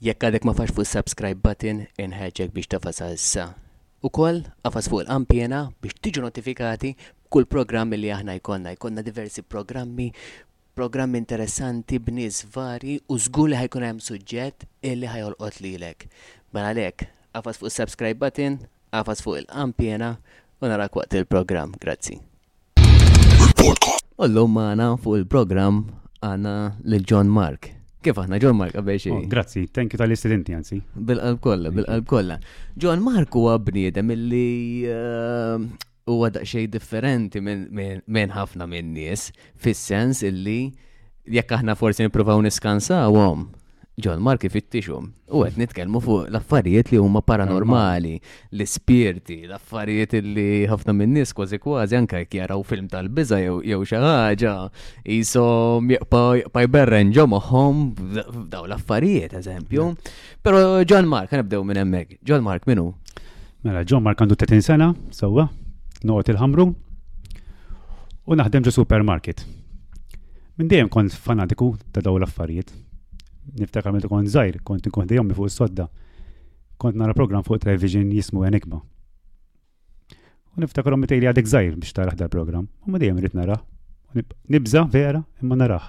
Jekk għadek ma fax fuq is-subscribe button, inħeġġek biex tafasha issa. Ukoll, afas fuq il-qanpiena biex tiġu notifikati b'kull programm li aħna jkollna. Jkollna diversi programmi, programmi interessanti b'nies varji u żgur li ħajkun hemm suġġett illi ħajolqot lilek. Mela għalhekk, afas fuq is-subscribe button, afas fuq il-qanpiena u narak waqt il-programm. Grazzi. U l-lum maħna fuq il-program għana l-John Mark. Kif aħna John Mark għabel xie? Oh, grazzi, thank you tal-istudenti għanzi. Bil-qalb kolla, bil-qalb kolla. John Mark huwa bniedem illi eh, huwa daqxej differenti minn ħafna minn nies, fis-sens illi jekk aħna forsi nippruvaw niskansawhom John Mark ifittixu. U għed nitkelmu fuq l-affarijiet li huma paranormali, l-ispirti, l-affarijiet li ħafna minn nies kważi kważi anke jekk jaraw film tal-biża jew xi ħaġa, jisom jaqpa jberren ġo moħħom daw l-affarijiet, eżempju. Pero John Mark, nibdew minn hemmhekk. John Mark minu? Mela, John Mark għandu 30 sena, sewwa, noqgħod il-ħamru u naħdem ġo supermarket. Minn dejjem kont fanatiku ta' daw l-affarijiet. Niftakar meta kont żgħir, kont inkun dejjem fuq is-sodda. Kont nara programm fuq television jismu Enigma. U niftakar ommi tgħidli għadek żgħir biex taraħ dal-programm. U ma dejjem irid narah. Nibża vera imma narah.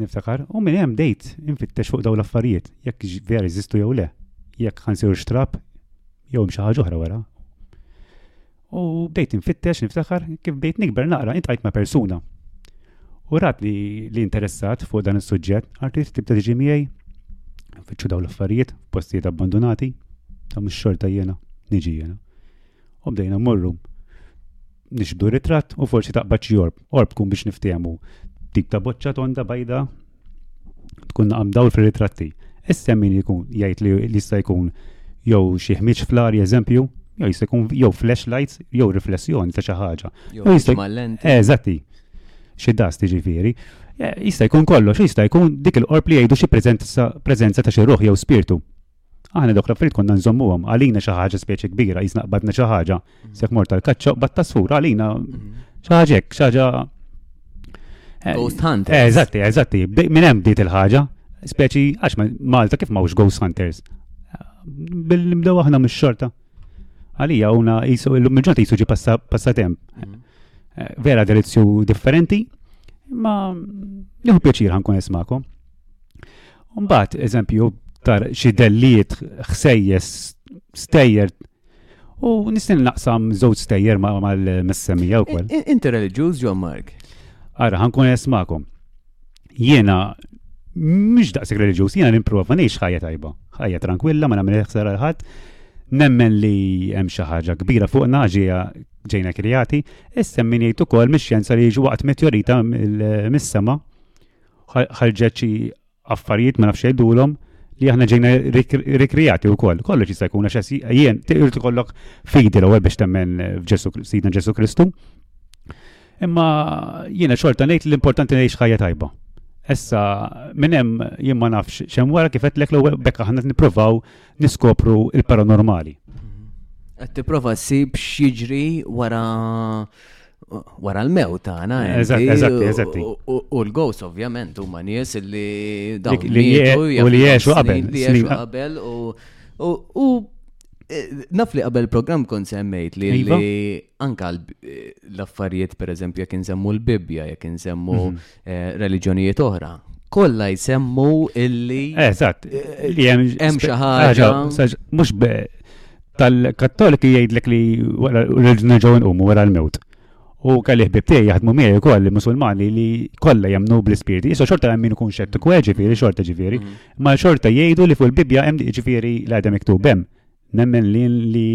Niftakar, u minn hemm dejt infittex fuq daw l-affarijiet, jekk vera jeżistu jew le, jekk ħansiru xtrab jew xi ħaġa oħra wara. U bdejt nfittex, niftakar, kif bdejt nikber naqra, intqajt ma' persuna. U rat li, li interessat fuq dan is-suġġett, artist tibda tiġi miegħi, fitxu daw l-affarijiet, postijiet abbandonati, ta' mhux xorta jiena, niġi jiena. U bdejna mmorru nixbdu ritratt u forsi taqbad xi orb, orb tkun biex niftehmu. Tip ta' boċċa tonda bajda, tkun naqam dawl fir-ritratti. Issa min jkun jgħid li jista' jkun jew xi ħmiġ fl-arja eżempju, jew jista' jkun jew flashlights jew riflessjoni ta' xi ħaġa. Jew jista' mal-lenti. Eh, eżatti. Xi dust jiġifieri. Eh, jista' jkun kollox, jista' jkun dik il-qorb li jgħidu xi preżenza ta' xi ruħ jew spirtu. Aħna dok l-affarijiet konna nżommuhom, għalina xi ħaġa speċi kbira, jisna qbadna xi ħaġa, mm. se mort tal-kaċċa qbad tasfur, għalina mm. xi ħaġa hekk, xi ħaġa. Eh, ghost hunters. Eh, eżatti, eżatti, minn hemm bdiet il-ħaġa, speċi għax Malta kif mawx ghost hunters. Bil-mdew aħna mix-xorta. Għalija una jisu illum il-ġurnata jisu ġi passatemp. Mm. Eh, vera delizzju differenti, ma nieħu pjaċir ħankun ismakom. Mbagħad eżempju tar xi dellijiet ħsejjes stejjer u nistin naqsam żewġ stejjer mal-messemmija wkoll. Inti reliġjuż John Mark? Ara, ħankun esmakom. Jiena mhux daqshekk reliġjuż, jiena nimprova ngħix ħajja tajba, ħajja tranquilla, ma nagħmel ħsara l ħadd nemmen li hemm xi ħaġa kbira fuqna ġejja ġejna krijati, issa min jgħid ukoll mix-xjenza li jiġu waqt meteorita mis-sema ħarġet xi affarijiet ma nafx jgħidulhom li aħna ġejna rikrijati u koll, kollu ġisa jkun għax jien tiqir kollok fidi l-ewwel biex temmen f'Sidna Ġesu Kristu. Imma jiena xorta ngħid l-importanti ngħix ħajja tajba. Issa minn hemm jien ma nafx xemm wara kif qedlek l-ewwel bekk aħna nippruvaw niskopru il-paranormali. Qed tipprova ssib x'jiġri wara wara l-mewt tagħna. Eżatt, eżatt, eżatt. U l-ghost ovvjament huma nies li dawk li u li jgħexu qabel. Li jgħexu qabel u e, naf li qabel program kon semmejt li iva. anka l-affarijiet per eżempju jekk insemmu l-Bibja, jekk insemmu mhm. eh, reliġjonijiet oħra kollha jsemmu illi. Eh, eżatt, eh, li hemm hemm xi ħaġa. Mhux tal-Kattoliki jgħidlek li nerġgħu nqumu wara l-mewt. U kelli ħbib tiegħi jaħdmu miegħi wkoll li Musulmani li kollha jemnu bl-ispirti. Issa xorta hemm min ikun xettiku ġifieri, xorta ġifieri, mhm. ma xorta jgħidu li fuq il-Bibbja hemm ġifieri l-għadha miktub hemm. Nemmen li li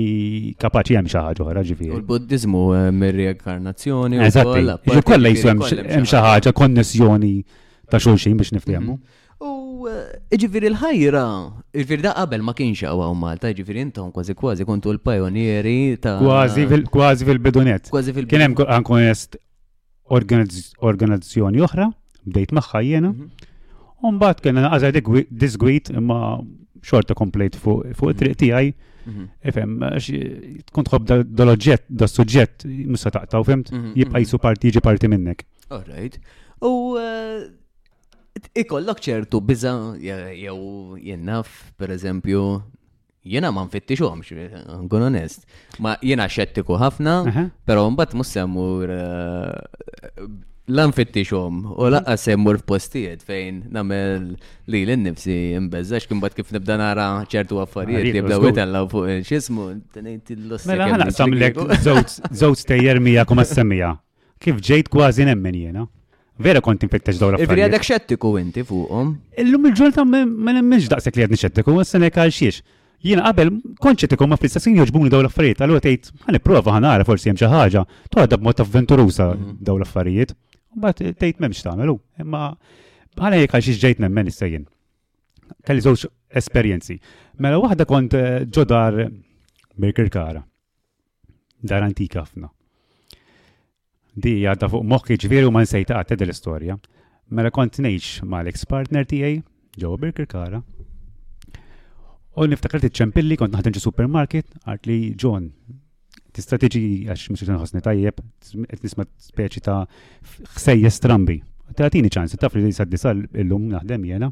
kapaċi hemm xi ħaġa oħra ġifieri. U l-Buddiżmu hemm ir-reinkarnazzjoni. Eżatti, ġi kollha jisu hemm xi ħaġa konnessjoni ta' xulxin biex niftehmu. Mhm. U eh, ġifieri l-ħajra, ġifieri da qabel ma kienx hawn Malta, ġifieri intom kważi kważi kontu l-pajonieri ta' Kważi kważi fil-bidunet. Kważi fil-bidunet. Kien hemm ankonest organizzazzjoni oħra, bdejt magħha jiena. U mbagħad kellna naqaża disgwit imma xorta komplejt fuq it-triq tiegħi. Ifhem, tkun tħobb dal-oġġett, dal-suġġett, musa taqtaw, fimt, jibqa' jisu parti, jiġi parti minnek. All right. U eh, ikollok ċertu biza jew jennaf, per eżempju, Jiena ma nfittixhomx, nkun onest. Ma jiena xettiku ħafna, però mbagħad mhux semmur eh, la nfittixhom u laqqa semmur f'postijiet fejn nagħmel li l-nifsi mbeżax kien bad kif nibda nara ċertu affarijiet li bdew itellaw fuq x'ismu Mela ħana samlek żewġ tejjer mija kum semmija. Kif ġejt kważi nemmen jiena. Vera kont infittex dawn l-affarijiet. Ġifieri għadek xettiku inti fuqhom. Illum il-ġurnata ma nemminx daqshekk li għadni xettiku, issa ngħid għal xiex. Jiena qabel kont xettiku ma fl-istess jien jogħġbuni dawn l-affarijiet, allura tgħid ħa nipprova ħa nara forsi hemm xi ħaġa, toħodha b'mod avventuruża mhm. dawn l-affarijiet. Mbagħad tgħid m'hemmx tagħmel imma ħana jekk għal xiex ġejt nemmen issa jien. Kelli żewġ esperjenzi. Mela waħda kont eh, ġodar Birkirkara. Dar antika ħafna. Di għadda fuq moħħi ġviri u ma nsejta għatta dil-istorja. Mela kont nejx ma l-ex partner tijaj, ġo Birkir Kara. U niftakar t ċempilli kont naħdem ġi supermarket, għart li John, tista tiġi għax mux nħosni tajjeb, qed nisma' speċi ta' xsejja strambi. Tatini ċans, taf li s-saddisa l-lum naħdem jena.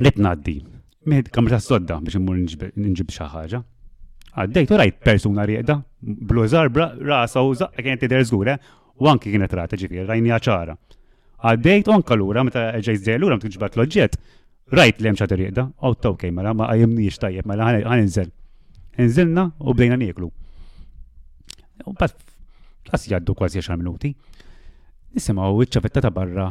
li tnaddi. Mid kam ta' sodda biex immur nġib xi ħaġa. Għaddejt u rajt persuna rieqda, blużar rasa u zaqqa kienet tidher żgur, eh? u anki kienet rata ġifieri rajni ċara. Għaddejt onka lura meta ġejt żdej lura meta ġbat l-oġġett, rajt li hemm xi rieqda, u oh, tawkej mela ma qajjimniex tajjeb mela ħan inżel. Inżilna u bdejna nieklu. U bas jgħaddu kważi 10 minuti. Nisimgħu iċ-ċavetta ta' barra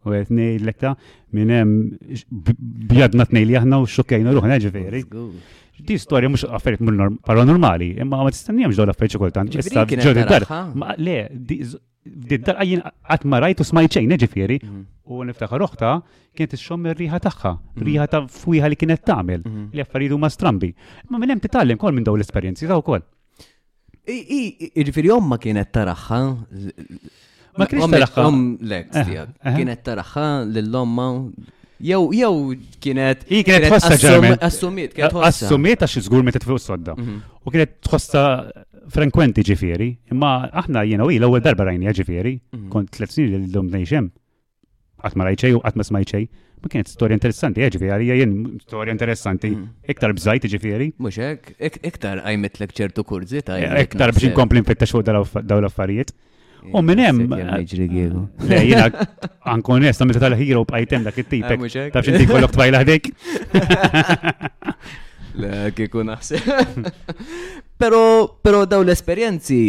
U għet nej l-ekta minn hemm bjadna t-nej li aħna u xokkejna ruħna ġifiri. Di storja mux affarijiet minn paranormali, imma ma tistannijem ġdaw l-affarijiet xikultant. Issa ġodin dar. Le, di dar għajin għat ma rajtu smajċejn ġifiri. Mhm. U niftakar oħta kienet ix-xom riħa tagħha, mhm. riħa ta' fwiħa li kienet tagħmel, mhm. li affarijiet huma strambi. Ma minn hemm titgħallem kol minn daw l-esperjenzi ta' wkoll. Iġifiri omma kienet taraħħa. Ma kienx taraħħa. Om lek, eh, eh. kienet taraħħa l-omma. Jew, jew kienet. Hi kienet tħossa ġarmen. Assumiet, kienet tħossa. Assumiet għax iżgur meta tfuq sodda. Mhm. U kienet tħossa frekwenti ġifieri, imma aħna jiena u l-ewwel darba rajni ġifieri, mhm. kont tliet snin li l-dom nejxem. qatt ma rajt xejn u qatt ma smajt xejn. Ma kienet storja interessanti, eh, ġifieri għalija jien storja interessanti. Mm. Iktar bżajt ġifieri. Mhux hekk, iktar għajmitlek ċertu kurzi ta' eh, Iktar biex inkompli nfittex fuq daw l-affarijiet. U minn hemm. Le, jiena ankun onest, għamilta tal-ħira u bqajt hemm dak it-tipek. Ah, Taf xinti kollok twajla ħdejk. Le, kieku naħseb. Pero, pero daw l-esperjenzi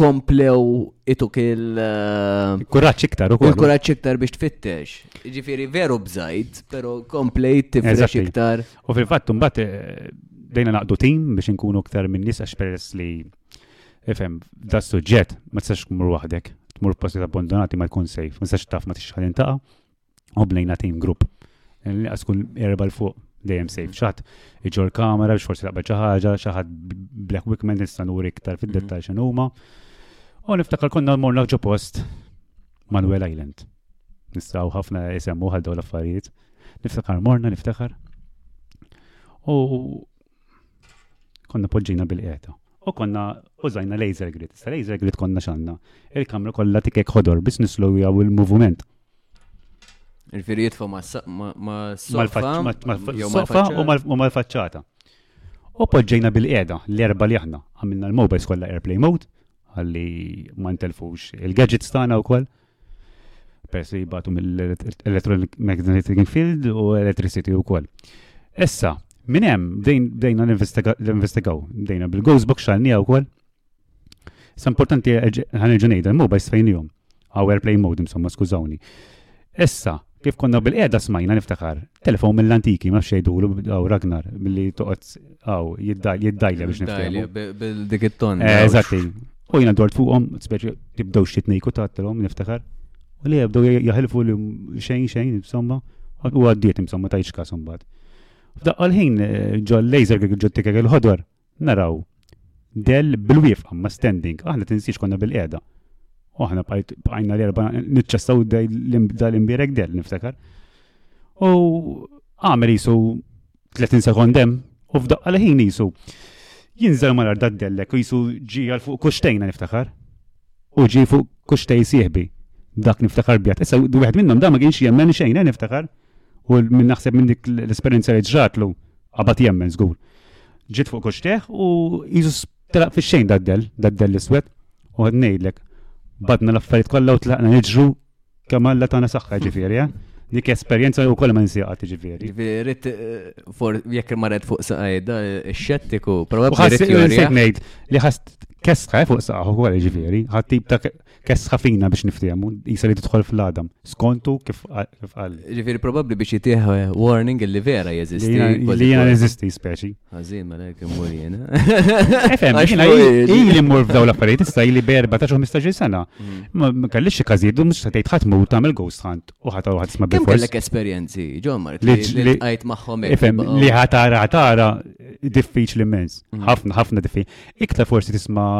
komplew ituk il- eh, Kuraċ iktar ukoll. Il-kuraċ iktar biex tfittex. Ġifiri veru bżajt, pero komplejt tifrex iktar. U fil-fatt mbagħad eh, dejna naqdu tim biex inkunu iktar minn nies għax peress li ifhem da suġġett ma tistax tmur waħdek, tmur postijiet abbandonati ma jkun sejf, ma tistax taf ma tixħal intaqa' U bnejna team group. Nqas kull erba l fuq dejjem safe chat. Iġor kamera biex forsi laqba xi ħaġa, xi ħadd black wickman nista' nuri iktar mhm. fid-dettal x'in huma. U niftakar konna morna ġo post Manuel Island. Nistaw ħafna jisemmu għal daw l-affarijiet. Niftakar morna, niftakar. U konna poġġina bil-qeta. U konna użajna laser grid. Sa laser grid konna xanna. Il-kamra kollha tikek ħodor biex nislu jaw il-moviment. Il-firi jitfa ma' s-sofa u ma' l-facċata. U poġġejna bil-qeda l-erba li aħna għamilna l-mobile skolla airplay mode għalli ma' ntelfux il-gadgets tagħna u koll peress li jibatu mill-electromagnetic field u electricity u koll. Issa, minn hemm bdejna l-investigaw, bdejna bil-Ghostbox xalnija u koll Sa importanti ħanerġa' ngħid il-mobile sfejnihom. Għaw airplay mode insomma skużawni. Issa, kif konna bil-qiegħda smajna niftakar, telefon mill-antiki ma xejdulu għaw Ragnar billi toqgħod għaw jiddajja biex niftehmu. Bil-dik it-ton. Eh, eżatti. U jiena dort fuqhom, speċi tibdew xi tnejku tatlhom niftakar. U li jibdew jaħilfu li xejn xejn insomma u għaddiet insomma ta' iċka sombat. F'daqqa l-ħin eh, ġol laser ġottik il-ħodor. naraw del bil-wifqa ma' standing, aħna tinsiex konna bil-qiegħda. U aħna bqajna l-erba niċċessaw dal-imbirek del niftakar. U għamel jisu 30 sekondem u f'daqqa leħin jisu jinżel mal arda dellek u jisu ġi għal fuq kuxtejna niftakar. U ġi fuq kuxtej sieħbi. Dak niftakar bjat. Issa, wieħed minnhom da ma kienx jemmen xejn, eh, niftakar. U minn naħseb minn dik l-esperjenza li ġratlu, qabad jemmen żgur. Ġiet fuq kuxteħ u jisus telaq fi xejn daddel, daddel l-iswed, u għad ngħidlek, badna l-affarijiet kollha u tlaqna niġru kemm alla tagħna saħħa ġifieri, eh? dik esperjenza u koll ma nsieqat ġifieri. Rrit eh, for jekk marret fuq saqajda eh, xettiku, probabbli. Ħassejt ngħid li ħass kesħa fuq saqaħu wkoll ġifieri, ħattib ta' Kesħa fina biex niftehmu, jisa li tidħol fl-adam. Skontu kif qal. Ġifieri probabbli biex jitih eh, warning illi vera jeżisti. Li jiena jeżisti speċi. Għażin ma lek immur jiena. Efhem, ili mmur f'daw l-affarijiet issa ili b'14 ta' 15 sena. Mm. Ma kellix xi każijiet u mhux se tgħid ħadd mut tagħmel ghost hunt u ħadd ħadd isma' bil kellek esperjenzi, John Mark, li qajt magħhom. Efhem, li ħatara ħatara diffiċli immens. Mm. Ħafna ħafna diffiċli. Iktar forsi tisma'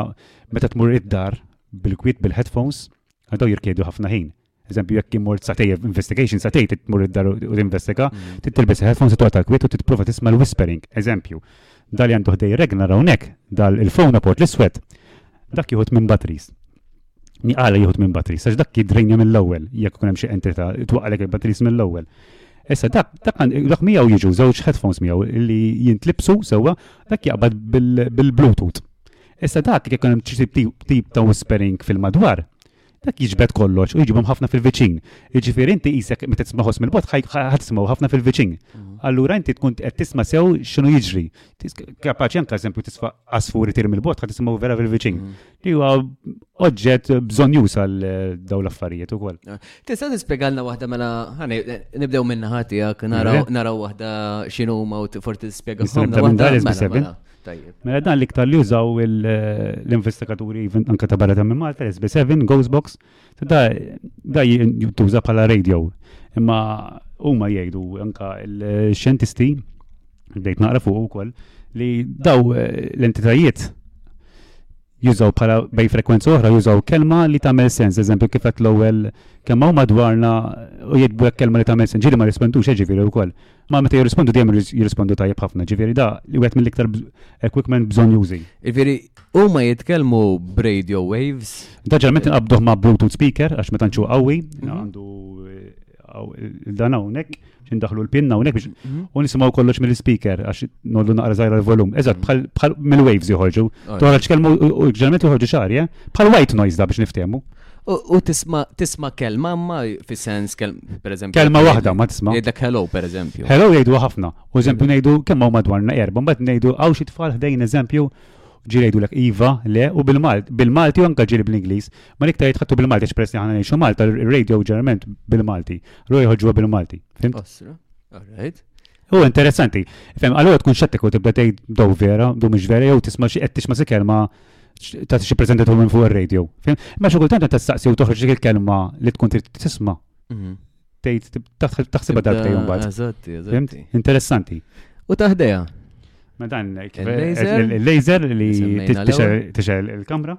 meta tmur id-dar bil-kwiet bil-headphones għadaw jirkejdu ħafna ħin. Eżempju, jekk imur satej investigation, satej titmur id-dar u tinvestiga, mm. titilbis headphones u ta' kwiet u titprova tisma' l-whispering. Eżempju, dal għandu ħdej regna rawnek, dal il-fon aport l-iswed, dak jħut minn batteries. Niqala jħut minn batteries, għax dak jidrejni mill-ewwel, jekk kunem xie xi entità twaqalek il-batteries mill-ewwel. Issa dak dak miegħu jiġu żewġ headphones miegħu li jintlibsu sewwa dak jaqbad bil-Bluetooth. Issa dak jekk hemm tip ta' whispering fil-madwar, dak jiġbed kollox u jiġibhom ħafna fil-viċin. Jiġifieri inti qisek meta tisma' ħoss mill-bot ħadd tismgħu ħafna fil-viċin. Mm. Allura inti tkun qed tisma' sew x'inhu jiġri. Kapaċi anke eżempju tisfa' asfur itir mill-bot ħadd tisimgħu vera fil-viċin. Mm. Li huwa oġġett bżonn jus għal eh, dawn l-affarijiet ukoll. Ah, tista' tispjegalna waħda mela ħani eh, nibdew minna ħatijak naraw waħda x'inhuma u forti tispjega. Mela, mela. Tajjeb. Mela dan l-iktar li jużaw l-investigaturi anke ta' barra ta' minn Malta, SB7, Ghostbox, da tuża bħala radio. Imma huma jgħidu anka l-xjentisti, bdejt naqra fuq ukoll, li daw eh, l-entitajiet jużaw bħala bej frekwenza oħra jużaw kelma li tagħmel sens, eżempju kif qed l-ewwel kemm hawn madwarna u jitbu hekk kelma li tagħmel sens, ġieli ma rispondux eh, ġifieri wkoll. Ma meta jirrispondu dejjem jirrispondu tajjeb ħafna, ġifieri da li wieħed mill-iktar equipment bżonn jużi. Ġifieri huma jitkellmu b'radio waves. Da ġerment inqabduh ma' Bluetooth speaker għax meta nċu qawwi, mhm. għandu eh, dan hawnhekk indaħlu l-pinna unek biex mhm. u nisimaw kollox mill-speaker għax nollu naqra zaħra l-volum. Eżat, mhm. bħal mill-waves joħorġu. Toħra ċkelmu u ġeneralment joħorġu xarja, bħal white noise da biex niftemu. U tisma kelma ma fi sens per eżempju. Kelma waħda ma tisma. Jgħidlek hello per eżempju. Hello jgħidu ħafna. U eżempju mhm. ngħidu kemm hawn madwarna erba, mbagħad ngħidu għaw xi tfal ħdejn eżempju ġirejdu l Iva, le, u bil-Malt, bil-Malti u anka ġiri bil-Inglis, ma niktar jitħattu bil-Malti, espress li ħana neħxu Malta, il-radio ġerment bil-Malti. Ru jħoġġuha bil-Malti. Fimt? Osra. All right. U interessanti. Fem, allura tkun xettiku tibda tgħid dow vera, dow mhux vera, jew tisma' xi qed tisma' xi kelma ta' xi preżentatur minn fuq ir-radio. Ma xi kultant qed tistaqsi u toħroġ dik il-kelma li tkun trid tisma'. Mhm. Tgħid taħsibha darbtej imbagħad. Eżatti, eżatti. Interessanti. U taħdeja. Ma dan il-laser li tixel il-kamra.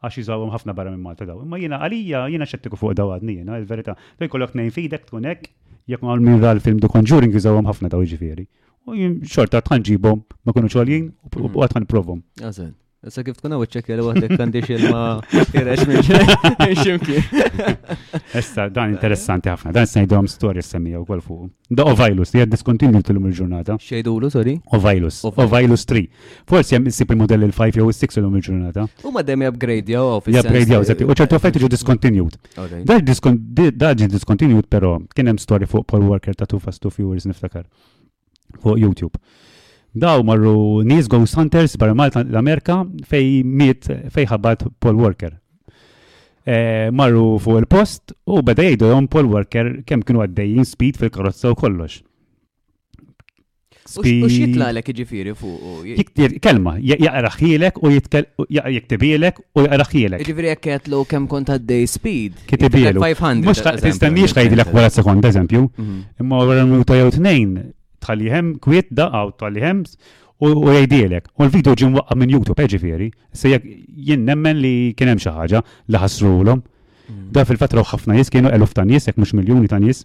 għax jużawhom ħafna barra minn Malta daw. Imma jiena għalija jiena xettiku fuq daw għadni jiena il-verità. Fejn jkollok tnejn fidek tkun hekk jekk ma minn ra l-film The Conjuring jużawhom ħafna daw ġifieri. U jien xorta tħan ġibhom ma kunu xogħoljin u mm. għad tħan provhom. Għażel. Issa kif tkun għawet ċekja li għadek għandi xilma jirrex minn ximki. Issa, dan interessanti ħafna, dan s-najdom storja s-semmija u kol fuq. Da Ovilus, li għad diskontinju t-lum il-ġurnata. Xejdulu, sorry? Ovilus. Ovilus 3. Forsi jem issib il-modell il-5 jew il-6 l-lum il-ġurnata. U ma demmi upgrade jaw, office. Upgrade jaw, zati. U ċertu effetti ġu diskontinjut. Daġi diskontinjut, pero kienem story fuq Paul Walker ta' Too Fast Too Furious niftakar. Fuq YouTube. Daw marru nis Ghost Hunters barra Malta l-Amerika fej miet fej ħabbat Paul Walker. Eh, marru fuq il-post u beda jgħidu jom pol worker kemm kienu għaddejjin speed fil-karozza u kollox. U xitla l-ek ġifiri fuq? Kelma, jaqraħilek u jiktibilek u jaqraħilek. Ġifiri jek ketlu kem kont għaddej speed. Kitibilek. 500. Mux tistanniex tgħidilek wara sekonda, eżempju, mhm. imma wara minuta jew tnejn tħalliħem kwiet da għaw tħalliħem u jgħidilek. U l-video ġim waqqa minn YouTube, eh, ġifiri. Se jekk jien nemmen li kien hemm xi ħaġa li ħassrulhom. Mm. Da fil-fatt raw ħafna nies kienu eluf ta' nies, jekk mhux miljuni ta' nies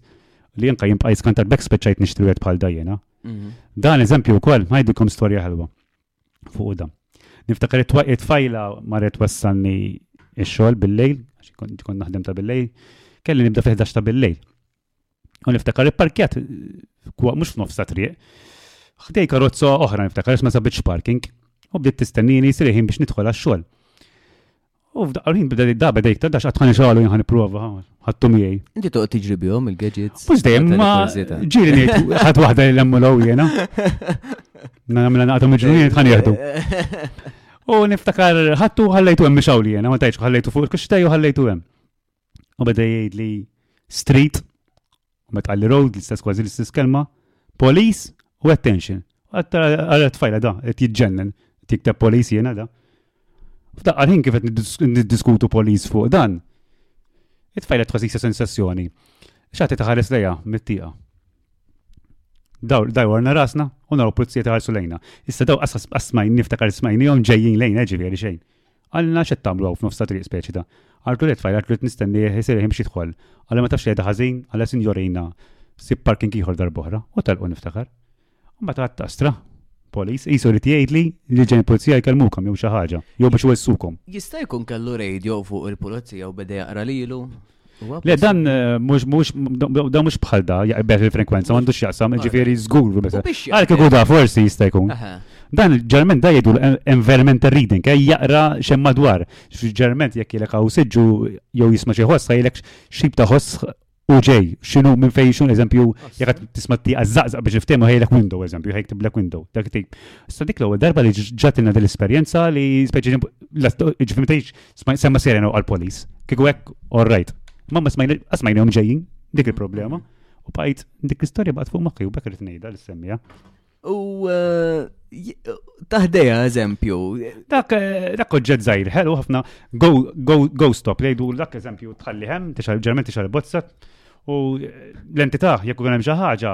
li jenka jimqa' jiskantar bek speċajt nixtri bħal dajjena. Mm-hmm. Dan eżempju wkoll ngħidilkom storja ħelwa fuq da. Niftakar it-tfajla marret wassalni ix-xogħol bil-lejl, kont naħdem ta' bil-lejl, kelli nibda fi 11 ta' bil-lejl. U niftakar ipparkjat mhux f'nofs ta' triq. Ħdej karozza oħra niftakar għax ma sabitx parking u bdiet tistennini jsir ħin biex nidħol għax-xogħol. U f'daqqa ħin bda li dabe dejk ta' dax għatħan xogħol jien ħaniprova ħattu miegħi. Inti toqgħod tiġri bihom il-gadgets. Mhux dejjem ma ġieli ngħid ħadd waħda li lemmu l jiena. Nagħmel naqgħu miġnunijiet ħan jieħdu. U niftakar ħattu ħallejtu hemm mixawli jiena, ma tajx ħallejtu fuq il-kixtej u ħallejtu hemm. U beda jgħid li street, u meta qalli road, l-istess kważi l-istess kelma, police u attention. Għara tfajla da, qed jiġġennen, tikteb police jiena da. F'daqqa ħin kif qed niddiskutu police fuq dan, it-tfajla tħassisa sensazzjoni. Xati taħares lejha mit-tieqa. Daw, daw għarna rasna, u naraw pulizija taħarsu lejna. Issa daw asmajn niftakar smajnijom ġejjin lejna ġifieri xejn. Qalilna x'qed tagħmlu hawn f'nofs ta' triq speċita. Arturi t-tfajl Arturi qed nistennieh isirih imxi dħol. Alla ma tafx li qiegħda ħażin, alla sinjorina ssib parking ieħor darb'oħra. U telqu niftakar. Mbagħad għadt tastra. Police qisu jrid jgħidli li ġejjin pulizija jkellmukom jew xi ħaġa, jew biex iwessukom. Jista' jkun kellu radio fuq il-pulizija u beda jaqra lilu? Le, dan eh, mux mux, dan mux bħal da, jaqbeħ il-frekwenza, mandu xjaqsam, ġifiri zgur, għal kiku da, forsi jista' jkun. Dan ġerment da jgħidu l-environmental reading, eh, jaqra xem madwar. Ġerment jekk jilek għaw siġu, jew jisma xie ħossa, jilek xib ta' ħoss u ġej, xinu minn fej xun, eżempju, jek tisma ti għazzaqzaq biex iftemu ħejlek window, eżempju, ħejk black window, dak tip. Sta dik l-ewwel darba li ġatina dell-esperjenza li speċi ġifimtejx Smajt semma sirena u għal-polis. Kiku hekk, all right. Ma ma smajnihom ġejjin, dik il-problema. Mm-hmm. U bajt, dik l-istorja baqt fuq maħħi u bekk rrit ngħidha l-semmija. U eh, taħdeja eżempju. Dak eh, dak oġġett żgħir ħelu ħafna go stop jgħidu dak eżempju tħalli hemm, ġerment tixal bozza u l-entità jekk hemm xi ħaġa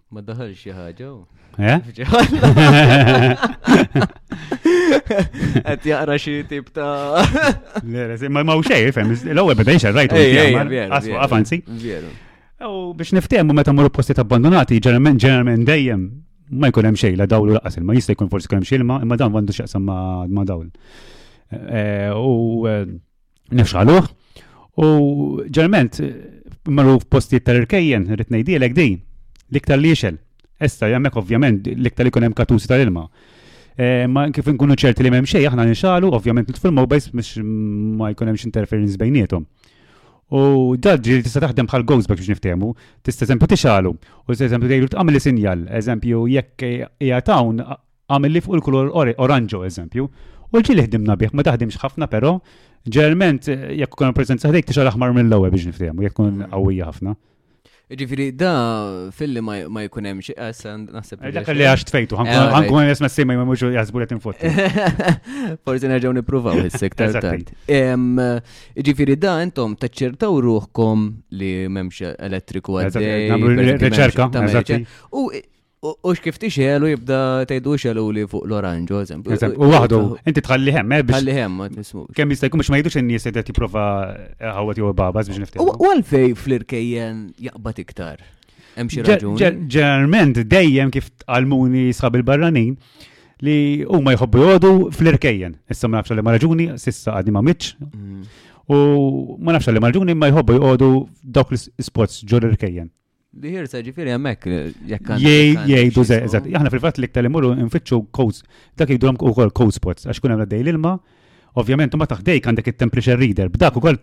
Ma daħal xi ħaġa. Eh? Qed jaqra xi tip ta' Ma ma xej, fem, l-ewwel beda jxar rajtu. Aswa, afanzi. U biex niftehmu meta mmorru postiet abbandonati, ġeneralment dejjem ma jkun hemm xejn la dawl u laqas ilma, jista' jkun forsi kemm xilma, imma dan għandu x'jaqsam ma' dawl. Eh, u eh, nifxaluh u ġerment marru f'postijiet tal-irkejjen, rrit ngħidilek din, l-iktar li jixel. Essa, jemmek ovvjament, l-iktar li kunem katusi tal-ilma. Eh, ma kif nkunu ċerti li memxej, xejn, aħna nixalu, ovvjament nitfil mobajs biex ma jkun hemmx interference bejnietom. U daġġi li tista' taħdem bħal ghost biex niftehmu, tista' eżempju tixalu, u eżempju tgħidu tqamli sinjal, eżempju jekk hija tawn Għamel li fuq il-kulur oranġo, eżempju. U l-ġili ħdimna bih, ma taħdimx ħafna, pero ġerment, eh, jekk kuna prezenza ħdejk, tixal aħmar mill ewwel biex niftiemu, jekk kun mm. qawwija ħafna. Ġifiri, da filli ma jkun hemm xi qas eh, naħseb. Eh, dak li għax tfejtu, ħankun għes messi ma jmux jazbu li tinfot. Forsi nerġgħu nippruvaw issek tard. Ġifiri, da intom taċċertaw ruħkom li m'hemmx elettriku għaddej. Nagħmlu riċerka, U U xkif tixelu jibda tgħidu xelu li fuq l-oranġo, eżempju. U waħdu, inti tħalli hemm, eh, biex. Tħalli hemm, ma tismu. Kemm jista' jkun biex ma jgħidux in-nies qed jipprova eh, ħawet jew babas biex niftem. U għalfej fl-irkejjen jaqbad iktar. Hemm xi raġuni. Ġeneralment dejjem kif tqalmuni sħab il-barranin li huma jħobbu jgħodu fl-irkejjen. Issa ma nafx li ma raġuni, sissa għadni ma mitx. Mm. U ma nafx li ma raġuni ma jħobbu jgħodu dawk l-spots ġol irkejjen. Biħirsa ġifiri għamek, jekk Jgħidu ze, eżat, aħna fil-fat li ktar imurru nfittxu codes, dak jgħidulhom ukoll code spots, għax kun hemm dej l-ilma, ovvjament ma taħdejk għandek it-temperature reader, b'dak ukoll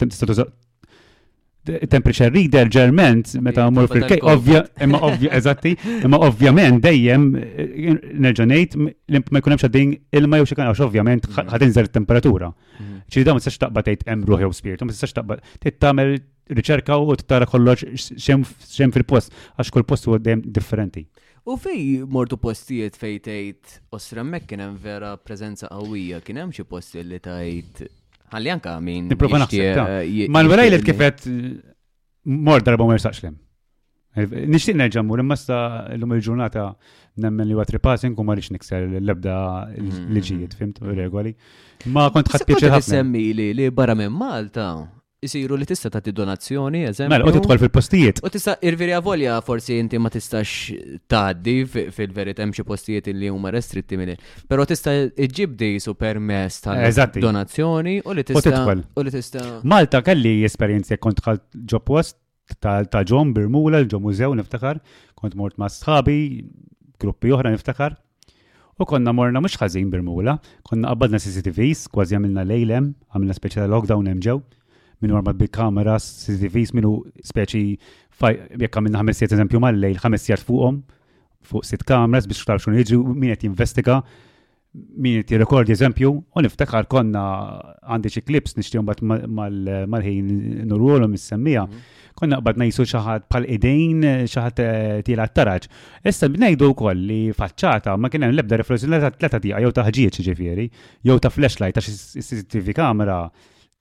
temperature reader ġerment meta mmur fil-kej, ovvja, imma ovvja, eżatti, imma ovvjament dejjem eh, nerġa' ngħid li ma jkun hemm xaddin ilma jew xi għax ovvjament mm. ħad inżel temperatura. Mm. Ċi dawn ma tistax taqbad tgħid hemm ruħ jew spirtu, ma tistax taqbad tagħmel riċerka u tara kollox xem fil-post, għax kull post huwa dejjem differenti. U fej mortu postijiet fej tgħid osra hemmhekk kien hemm vera preżenza qawwija, kien hemm xi posti li tgħid ħalli anka min. Nipprova naħseb. Eh, ma nweraj li kifet mor darba ma jirsaqx lem. Nixtieq nerġa' mmur imma sta llum il-ġurnata nemmen li huwa tripassing u ma rix nikser l-ebda mm. liġijiet, fimt, regoli. Ma kont ħadd pjaċir ħafna. li barra minn Malta isiru li tista' tagħti donazzjoni, eżempju. Mela, u tidħol fil-postijiet. U tista' irviri avolja forsi inti ma tistax tgħaddi fil-verità hemm xi postijiet li huma restritti minn Però tista' iġġib disu permess ta' donazzjoni u li tista' u li tista' Malta kelli esperjenzi kont dħalt ġo post ta' John Birmula, l-ġo mużew niftakar, kont mort ma' sħabi, gruppi oħra niftakar. U konna morna mhux ħażin Birmula, konna qabbadna CCTVs, kważi għamilna lejlem, għamilna speċi ta' lockdown hemm ġew. Minn warma bi kameras, CCTVs minnu speċi jekk għamilna ħames siegħat eżempju mal-lejl, ħames siegħat fuqhom, fuq sitt kameras biex xtarxu jiġu min qed jinvestiga Min ti rekord eżempju, u niftakar konna għandi xi klips nixtieqhom bat mal-ħin nurwolhom mis-semmija. Mhm. Konna qbad ngħisu xi ħadd bħal idejn xi ħadd eh, tiela taraġ. Issa bnejdu wkoll li faċċata ma kien hemm l-ebda riflessjoni ta' tleta diqa jew ta' ħġieġ ġifieri, jew ta' flashlight ta' CCTV kamera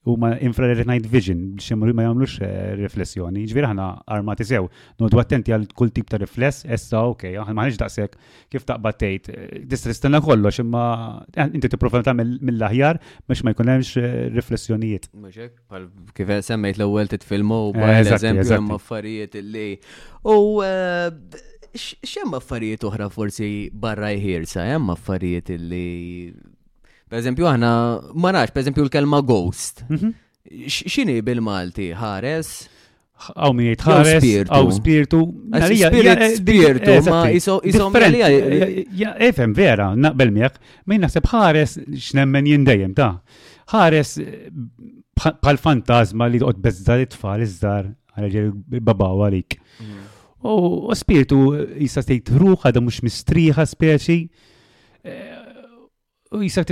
u ma infrared night vision biex ma jagħmlux eh, riflessjoni. Ġifieri aħna armati sew, nodu attenti għal kull tip ta' rifless, essa ok, aħna maħniex daqshekk kif taqbad tgħid, eh, tista' tistenna kollox imma eh, inti tipprova tagħmel mill-aħjar biex ma jkun hemmx riflessjonijiet. Kif semmejt l-ewwel titfilmu bħal eżempju hemm affarijiet li u x'hemm affarijiet oħra forsi barra jħirsa, hemm affarijiet li Per eżempju, aħna ma nafx, per eżempju, l-kelma ghost. Mhm. X'inhi bil-Malti? Ħares? Għaw min jgħid ħares, għaw spirtu. Spirtu, eh, ma jisom Efem, vera, naqbel miegħek, min naħseb ħares x'nemmen jindejem ta' ħares bħal fantasma li toqgħod beżda li tfal iżdar għal baba għalik. Mhm. U spirtu jista' tgħid ruħ għadha mhux mistrieħa speċi. Eh, U jisek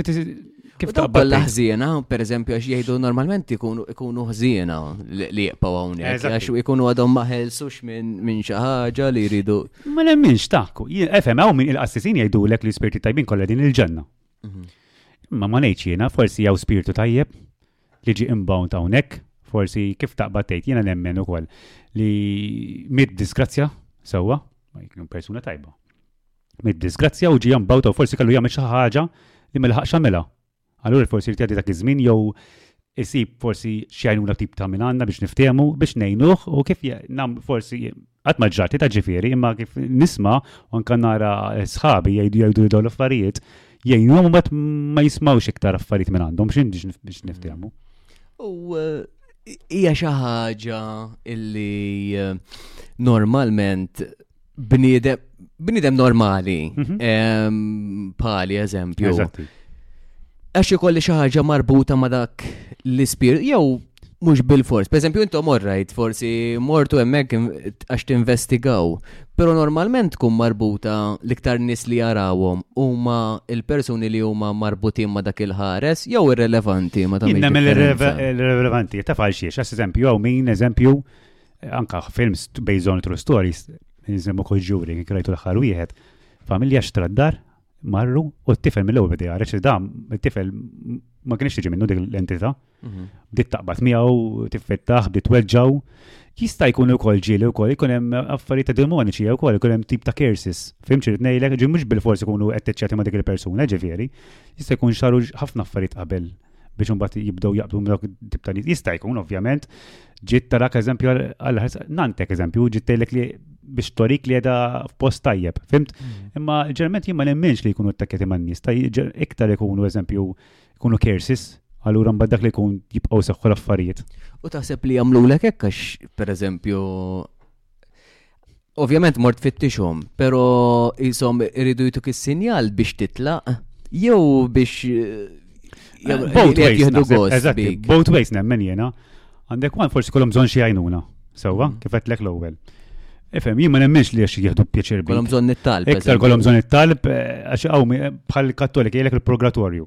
kif taqbel laħżiena, per eżempju, għax jgħidu normalment ikunu ħżiena li jibqaw hawnhekk, għax ikunu għadhom maħelsux minn xi ħaġa li jridu. Ma nemminx taħku, efhem hawn minn il-qassisin jgħidulek li spirti tajbin kollha din il-ġenna. Mhm. Ma ma ngħidx jiena, forsi jew spirtu tajjeb li ġi inbound hawnhekk, forsi kif taqbad tgħid jiena nemmen ukoll li mid disgrazzja sewwa, ma jkun persuna tajba. mid-disgrazzja u ġie mbagħuta u forsi kellu jagħmel xi ħaġa li ma laħaqx għamilha. Allura forsi jrid jgħaddi dak iż-żmien jew isib forsi xi għajnuna tip ta' minn għandna biex niftehmu biex ngħinuh u kif nam forsi qatt ma ġrati ta' ġifieri imma kif nisma' u anke nara sħabi jgħidu jgħidu dawn l-affarijiet jgħinuhom mbagħad ma jismgħux iktar affarijiet minn għandhom biex niftehmu. U eh, hija xi ħaġa illi eh, normalment bniedem bniedem normali mhm. pali eżempju. Għax ikolli xi ħaġa marbuta ma' dak l-ispir jew mhux bil-fors. Per eżempju intom orrajt forsi mortu hemmhekk għax tinvestigaw, però normalment tkun marbuta l-iktar nies li jarawhom huma il-persuni li huma marbutin ma' dak il-ħares jew irrelevanti ma ta' Inna mill-irrelevanti ta' falxiex, għas eżempju hawn min eżempju Anka films based on true stories, nsemmu kol ġuri, krajtu l-ħar wieħed, familja xtraddar, marru u t-tifel mill-ewwel bidi għarreċ li dam, t-tifel ma kienx tiġi minnu dik l-entità. Mhm. Bdiet taqbad miegħu, tiffittaħ, bdiet weġġaw. Jista' jkun ukoll ġieli wkoll ikun hemm affarijiet ta' demoniċi jew ukoll ikun hemm tip ta' kersis. Fim ċirid ngħidlek, ġi mhux bil-forsi ikunu qed tiċċati ma' dik il-persuna, ġifieri. Jista' jkun xaru ħafna affarijiet qabel biex mbagħad jibdew jaqbdu minn dawk tip ta' nies. Jista' jkun ovvjament ġiet tarak eżempju għal nantek eżempju ġiet tgħidlek li biex torik li jeda f'post tajjeb, fimt? Mm. Imma ġerment jimma nemmenx li jkunu t-takjeti man nis, ta' iktar jkunu eżempju, jkunu kersis, għallura mbagħad dak li jkun jibqgħu seħħu l-affarijiet. U taħseb li jagħmlu l hekk għax pereżempju Ovvjament mort fittixhom, pero jisom iridu jituk is-sinjal biex titlaq, jew biex. Eh, eh, both ways. Jihdu gost. Both ways nemmen jena. Għandek għan forsi kolom bżon xie għajnuna. Sewa, mm. kifet l-ek l-ewel. Ifem, jien ma nemmenx li għax jihdu pjaċir bi. Kolom bżon nittalb. Iktar kolom bżon nittalb, eh, għax għaw bħal kattolik jgħilek il-purgatorju.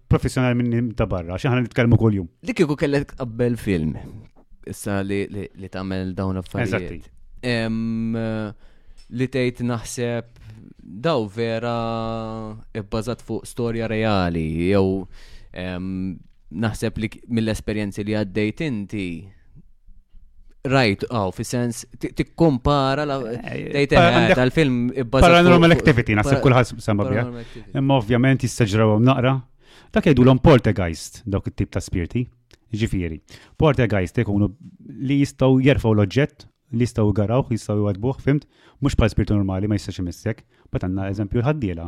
professjonali minni ta' barra, xi ħana nitkellmu kuljum. Li kieku kellek qabel film, issa li, li, li tagħmel dawn l-affarijiet. Li tgħid naħseb daw vera ibbażat fuq storja reali jew naħseb li mill-esperjenzi li għaddejt inti Rajt, għaw, fi sens, tikkompara la. Tal-film. Paranormal activity, nasib kullħas samba bija. Imma ovvjament jistaġraw naqra. Dak jgħidu l-om poltergeist, dawk it-tip ta' spirti. Ġifieri, poltergeist ikunu li jistgħu jerfgħu l-oġġett li jistaw garaw, jistaw jwadbuħ, fimt, mux bħal spirtu normali ma jistax imissek, bat għanna eżempju l-ħaddiela,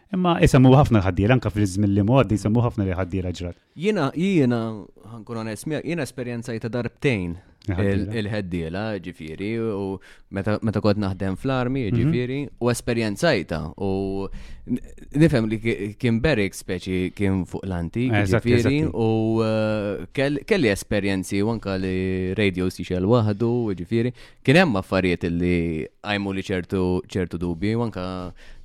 Imma isemmu ħafna l-ħaddiera, anka fl-żmien li mgħoddi jsemmu ħafna li ħaddiera ġrat. Jiena jiena ħankun onest, jiena esperjenzajta darbtejn il-ħeddiela, ġifieri, u meta kont naħdem fl-armi, mhm. ġifieri, u esperjenzajta u nifhem li kien berik speċi kien fuq l-antik, ġifieri, u eh, kelli esperjenzi u anka li radio siċel waħdu, ġifieri, Kien hemm affarijiet li għajmu li ċertu ċertu dubji, u anka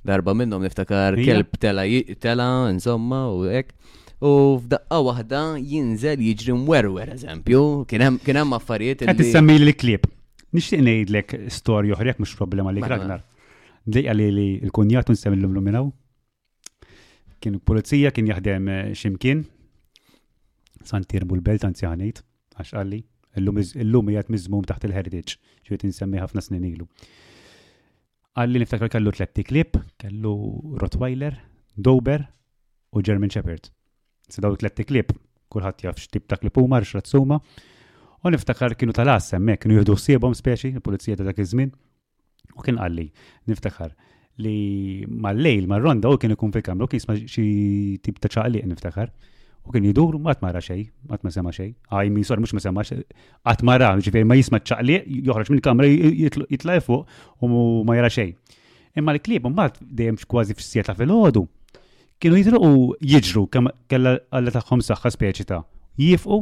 darba minnhom niftakar kelb tela tela insomma u hekk. U f'daqqa waħda jinżel jiġri mwerwer eżempju, kien hemm affarijiet li. Qed issemmi li klieb. Nixtieq ngħidlek storja oħra mhux problema li Ragnar. Dejqa li l-kunjat nsemmi l-lum minnaw? Kien pulizija, kien jaħdem eh, ximkien. Santir bul-belt anzjanejt, għax għalli, illum jgħat mizmum taħt il-heritage, ġiet insemmi ħafna snin ilu. Għalli niftakar kellu tletti klip, kellu Rottweiler, Dober u German Shepherd. Se daw tletti klip, kullħat jaf x'tip ta' klip huma, x'razzuma. U niftakar kienu tal-ass hemmhekk, kienu jieħdu ħsiebhom speċi, il-pulizija ta' dak iż-żmien, U kien qalli, niftakar, li mal-lejl, mal-ronda, u kien ikun fil-kamra, u kien jisma xi tip ta' ċaqliq, niftakar. U kien jidur, ma tmara xej, ma tma sema xej. Għaj, mi sor, mux ma sema xej. Għat mara, ġifir, ma jisma ċaqliq, joħroġ minn kamra jitla fuq u ma jara xej. Imma l-klib, mbagħad dejjem kważi f'sieta fil-ħodu. Kienu jitru u jiġru kemm kella għalla tagħhom saħħa speċi ta' jifqu,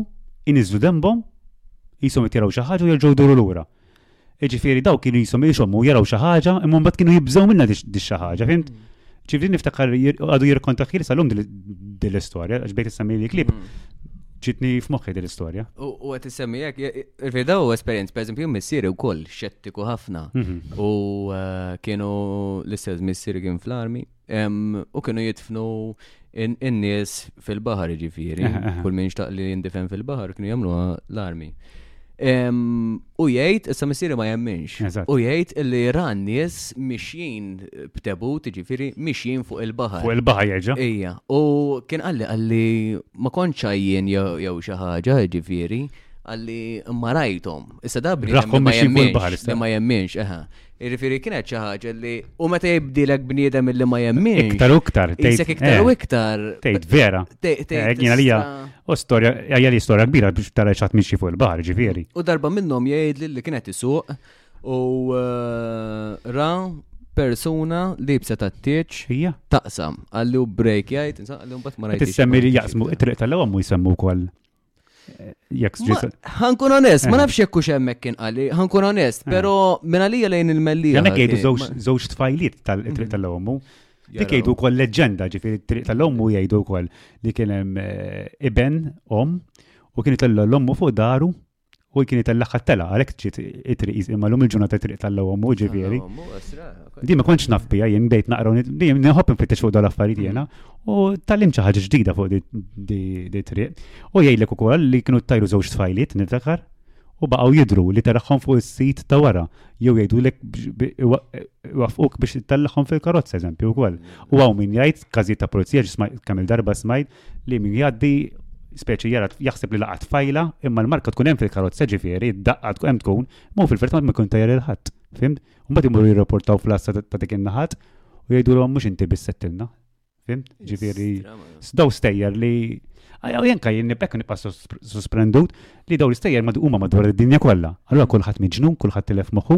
iniżlu dembhom, jisom jtiraw xi ħaġa u jerġgħu duru lura. ura Jiġifieri daw kienu jisom ishom u jaraw xi ħaġa, imma mbagħad kienu jibżgħu minna di xi ħaġa, fimt? Mm. Ġifieri niftakar għadu jirkonta ħil salum din l-istorja, għax bdejt issemmi li klib. Mm. Ġitni f'moħħi din l-istorja. U għet issemmi jek, irfida u esperienz, per eżempju, missieri wkoll xettiku ħafna. Mhm. U eh, kienu l-istess missieri kien fl-armi. U kienu jitfnu in-nies fil-bahar ġifiri, kull minn xtaq li jindifen fil-bahar kienu jamlu l-armi. U jgħid, issa missiri ma jemminx. U jgħid li ran nies mixjin b'tebu, ġifiri, mixjin fuq il-bahar. Fuq il-bahar jieġa. Ija, u kien għalli għalli ma konċa jien jew xi ħaġa ġifiri, għalli marajtom. Issa dabri. Raħkom ma jemminx. Ma jemminx, eħa. Irriferi kienet xi ħaġa li u meta jibdilek bniedem illi ma jemmin. Iktar u iktar. Tejsek iktar u eh, iktar. Tejt vera. Tejt eh, jiena lija. U storja, għajja li storja kbira biex tara xat miexi fuq il-bahar ġifieri. U darba minnhom jgħid li kienet isuq u eh, ra persuna li bsa ta' t-tieċ taqsam għalli u break jgħid, għalli u bat marajt. Tissemmi li jaqsmu it-triq tal-lewom u jisemmu kol. jekk ġiet. Ħankun onest, ma eh. nafx jekk hux hemmhekk kien qali, ħankun onest, eh. però minn għalija lejn il-mellija. Għandek jgħidu żewġ tfajliet tal-triq tal-ommu. Dik jgħidu wkoll leġġenda, ġifieri triq tal-ommu jgħidu wkoll li kien hemm eh, iben om u kien itella l-ommu fuq daru U kien jitellaqha t-tela, għalek ġiet it-triq, imma l-lum il-ġurnata triq tal-lewom u ġifiri. Di ma konċ naf bija, jien bdejt naqra, jien nħobb nfittex fuq dal-affarijiet mm. jena, u tal-lim ċaħġa ġdida fuq di triq. U jgħidlek u koll li kienu tajru żewġ tfajliet, niftakar, u baqgħu jidru li taraħħom fuq is-sit ta' wara, jew jgħidu lek wafquk biex tellaqhom fil-karozza eżempju wkoll. U hawn min jgħid każijiet ta' pulizija ġisma' kemm il-darba smajt li min jgħaddi speċi jara jaħseb li laqat fajla, imma l-marka tkun hemm fil-karozza ġifieri, d-daqqa tkun hemm tkun, ma hu fil-verità ma jkun tajjar il-ħadd, fimt? U mbagħad imorru jirrapportaw fl-assa ta' dik in-naħat u jgħidulhom mhux inti biss settilna. Fimt? Ġifieri daw stejjer li Għajaw jenka jien nibek nibqa susprendut li daw l-istejjer huma madwar id-dinja kollha. Allura kulħadd miġnun, kulħadd tilef moħħu,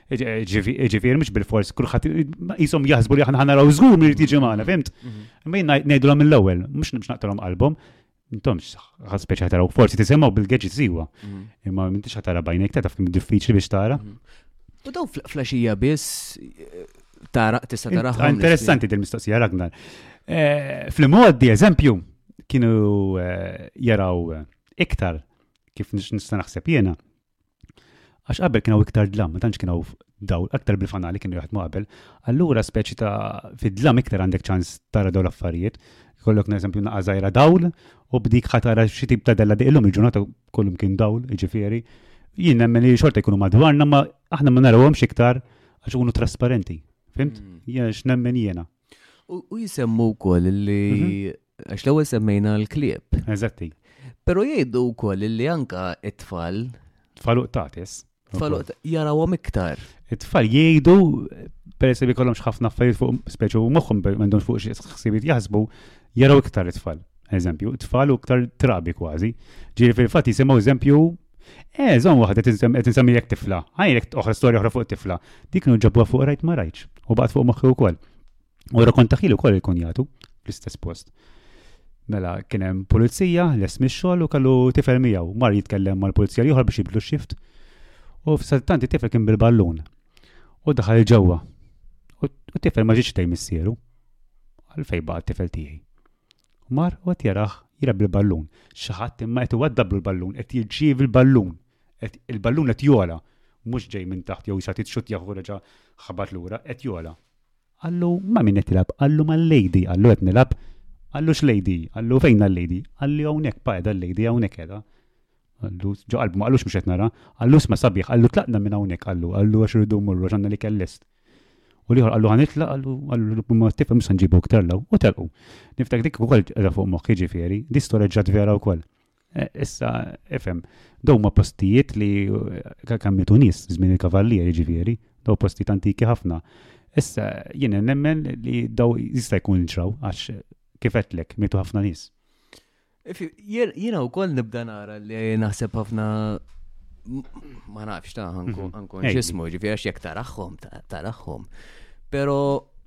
Ġifieri mhux bil-fors kulħadd qishom jaħsbu li aħna naraw żgur min irid jiġi magħna, fimt? Mhm. Imma jien ngħidulhom mill-ewwel, mhux nibx naqtalhom qalbhom, intomx ħadd speċi ħataraw forsi tisemgħu bil-gadget siwa. Mhm. Imma m'intix ħatara bajnek ta' taf kemm diffiċli biex tara. Mhm. U dawn flaxija biss tara tista' tara. Ah, interessanti din mistoqsija Ragnar. Eh, fl-modi eżempju kienu eh, jaraw eh, iktar kif nista' naħseb jiena Għax qabel kienu iktar dlam, ma tantx kienu dawl, aktar bil-fanali kienu jaħdmu qabel. Allura speċi ta' fid-dlam iktar għandek ċans tara dawl affarijiet. Kollok neżempju naqa' żgħira dawl u b'dik ħatara xi tip ta' della diqilhom il-ġurnata kollum kien dawl, jiġifieri. Jien nemmen li xorta jkunu madwarna ma aħna ma narawhomx iktar għax ikunu trasparenti. Fimt? Mm. Jena x'nemmen jiena. U jisemmu wkoll li mhm. Għax l-ewwel semmejna l-klieb. Eżatti. Però jgħidu wkoll li anka it-tfal. Tfal uqtatis. Tfal jarawhom iktar. It-tfal jgħidu peress li kollhom ħafna affarijiet fuq speċi u moħħhom m'għandhom fuq xi ħsibiet jaħsbu jaraw iktar it-tfal. Eżempju, it-tfal u iktar trabi kważi. Ġieri fil-fatt jisimgħu eżempju Eh, zon waħda qed insemmi jekk tifla. Għajrek oħra storja oħra fuq tifla. Dik kienu ġabwa fuq rajt ma rajtx u baqgħet fuq moħħi wkoll. U rakontaħil ukoll il-kunjatu fl-istess post. Mela, kien hemm pulizija, les mix-xogħol u kellu tifel miegħu. Mar jitkellem mal-pulizija ieħor biex jibdlu xift. U f'saltanti tifel kien bil-ballun. U daħal ġewwa. U tifel ma ġietx tgħid missieru. Għalfej baqa' tifel tiegħi. Mar u qed jaraħ jilab bil-ballun. Xi ħadd imma qed iwaddab l-ballun, qed jirċievi l-ballun. Il-ballun qed jola, mhux ġej minn taħt jew sa titxut jaħu reġa' ħabat lura, qed jola. Qallu, Ma' min qed tilgħab? Qallu, Mal-lady. Qallu, Qed nilgħab. Qallu, X'lady? Qallu, Fejn l-lady? Qalli, Hawnhekk, pa qiegħda l-lady, hawnhekk qiegħda. Qallu, Ġo qalbu ma qallux mhux qed nara. Qallu, Isma' sabiħ, qallu, Tlaqna minn hawnhekk, qallu, qallu għax irridu mmorru għax għandna l-ikel lest. U l-ieħor qallu ħa nitlaq, qallu, qallu ma tifhem mhux se nġibu iktar law. U telqu. Niftak dik ukoll qiegħda fuq moħħi ġifieri, di storja ġrat vera wkoll. Eh, issa, efem, daw ma postijiet li eh, kammitu nis, zmin il-kavallier ġifiri, daw postijiet antiki ħafna. Issa, jena nemmen li daw jista jkun ġraw, għax kifetlek, mitu ħafna nis. Jena u koll nibda nara li naħseb ħafna ma nafx ta' għankun mhm. ġismu, ġifiri għax jek taraħħom, taraħħom. Pero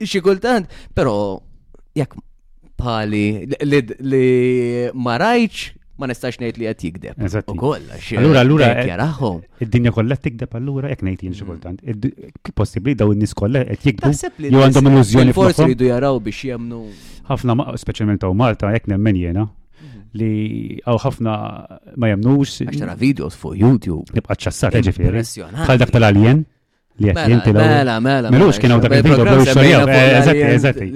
Xi kultant, però jekk bħali li ma rajtx ma nistax ngħid li qed jikdeb. Eżatt. Ukoll għax Allura allura qed jarahom. id-dinja kollha qed tikdeb allura jekk ngħid jien xi Mm. kultant. Id- Possibbli daw in-nies kollha qed jikbu. Taħseb li Jew għandhom nies illużjoni forsi f'moħħhom? jridu jaraw biex jemnu. Ħafna ma- speċjalment hawn Malta jekk nemmen jiena li hawn ħafna ma jemnux Għax tara videos fuq YouTube. nibqa' ċassat ġifieri. Impressjonanti. Bħal dak tal-alien. Li għet mela, jinti l-għu. Mela, mela. Melux mela, kien għu dak il-video, bro, xorjaw. Eżati, eżati.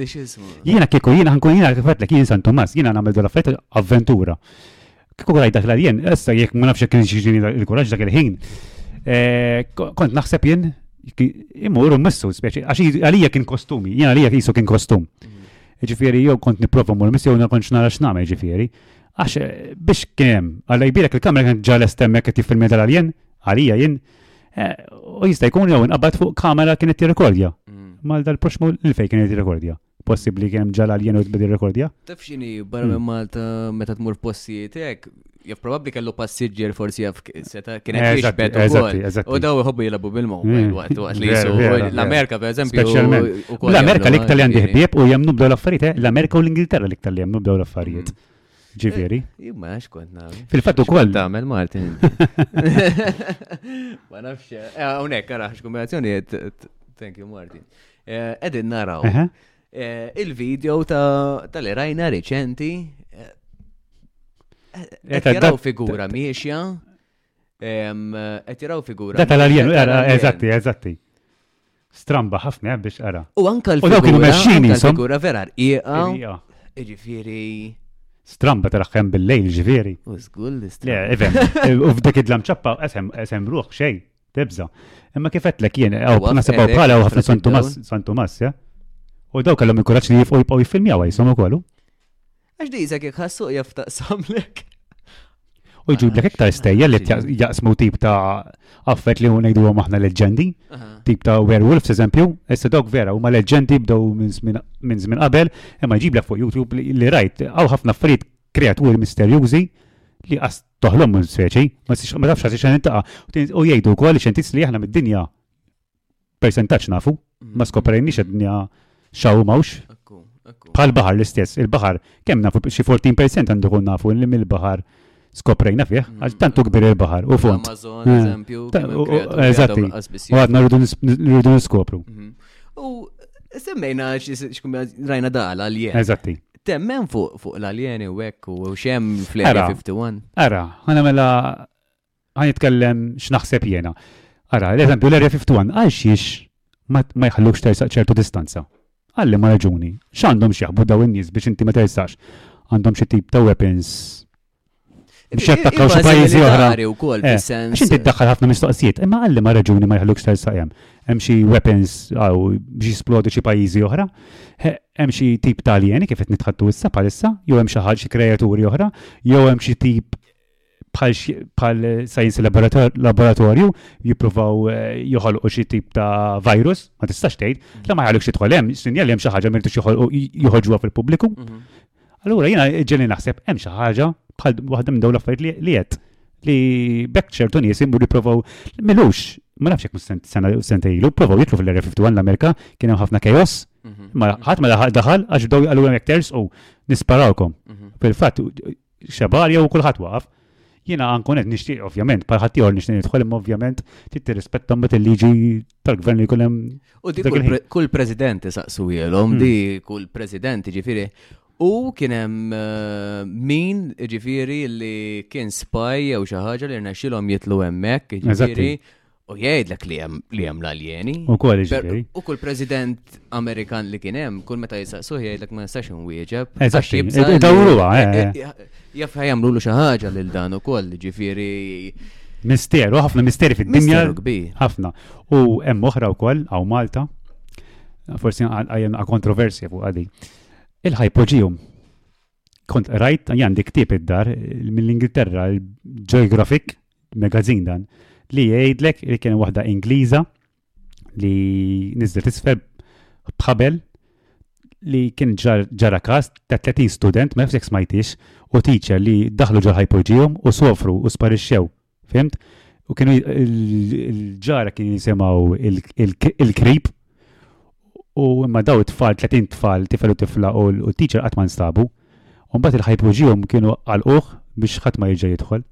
Jina kieku, jina ħankun jina kifetlek, jina San Tomas, jina namel dura fett avventura. Kieku għaj dak l-aljen, essa jek ma nafx kien xieġini il-kuraġ dak il-ħin. Eh, kont naħseb jien, imur u missu, speċi, għax għalija kien kostumi, jina għalija kisu kien kostum. Mm. Ġifiri, jow kont niprofa mur missu, jow nakonċ nara xname, ġifiri. Għax eh, biex kien, għalla jbirek il-kamera kien ġal estemmek kif fil-medal għaljen, għalija jien, għalija jien Eh, u jista' jkun jew inqabad fuq kamera kienet tirrekordja. Mm. Mal dal-push mul li fejn kienet tirrekordja. Possibbli kemm ġala l u tbidi rekordja? Taf xini, barra minn mm. Malta meta tmur postijiet hekk, jaf probabbli kellu passiġġier forsi jaf seta kien qed jixbet ukoll. U daw iħobbu jilagħbu bil-mo mm. waqt waqt li jisu l-Amerika pereżempju. L-Amerika l-iktar li għandi ħbieb u jemnu bdew l-affarijiet, eh? l-Amerika u l-Ingilterra l-iktar li jemnu bdew l-affarijiet. Ġifieri. Eh, imma għax kont nagħmel. Fil-fatt ukoll. Tagħmel Martin. Ma nafx. Eh, hawnhekk ara x'kombinazzjoni thank you Martin. Eh, qegħdin naraw. Il-video ta' li rajna reċenti. Qed jaraw figura miexja. Qed jaraw figura. Da tal-aljen, eżatti, eżatti. Stramba ħafna eh, biex ara. U anka l-figura vera rqiqa. Ġifieri stramba tal-axħem bil-lejl ġveri. U zgull l-istra. Eżem, u f'dik id-dlam ċappa, eżem ruħ xej, tibza. Imma kifet l kien, għaw, nasabaw bħala u għafna San Tomas, San Tomas, ja? U daw kellhom il-kuraċ li jifqu jibqaw jiffilmjaw għajsom u kollu. Għax dizek jek ħassuq jaf taqsamlek. U jġiblek iktar stejja li jaqsmu tip ta' affet li unajdu għom aħna leġendi, tip ta' werewolves eżempju, issa dawk vera huma leġendi bdew minn żmien qabel, imma jġiblek fuq YouTube li rajt għaw ħafna affarijiet kreaturi misterjużi li qas toħlom minn speċi, ma tafx għax xan intaqa. U jgħidu wkoll xentiz li aħna mid-dinja persentaġġ nafu, mm. ma skoprejniex id-dinja xaw mawx. Bħal baħar l-istess, il-baħar, kemm nafu xi 14% għandu kun nafu li mill-baħar skoprejna fih, mm. għal tantu kbir il-baħar u fond. Amazon, eh, eżempju. Eżatti, u għadna rridu niskopru. Mhm. U semmejna rajna dala l-jen. Eżatti. Temmen fuq l-alieni u ekku u xem fl-51. Ara, għana mela Għan itkellem x'naħseb jiena. Ara, l-eżempju l-Area 51 għal xiex ma jħallux tersaq ċertu distanza. Għalli ma raġuni, x'għandhom x'jaħbu daw in-nies biex inti ma tersaqx. Għandhom xi tip ta' weapons biex jattakkaw xi pajjiżi oħra. Biex eh, inti ddaħħal ħafna mistoqsijiet, imma għalli ma raġuni ma jħallux tersaq hemm. Hemm xi weapons għaw biex jisplodi xi pajjiżi oħra. Hemm xi tip ta' alieni kif qed nitħattu issa bħalissa, jew hemm xi ħaġa xi kreaturi oħra, jew hemm xi tip bħal science laboratorju jippruvaw eh, joħolqu xi tip ta' virus, ma tistax tgħid, mm. la ma jgħalux tidħol hemm, sinjal hemm xi ħaġa m'irtux joħorġuha fil-pubbliku. Mm-hmm. Allura jiena ġeni naħseb hemm xi ħaġa bħal waħda minn dawn l-affarijiet li qed li bekk ċertu nies imur jipprovaw milux ma nafx jekk sena sena ilu, provaw jitlu fil-R51 l-Amerika, kien hemm ħafna kajos, mhm. ma ħadd ma daħal għax bdew għalu hemm u nisparawkom. Mhm. Fil-fatt xabar jew kulħadd waqaf. Jiena ankun qed nixtieq ovvjament bħal ħadd ieħor nixtieq nidħol imma ovvjament trid tirrispetta mbagħad il-liġi tal-gvern li jkun hemm. U dik kull president isaqsu hmm. di kull president ġifieri U kien hemm eh, min ġifiri li kien spaj jew xi ħaġa li rnexxilhom jitlu hemmhekk, ġifiri. U jgħidlek li hemm li hemm l-aljeni. U kol iġri. U kull president Amerikan li kien hemm, kull meta jisaqsuh jgħidlek ma nistax inwieġeb. Eżatt, dawruha. Eh, eh, eh. Jaf jagħmlu xi ħaġa lil dan ukoll, ġifieri. Misteru, ħafna misteri fid-dinja. Ħafna. U hemm oħra wkoll hawn Malta. Forsi għajjem kontroversja fuq għadi. Il-hypogeum. kont rajt, għandi ktib id-dar mill-Ingilterra, il-Geographic, magazin dan, li jgħidlek li kien waħda Ingliża li nizdet isfel bħabel li kien ġara kas ta' 30 student, ma jafx smajtix, u teacher li daħlu ġo ħajpoġijom u sofru u sparixxew Fimt? U kienu l-ġara kien jisimaw il-krip u imma daw it-tfal, 30 tfal, tifel u tifla u l-teacher qatt ma nstabu. Umbat il-ħajpu ġihom kienu għal-uħ biex ħadd ma jiġi jidħol.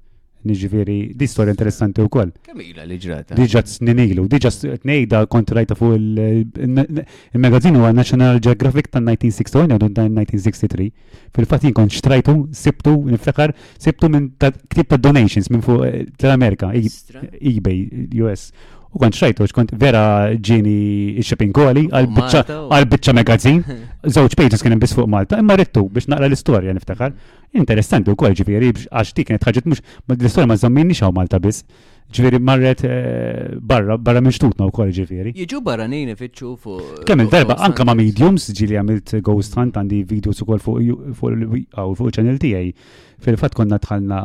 Niġifieri, di storja interessanti wkoll. Kemm ilha li ġrata? Diġà snin ilu, diġà tnejda kont rajta fuq il-magazzinu għal National Geographic tan-1961 u 1963. Fil-fatt jien kont xtrajtu, sibtu, niftakar, sibtu minn ktib ta' donations minn fuq eh, tal-Amerika, eBay, US. U kont xtrajtu, kont vera ġini il-shipping koli, għal-bicċa magazin, zoċ pages kienem bis fuq Malta, imma rittu biex naqra l-istoria niftakar. Interessanti u kol ġifiri, għax ti kienet ħagġet mux, l-istoria ma zommini xaw Malta bis, Ġifieri marret eh, barra, barra minn xtutna wkoll ġifieri. Jiġu barranin ifittxu fuq. Kemm il-darba anka ma' mediums ġieli għamilt ghost hunt għandi videos ukoll fuq fuq il- fuq channel tiegħi. Fil-fatt konna tħallna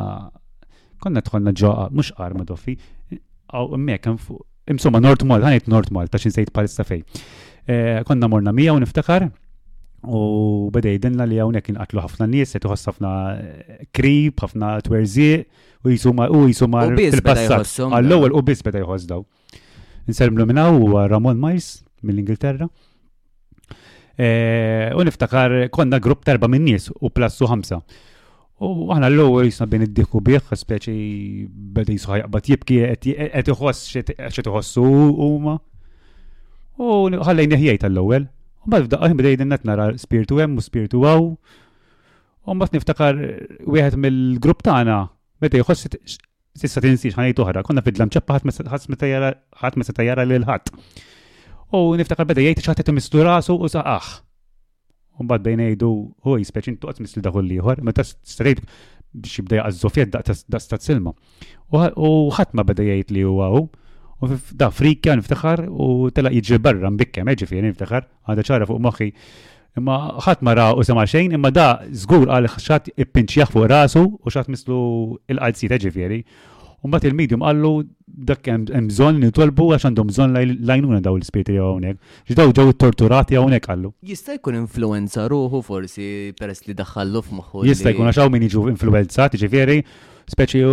konna tħallna ġo mhux qar ma' doffi. Aw hemmhekk hemm fuq. Insomma, Nord Malta, ħanejt Nord Malta xi nsejt palissa fej. Eh, Konna morna mija u niftakar u beda jidinna li hawnhekk inqatlu ħafna nies, qed iħoss ħafna eh, krib, ħafna twerżieq. U jisu mar, u jisu mar. U biss beda jħossu. Għall-ewwel u biss beda jħoss daw. Nselmlu minna u Ramon Majs mill-Ingilterra. Eh, u niftakar konna grupp terba minn nies u plassu ħamsa. U għana l-lower jisna bin id-diku bieħ, speċi beda jisuħaj għabat jibki, għet iħoss xet iħossu u ma. U ħallajn neħjajt għall-lower. U bad f'daqqa beda jidin nara spirtu għem u spirtu għaw. U mbagħad niftakar wieħed mill-grupp tagħna meta jħoss tista' tinsiex ħanejt oħra, konna fidla mċeppa ħadd meta tajjara lil ħadd. U niftakar beda jgħid xi ħadd mislu rasu u saqaħ. U mbagħad bejn ngħidu u jispeċi intoqgħod misli daħu l-ieħor, meta strejt biex jibda jaqażżofjet daqs ta' silma. U ħadd ma beda jgħid li huwa hu. U da frikja niftakar u tela jiġri barra mbikkem, eh, ġifieri niftakar. Għadha ċara fuq moħħi. Imma ħadd ma ra u sema' xejn, imma da żgur għal xatt ippinċjah fuq rasu u xatt mislu il-qalzita ġifieri. U mbagħad il-medium qallu dak hemm bżonn nitolbu għax għandhom bżonn lajnuna daw l-ispirti jew hawnhekk. Ġdaw ġew torturati hawnhekk qallu. Jista' jkun influenza ruħu forsi peress li daħħallu f'moħħu. Jista' jkun għax hawn min jiġu influenzat, ġifieri, speċi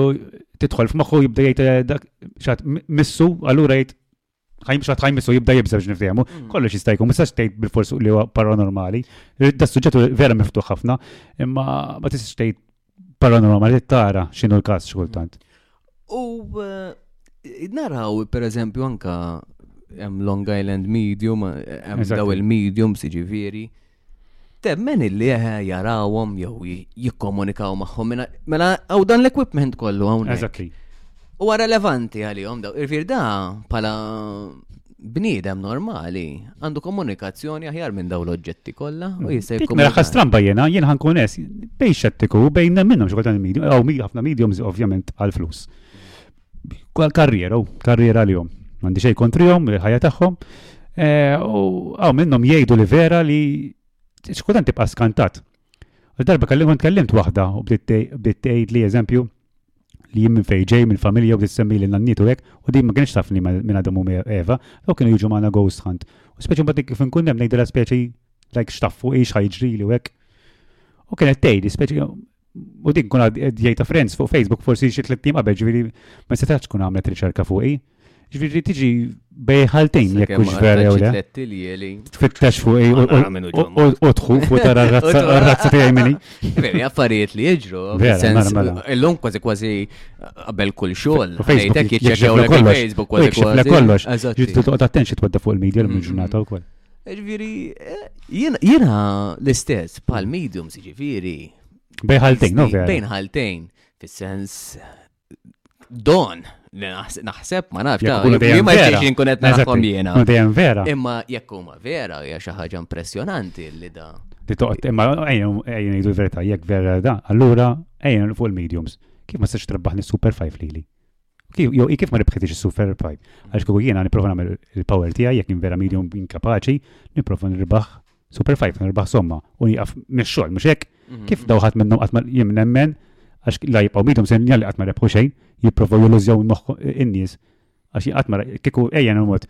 tidħol f'moħħu jibda jgħid eh, dak xatt missu, allura jgħid ħajmx lat ħajmissu jibda jibża biex nifhmu. Mm. Kollox jista' jkun, mistax tgħid bil-fors li huwa paranormali. Da suġġettu vera miftuħ ħafna, imma ma tistax tgħid paranormali tara x'inhu l-każ xi kultant. U eh, naraw per eżempju anka hemm Long Island Medium, hemm daw il-medium siġifieri Temmen illi eħe eh, jarawhom jew jikkomunikaw magħhom minn mela hawn dan l-equipment kollu hawn. Eżatti. Huwa relevanti għalihom daw. Irfir da bħala bniedem normali għandu komunikazzjoni aħjar minn daw l-oġġetti kollha u jista' jkun. Mela ħas tramba jiena jien ħankun es bejn xettiku bejn minnhom xogħol tal-medium, hawn ħafna mediums ovvjament għal flus. Karriera, karriera li jom. Mandi xej kontrijom, il-ħajja tagħhom. E, u għaw minnhom jgħidu li vera li xkudan tibqa' skantat. Darba kalli kont kellimt waħda u bdiet tgħid li eżempju li jim minn fejġej, minn familja u bdiet semmi li nanniet u hekk, u din ma kienx tafni minn Adam u Eva, u kienu jiġu magħna ghost hunt. U speċi mbagħad kif inkun hemm ngħidilha speċi like xtaffu ix ħajġri li hekk. U kienet tgħid, speċi U dik kun jgħid friends fuq Facebook forsi xi tliet tim qabel ġifieri ma setax tkun għamlet riċerka fuqi. Ġifieri tiġi bej ħaltejn jekk hux vera jew le. Tfittex fuqi u tħu fuq tara r-razza tiegħi minni. Veri affarijiet li jiġru. Illum kważi kważi qabel kull xogħol. Fejtek jiċċekkjaw l-Facebook kważi kważi. Kollox. Ġiet toqgħod attent xi twadda fuq il-medja l-ġurnata wkoll. Ġifiri, eh, jiena l-istess, pal medium, ġifiri. Bejn ħaltejn, no? Bejn ħaltejn, fil-sens don naħseb ma nafx. Jien ma jtiex inkun qed nagħhom jiena. Dejjem vera. Imma jekk huma vera hija xi ħaġa impressjonanti li da. Li toqgħod imma ejjem ejjem ngħidu l-verità jekk vera da, allura ejjem fuq il-mediums. Kif ma sirx trebbaħni super five lili? Kif, jo, kif ma rebħitix il-super fight? Għax kieku jiena niprofa nagħmel il-power tiegħi jekk vera medium inkapaċi, niprofa nirbaħ super fight, nirbaħ somma u jgħaf mix-xogħol mhux hekk. Mhm. Kif daw ħadd minnhom qatt ma jien nemmen għax la jibqgħu medium se li qatt ma rebħu xejn, jipprovaw jolużjaw moħħ in-nies. Għax qatt ma kieku ejja mod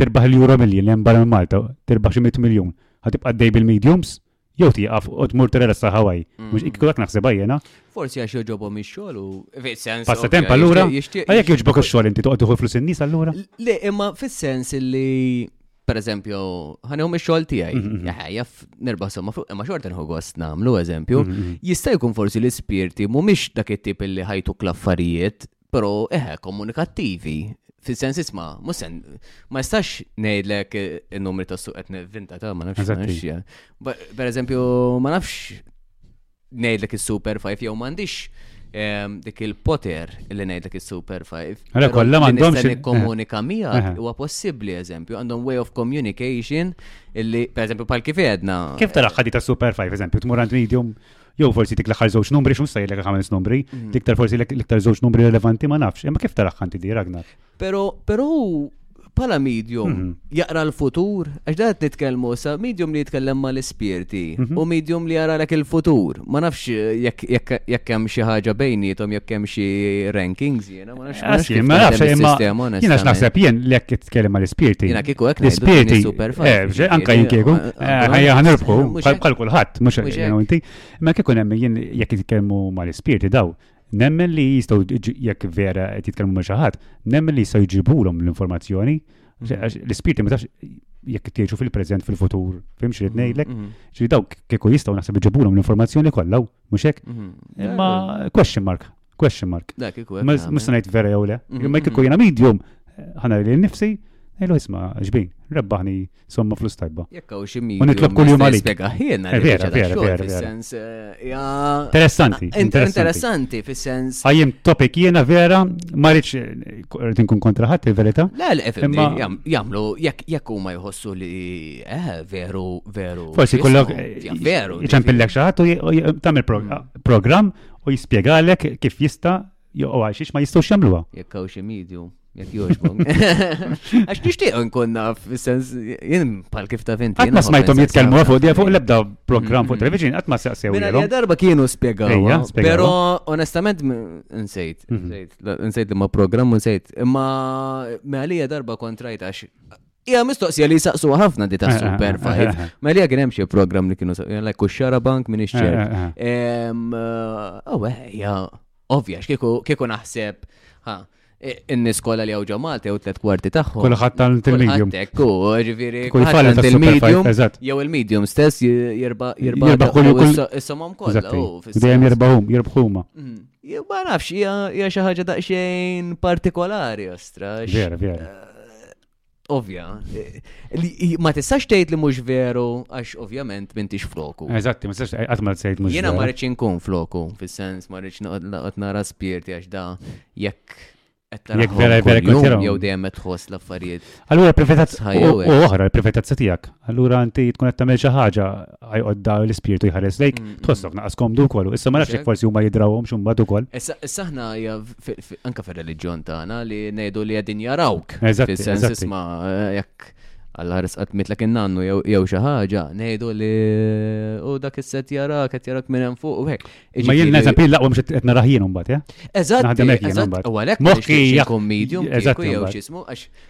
tirbaħ l-euro milli li hemm barra Malta, tirbaħ xi 100 miljun. Ħatibqa' dej bil-mediums, Jew tieqaf u tmur tirrela sa Hawaii. Mhux ikku dak naħsibha jiena. Forsi għax joġobhom ix-xogħol u fis-sens. Passa temp allura. Għajek joġbok ix-xogħol inti toqgħod tieħu flus in-nies allura? Le, imma fis-sens li per eżempju, ħanihom ix-xogħol tiegħi, mhm, mhm. jaħjaf nerba' somma fuq, imma xorta nħu gost nagħmlu eżempju, mhm, jista' jkun forsi l-ispirti mhumiex dak it-tip li ħajtu klaffarijiet Pero, eħe, komunikattivi, fil-sens isma, musen, ma jistax nejdlek eh, il-numri ta' suq etne vinta ta' ma nafx. Per eżempju, ma nafx nejdlek il-Super 5 jew mandiċ ehm, dik il-poter li nejdlek il-Super 5. Għara kolla mandom xin. Komunika eh. mija, eh. huwa possibli eżempju, għandhom way of communication illi, per eżempju, pal kif edna. Kif taraħħadi ta' Super 5, eżempju, tmur għand medium Jew forsi dik l-aħħar żewġ numri x'mhux se jgħidlek ħames numri, mhm. l-iktar forsi l-iktar żewġ numri relevanti ma nafx, imma kif taraħ kanti di Ragnar? Pero, pero pala medium mhm. jaqra l-futur, għax daħt nitkelmu sa medium li jitkellem ma l-ispirti mhm. u medium li jara lek il-futur. Ma nafx jekk hemm xi ħaġa bejnietom jekk hemm xi rankings. Jena ma nafx Għax jien ma nafx taħdem imma is-sistema, jien għax onestament. naħseb jien li jekk titkellem għal ispirti. Jena kieku hekk ngħidu L-ispirti, kien super fun. eh, bġe, anka jien kieku, Ankun- eh, ħajja ħanirbħu, Mhux bħal hekk. bħal kulħadd, mhux Mhux jien u hekk. inti. Imma kieku nemmen jien jekk jitkellmu mal-ispirti daw, nemmen li jistgħu jġi- jekk vera qed jitkellmu ma' xi ħadd, nemmen li jistgħu jġibulhom l-informazzjoni. Mhm. Għax- għax L-ispirti ma tafx jekk tgħixu fil-preżent fil-futur, fimx li tnejlek, Mhm, ġri dawk kieku jistgħu naħseb iġibulhom l-informazzjoni kollha, mhux hekk? mhm. Imma question mark. Question mark. Dak ikun. Mhux se ngħid vera jew le. Mhm, Imma jekk mhm. ikun jiena medium, ħana li nifsi, ngħidu isma' ġbin, rebbaħni somma flus tajba. Jekk hawn xi medium. U nitlob kuljum għalik. Spjega ħiena. Eh, vera, vera, vera. Fis-sens eh, interessanti. Interessanti fis-sens. Għajjem topic jiena vera, ma rridx eh, nkun kontra ħadd il-verità. Le, le, jagħmlu jekk huma jħossu li eh veru, veru. Forsi kollok veru. Iċempillek xi ħadd u tagħmel mm. programm u jispjegalek kif jista' joqgħu għal xiex ma jistgħux jagħmluha. Jekk hawn xi medium, jekk jogħġbok. Għax nixtieq nkun naf, sens jien bħal kif ta' vinti. Qatt ma smajthom jitkellmu fuq di fuq l-ebda programm fuq mm-hmm. television qatt ma saqsew. Mela darba kienu spjegaw. Però onestament nsejt, mm-hmm. nsejt li ma programm nsejt, imma meħalija mela darba kontrajt għax Ija mistoqsija li jisaqsuha ħafna di ta' eh, Super eh, Five. Eh, ma li għagħin xie program li kienu like u xara bank minn iċċer. Oh, ja, ovvja, kieku naħseb, ha, in-nis kolla li għawġa Malta jew tlet kwarti tagħhom. Kulħadd tant il-medium. Ekku, ġifieri kulħadd il-medium. Jew il-medium stess jirba' jirba' jirba' kull is-somom kollha. Dejjem jirbahum, jirbħuma. Mm. Ma nafx, hija xi ħaġa daqsxejn partikolari, ostra. Vera, vera. ovvja. Ma tistax tgħid li mhux veru għax ovvjament m'intix floku. Eżatti, ma tistax qatt ma tgħid mhux. Jiena ma rridx inkun floku, fis-sens ma rridx noqgħod nara spirti għax da jekk Jek vera vera kontirom. Jew dejjem qed tħoss l-affarijiet. Allura privatezza u oħra l-privatezza tiegħek. Allura inti tkun qed tagħmel xi ħaġa għajqodda l-ispirtu jħares lejk, mm, mm. tħossok naqas komdu wkoll. Issa ma nafx forsi huma jidrawhom xi mbagħad ukoll. Issa aħna anka fil-reliġjon tagħna li ngħidu li qegħdin jarawk. Fis-sens isma' eh, jekk għalla risqat mitlek innannu jew xi ħaġa, ngħidu li u dak is-set jarak, qed jarak minn hemm fuq u hekk. Ma jien neta pil laqwa mhux qed narah jien imbagħad, eh? Eżatt. Naħdem hekk jien imbagħad. U għalhekk moħħi jakum medium jew x'ismu għax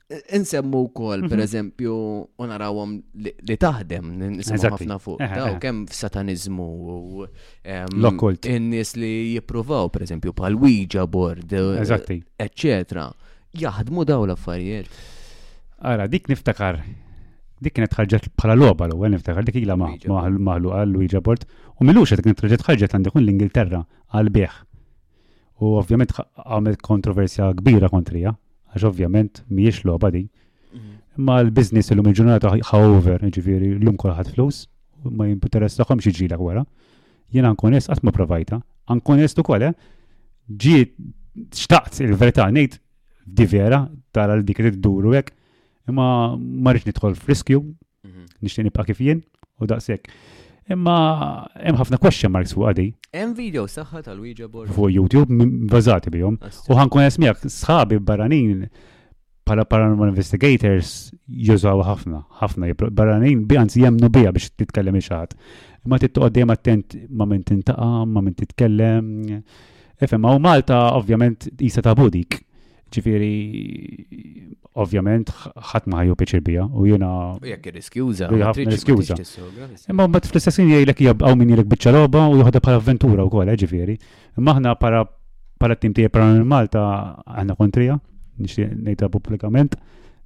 Insemmu wkoll, mhm. per eżempju, u narawhom li taħdem, nisimgħu ħafna fuq. Daw kemm f'satanizmu u l-okkult. In-nies li jippruvaw, per eżempju, pal Ouija board, eh, eccetera. Jaħdmu daw l-affarijiet. Ara, dik niftakar dik kienet ħarġet bħala logħba l ewwel niftakar dik ilha maħluqa l-Ouija board u milux qed kienet ħarġet għandi kun l-Ingilterra għal bih. U ovvjament għamlet kontroversja kbira kontrija, għax ovvjament mhijiex logħba di. Mhm. Ma l-biznis illum il-ġurnata however, ġifieri llum kulħadd flus, ma jinteressakom xi ġilek wara. Jiena nkun est qatt ma provajta, nkun est ukoll eh? ġiet xtaqt il-verità ngħid di vera tara l dik li dduru hekk, imma ma rridx nidħol friskju Mhm. Nixtieq nibqa' kif jien u daqshekk. Imma hemm ħafna question marks fuq għadi. Hemm video saħħa tal-Ouija board. Fuq YouTube bażati bihom. U ħankun esmiegħek sħabi barranin pala paranormal investigators jużaw ħafna, ħafna barranin bi anzi jemnu bija biex titkellem iċaħat. Ma tittuqad dejjem attent ma minn tintaqa, ma minn titkellem. Efem, ma u Malta ovvjament jisa tabu dik. Ġifieri ovvjament ħadd ma ħajju piċir bija u jiena. U jekk irriskjuża, irriskjuża. Imma mbagħad fl-istess ħin jgħidlek jabqgħu min jilek biċċa logħba u joħodha bħala avventura wkoll, eh, ġifieri. Imma aħna para para tim tiegħi para Malta aħna kontrija, nixtieq ngħidha pubblikament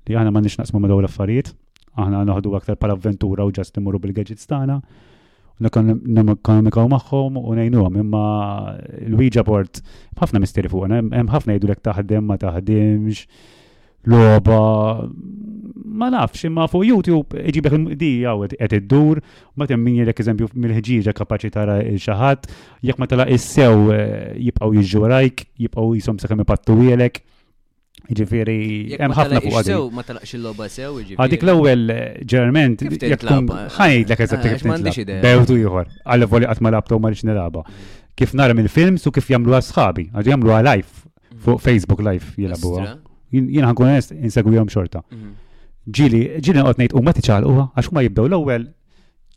li aħna ma nix naqsmu ma dawn l-affarijiet, aħna noħdu aktar para avventura u ġast imorru bil-gadgets tagħna. Nikkomunikaw magħhom u ngħinuhom, imma l-Ouija board ħafna misteri fuq, hemm ħafna jgħidulek taħdem ma taħdimx, loba, ma nafx, imma fuq YouTube iġibek di għawet qed iddur, ma temmin jilek eżempju mill-ħġieġa kapaċi tara xaħat, jekk ma tala issew eh, jibqgħu jiġġurajk, jibqgħu jisom sakemm ipattu jilek. Ġifiri, hemm ħafna fuq għadi. Ma talaqx il-loba sew, ġifiri. Għadik l-ewwel ġerment, jekk tkun ħajt l-ek eżatt kif m'għandix idea. Bewtu ieħor, għal voli qatt ma labtu ma rix nilaba. Kif nara mill-films u kif jagħmlu sħabi, għadu jagħmlu live fuq Facebook live jilagħbuha. Jiena ħankun onest insegwihom xorta. Mhm. Ġili, ġili qed ngħid huma tiċalquha għax huma jibdew l-ewwel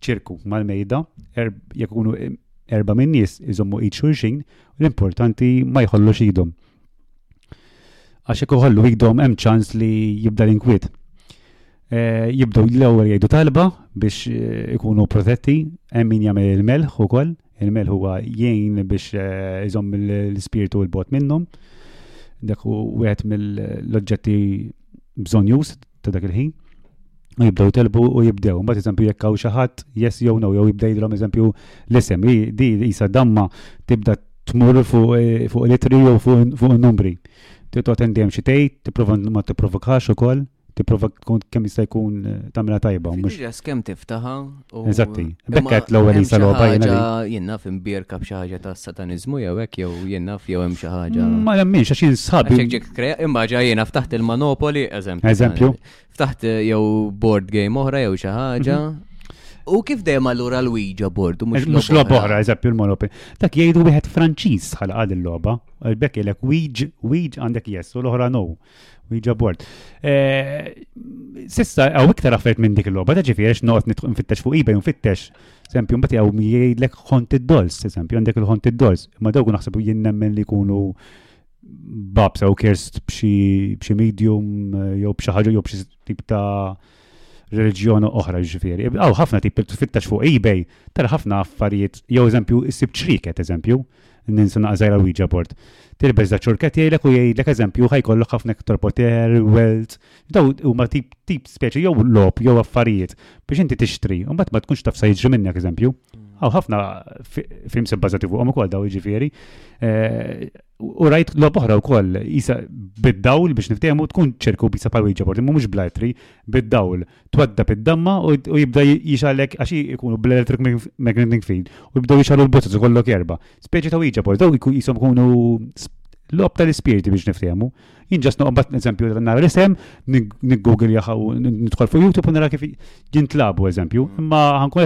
ċirku mal-mejda, er- jekk ikunu erba' min-nies iżommu id xulxin, l-importanti ma jħollu xidhom. Għax jekk iħollu idhom hemm ċans li jibda l-inkwiet. Eh, jibdew l-ewwel jgħidu talba biex eh, ikunu protetti, hemm min jagħmel il-melħ ukoll, il-melħ huwa jgħin biex eh, iżomm l-ispirtu l-bot minnhom. Dak u wieħed mill-oġġetti bżonn już ta' dak il-ħin. U jibdew telbu u jibdew. Mbagħad eżempju jekk hawn xi ħadd yes jew no jew jibda jidhom eżempju l-isem. Di isa damma tibda tmur fuq eh, l-itri jew fuq in-numri. Titgħod tendem xi tgħid, tipprova ma tipprovokax ukoll, tipprova tkun kemm jista' jkun eh, tagħmilha tajba. Mhux kemm tiftaħa Eżatti, bekket l-ewwel isa logħba jiena. Jiena fim birka b'xi ħaġa ta' sataniżmu jew hekk jew jiena jew hemm xi ħaġa. Ma nemminx għax jien sħabi. Imma ġa jiena ftaħt il-Manopoli, eżempju. Eżempju. Ftaħt eh, jew board game oħra jew xi ħaġa. Mhm. U kif dejjem allura l-wija bordu mhux mhux logħba oħra, eżempju l-Monopoly. Dak jgħidu wieħed Franċiż bħal qal il-logħba, bekk ilek wij, wij għandek yes u l-oħra no. Ouija board. Eh, sissa, għaw iktar affert minn dik il-loba, ta' ġifiri, x'noqgħod nitħu nfittex fuq eBay, nfittex. Sempju, mbagħad għaw jgħidlek haunted dolls, sempju, għandek il-haunted dolls. Ma dawk naħseb jien nemmen li jkunu babs għaw kerst b'xi medium eh, jew b'xi ħaġa jew b'xi tip ta' reliġjon oħra ġifiri. Għaw ħafna tip tfittax fuq eBay, tara ħafna affarijiet, jew eżempju, issib ċriket, eżempju, ninsu naqżajra Ouija board. Tilbeż da ċurket jgħidlek u jgħidlek eżempju ħajkollok ħafna iktar poter, wealth. Daw huma tip tip speċi jew lob jew affarijiet biex inti tixtri, u mbagħad ma tkunx taf sa jiġri minnek eżempju. Għaw ħafna film sebbażati fuqhom ukoll daw jiġifieri. Eh, u rajt lob oħra wkoll isa bid-dawl biex niftehmu tkun ċerku bisa pal Ouija board, mhumiex blatri, bid-dawl. tweddab id-damma u jibda jixalek għax ikunu bl-electric magnetic field u jibdaw jixalu l-buzzers u kollok erba. Speċi ta' wieġa pol, daw jisom kunu l-ob tal-ispirti biex niftehmu. Jien ġast noqbat eżempju nara l-isem, niggugil jaħu, nidħol fuq YouTube u nara kif jintlabu eżempju, mm. imma ħankun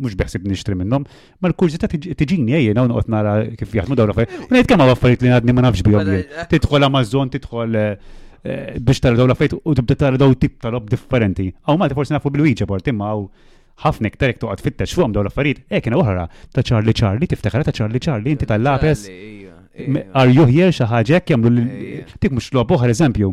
mhux beħsib nixtri minnhom, Ma l-kurzita tiġini ejjien hawn noqgħod nara kif jaħdmu dawn l-affarijiet. U ngħid kemm affarijiet li għadni ma nafx bihom jien. Eh, tidħol Amazon, tidħol eh, eh, biex tara dawn l-affarijiet u tibda tara dawn tip ta' lob differenti. Hawn Malti forsi nafu bil-wieġa port imma hawn ħafna iktar jekk toqgħod fittex fuqhom dawn l-affarijiet, hekk kienu oħra ta' Charlie Charlie, tiftakar ta' Charlie Charlie, inti tal-lapes. Iva. Are you here xi ħaġa hekk jagħmlu dik mhux lob oħra eżempju.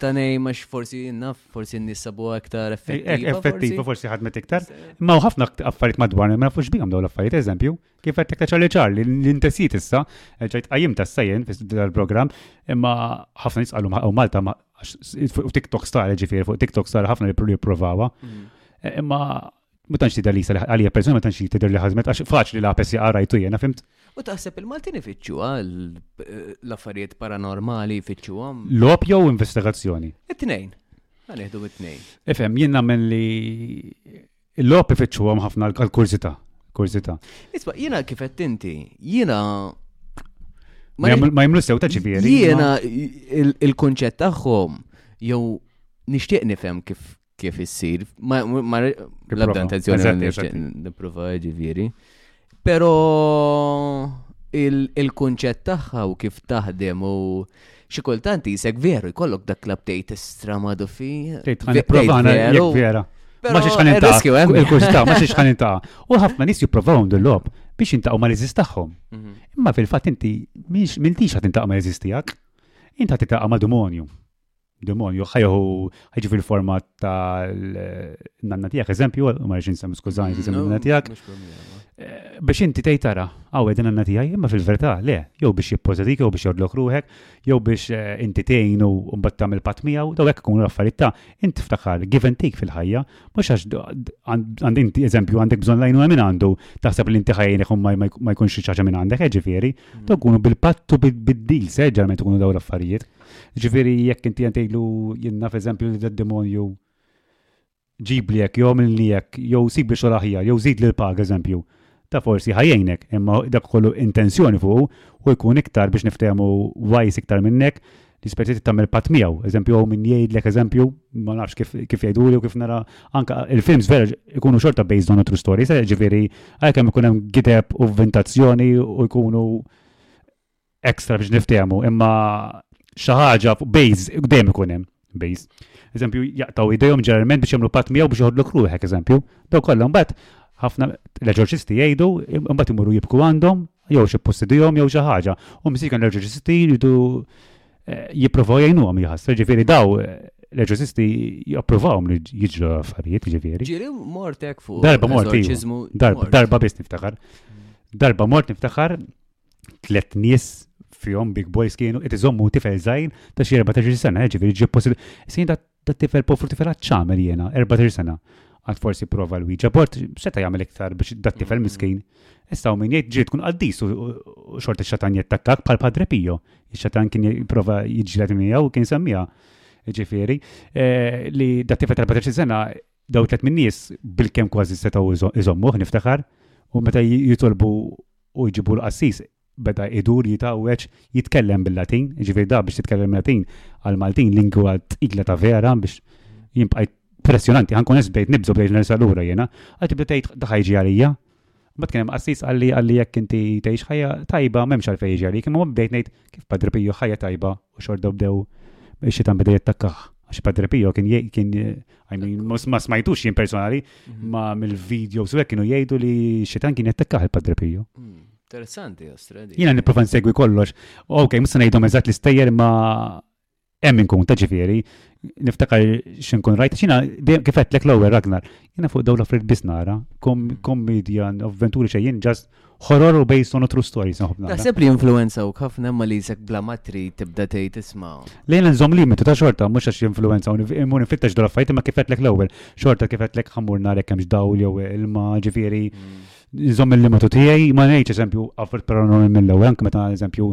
Ta' nejm għax forsi naf, forsi n-nis sabu aktar effettiva. Eh, eh, effettiva, forsi ħadmet iktar. Ma ħafna affarijiet madwar, ma nafux bihom daw l-affarijiet, eżempju, kif għed tekta ċarli ċarli, l-intesijiet issa, eh, ġajt għajim ta' sajjen fil-program, imma ħafna nis għallu u Malta, fuq TikTok star, ġifir, fuq TikTok star ħafna li provawa. Mm. Imma ma tantx tidher li għalija persuna ma tantx li tidher li ħadmet għax faċli la pessi għarajtu jena fimt. U taħseb il-Maltin ifittxu eh, l-affarijiet paranormali ifittxu għam? Lop jew investigazzjoni? It-tnejn. Għaniħdu it-tnejn. Ifem, jien namen li l-lop ifittxu għam ħafna għal-kurzita. Kurzita. Isma, jena kifet inti, jena Ma jimlu sew ta' ġibieri. Jiena il-konċett tagħhom jew nixtieq nifhem kif kif issir. Ma l-ebda intenzjoni nipprova ġifieri. Però il-kunċett tagħha u kif taħdem u xi kultant jisek veru jkollok dak l-update stramadu fi. Provana jekk vera. Ma xiex ħanin ta' il-kursita, ma xiex ħanin ta' u ħafna nis jipprovaw għandu l-lob biex jintaqgħu ma' l-eżist tagħhom. Mhm. Imma fil-fatt inti m'intix ħadd intaqgħu ma' l-eżist tiegħek, inti ħadd tintaqgħu ma' demonju. demonju, ħajħu ħajġi fil-format ta' nanna tijak, eżempju, ma rġin sem skużani, sem nanna tijak. Eh, biex inti tej tara, għaw edin nanna tijaj, imma fil-verta, le, jew biex jippozadik, jew biex jodlok ruħek, jew biex eh, inti tejn u mbattam il-pat miegħu, daw hekk kun l-affarijiet ta' inti ftakar give and take fil-ħajja, mhux għax għand inti eżempju għandek bżonn lajnu minn għandu, taħseb li inti ħajjinek ma jkunx xi ħaġa minn għandek, ġifieri, mm. daw kunu bil-pattu bid-dil, seġġa ma tkunu daw l-affarijiet. Ġifieri jekk inti qed tgħidlu jinnaf eżempju li d-demonju ġibli jekk jew minn jekk jew sibli xogħol aħjar jew żid lil pag eżempju. Ta' forsi ħajjejnek, imma dak kollu intenzjoni fuq u jkun iktar biex niftehmu wajs iktar minnek li speċi tagħmel pat miegħu. Eżempju hawn min jgħidlek eżempju, ma nafx kif kif jgħiduli u kif nara anke il-films vera ikunu xorta based on a true story, se ġifieri għalkemm ikun hemm gideb u vintazzjoni u jkunu ekstra biex niftehmu, imma xi ħaġa bejz dejjem ikun hemm bejz. Eżempju, jaqtaw idejhom ġeneralment biex jagħmlu patt miegħu biex joħodlu kruħek, eżempju. Daw kollha mbagħad ħafna l-eġorċisti jgħidu mbagħad imorru jibku għandhom jew xi possidihom jew xi ħaġa. U misik kan l-eġorċisti jridu eh, jipprovaw jgħinuhom jħassru, ġifieri daw eh, l-eġorċisti japprovawhom li jiġru affarijiet, ġifieri. Ġieri mortek fuq. Darba morti. Darba biss niftakar. Darba mort niftakar tlet nies fihom big boys kienu qed iżommu tifel żgħir ta' xi 14 sena, ġifieri ġib possib. Sin ta' tifel pofru tifel ċamel jiena, 14 sena. Għad forsi prova l-wieġa bord, seta' jagħmel iktar biex dat tifel mm. miskin. Issa u min jgħid ġiet tkun qaddis u xorta xatan jettakkak bħal Padre Pio. Xatan kien jipprova jiġġieled miegħu kien semmiha. Ġifieri, eh, li dat tifel 14 sena Daw tliet min-nies bil-kemm kważi setgħu iżommuh niftakar u meta jitolbu u jġibu l-qassis beda idur jitawweġ jitkellem bil-Latin, ġifieri da biex titkellem Latin għal-Maltin lingwa tqila ta' vera biex jimbqajt impressjonanti, ħankun esbdejt nibżu bdejt nersa lura jiena, għad tibda tgħid daħajġi għalija, Mbagħad kien hemm qassis qalli qalli jekk inti tgħix ħajja tajba m'hemmx għalfejn jiġi għalik, imma bdejt ngħid kif Padre Pio ħajja tajba u xorta bdew xitan beda jattakkaħ. Għax Padre Pio kien kien ma smajtux jien personali, mhm. ma mill-video u kienu jgħidu li xitan kien jattakkaħ il-Padre Pio. Hmm, interessanti, Jina niprofa nsegwi kollox. Ok, musa ngħidhom eżatt l-istejjer ma hemm inkun ta' ġifieri, niftakar xinkun rajt, xina kif għedlek l-ewwel Ragnar, jiena fuq dawn l-affarijiet biss nara, komedjan, avventuri xejn, ġast horror u based on a true story, saħobna. Naħseb li influenza u ħafna ma li jisek bla matri tibda tgħid isma'. Lejn nżomm limitu ta' xorta mhux għax influenza u mmur nfittex dwar affarijiet ma kif għedlek l-ewwel, xorta kif għedlek ħammur nara kemm x'dawl jew ilma ġifieri. Mm. Nżomm il-limitu tiegħi ma ngħidx eżempju affarijiet paranormali mill-ewwel, anke meta eżempju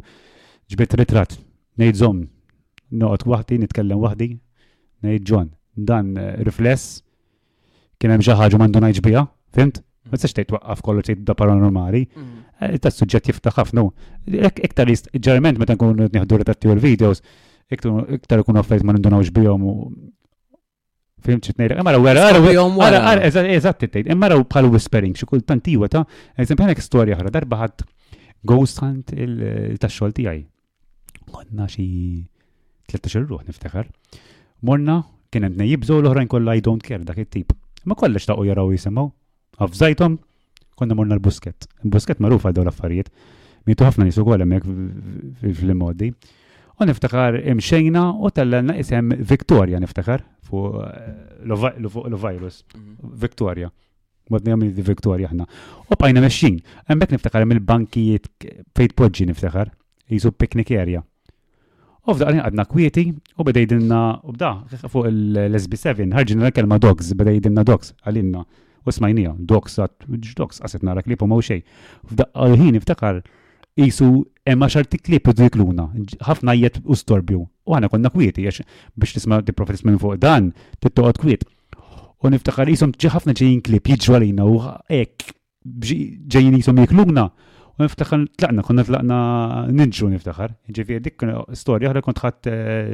ġbit ritratt Ngħid żomm, noqgħod waħdi, nitkellem waħdi, ngħid ġon, dan eh, rifless, kien hemm xi ħaġa m'għandu ngħidx biha, fimt? Ma tistax tgħid twaqqaf kollu tgħid da paranormali. Mm. Eh, ta' suġġett jiftaħ ħafna. Iktar ġerment meta nkunu nieħdu retattiv il-videos, iktar ikun offlejt ma nindunawx bihom u Fim ċit nejra, imma raw, għara, eżatt t-tejt, imma raw bħal whispering, xikul tantiwa ta' eżempju għanek storja ħra, darba ħad ghost hunt il-taxxol tijaj. Għanna xi 13 ruħ niftakar. Morna, kien hemm jibżgħu l-oħrajn kollha I don't care dak it-tip. Ma kollox ta' u jaraw jisimgħu. Avżajthom, konna morna l-busket. Il-busket magħruf għal dawn l-affarijiet. Mitu ħafna nisu għal hemmhekk fil-modi. U niftakar imxejna u tellelna isem Victoria niftakar fuq eh, l-virus. Mhm. Victoria. Modni għamil di Victoria ħna. U bajna meċin. Għembek niftakar mill-bankijiet fejt poġġi niftakar. Jisu picnic area. U f'daqqa għadna kwieti u beda jidilna u bda fuq l-SB7 ħarġina l-kelma dogs, beda jidilna dogs għalinna. U smajnija, dogs għat, dogs għaset nara klip u ma' xej. F'daqqa l-ħin iftakar jisu hemm għax artikli bidu jikluna, ħafna jiet u storbju. U għana konna kwieti, għax biex tisma' tipprova tisma' fuq dan, tittoqgħod kwiet. U niftakar jisom ġi ħafna ġejjin klip jiġu għalina u hekk ġejjin jisom jikluna, U niftakar tlaqna, konna tlaqna ninġu niftakar. Ġifieri dik storja ħra kont ħadd eh,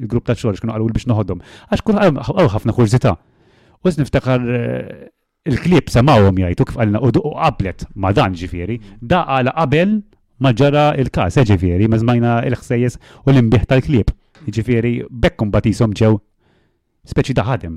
il-grupp ta' xogħol kienu qalu biex noħodhom. Għax kull ħafna kurżità. U niftakar eh, il-klib semawhom jgħidu kif qalna u qablet ma' dan ġifieri, da għala qabel ma ġara il-każ eh, ġifieri, ma żmajna il-ħsejjes u l-imbieħ tal-klib. Ġifieri bekkum batisom ġew speċi ta' ħadem.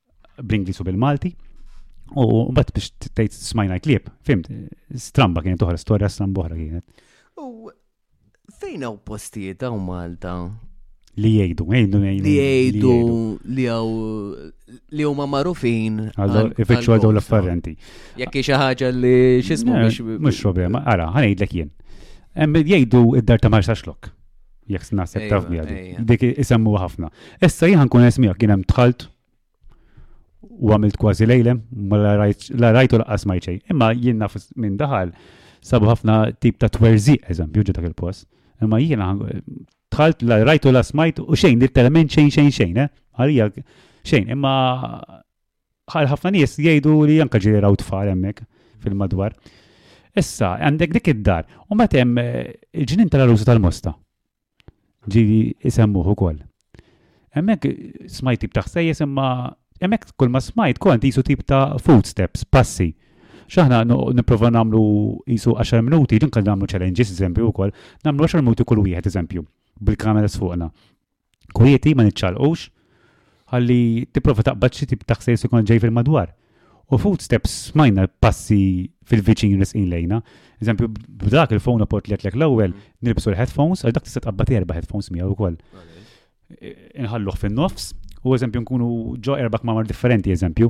bl-Ingliż u bil-Malti. U mbagħad biex tgħid smajna klieb, fimt, stramba kienet oħra, storja stramba oħra kienet. U fejn hawn postijiet hawn Malta li jgħidu, jgħidu, jgħidu. Li jgħidu li għaw li huma marufin. Għallu, ifittxu għal dawn l-affarrenti. Jekk xi ħaġa li xismu biex. Mhux problema, ara, ħanejdlek jien. Jgħidu id-dar ta' Marsa Xlok. Jek naħseb taf bija dik. Dik isemmu ħafna. Issa jien ħankun esmija kien hemm tħalt u għamilt kważi lejlem, ma la rajtu laqqas ma jċej. Imma jien naf minn daħal sabu ħafna tip ta' twerzi, eżempju, ġu dak il-post. Imma jiena tħalt la rajtu la smajt u xejn, litteralment xejn xejn xejn, eh? Għalija xejn, imma Għal ħafna nies jgħidu li anke ġiri raw tfal hemmhekk fil-madwar. Issa, għandek dik id-dar, u meta hemm eh, il-ġnien tal-arużu tal-mosta. Ġiri isemmuh ukoll. Hemmhekk smajt tip ta' ħsejjes imma hemmhekk kull ma smajt kont jisu tip ta' footsteps, passi. X'aħna nipprova nagħmlu jisu 10 minuti, din kan nagħmlu challenges eżempju wkoll, nagħmlu 10 minuti kull wieħed eżempju bil-kamera sfuqna. kwieti ma niċċalqux ħalli tipprova taqbad xi tip ta' ħsejs li jkun ġej fil-madwar. U footsteps smajna passi fil-viċin risqin lejna. Eżempju, b'dak il-phone apport li għetlek l-ewwel mm. nilbsu l-headphones, għal dak tista' tqabbad erba' headphones miegħu wkoll. Inħalluh fin-nofs, u eżempju nkunu ġo erba' kmamar differenti, eżempju,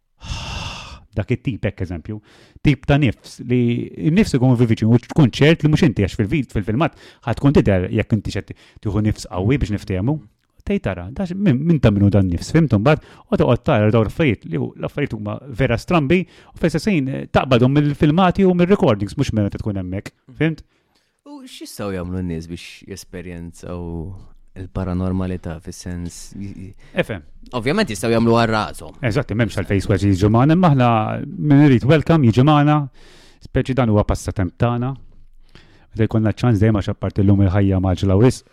dak it-tip hekk eżempju, tip ta' nifs li n-nifs ikun viviċi u tkun ċert li mhux inti għax fil-vid fil-filmat ħad tkun tidher jekk inti xed tieħu nifs qawwi biex niftehmu. Tej tara, minn ta' minnu dan nifs, fim tumbat, u toqgħod tara dawn l-affarijiet li l-affarijiet huma vera strambi u fl-istessin eh, taqbadhom mill-filmati u mill-recordings mhux meta tkun hemmhekk, fimt? U x'jistgħu jagħmlu n-nies biex jesperjenzaw il-paranormalità fis-sens. Efem. Ovvjament jistgħu jagħmlu għal rashom. Eżatt, m'hemmx għal fejs weġi jiġu magħna, imma aħna min irid welcome jiġi magħna, speċi dan huwa passatemp tagħna. Meta jkollna ċans dejjem għax apparti llum il-ħajja maġla wisq.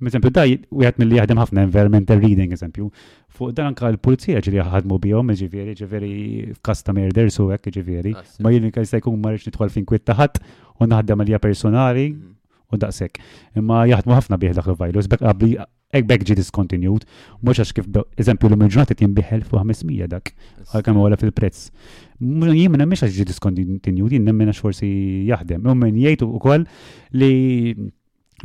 Eżempju, da wieħed milli jaħdem ħafna environmental reading, eżempju, fuq dan anka l-pulizija ġiri jaħdmu bihom, ġifieri, ġifieri f'kas ta' murders u hekk, ġifieri. Ah, ma jien kien se jkun ma rridx nidħol fin kwitt taħat u naħdem għalija personali mhm. u daqshekk. Imma jaħdmu ħafna bih dak il-virus, bekk qabli ek bek ġi discontinued, mux għax kif, eżempju, l-lum il-ġurnata kien biħel fuq 500 dak, għal kam għala fil-prezz. Jien minna miex għax ġi discontinued, jien nemmen għax forsi jaħdem. Ummen jgħajtu u koll li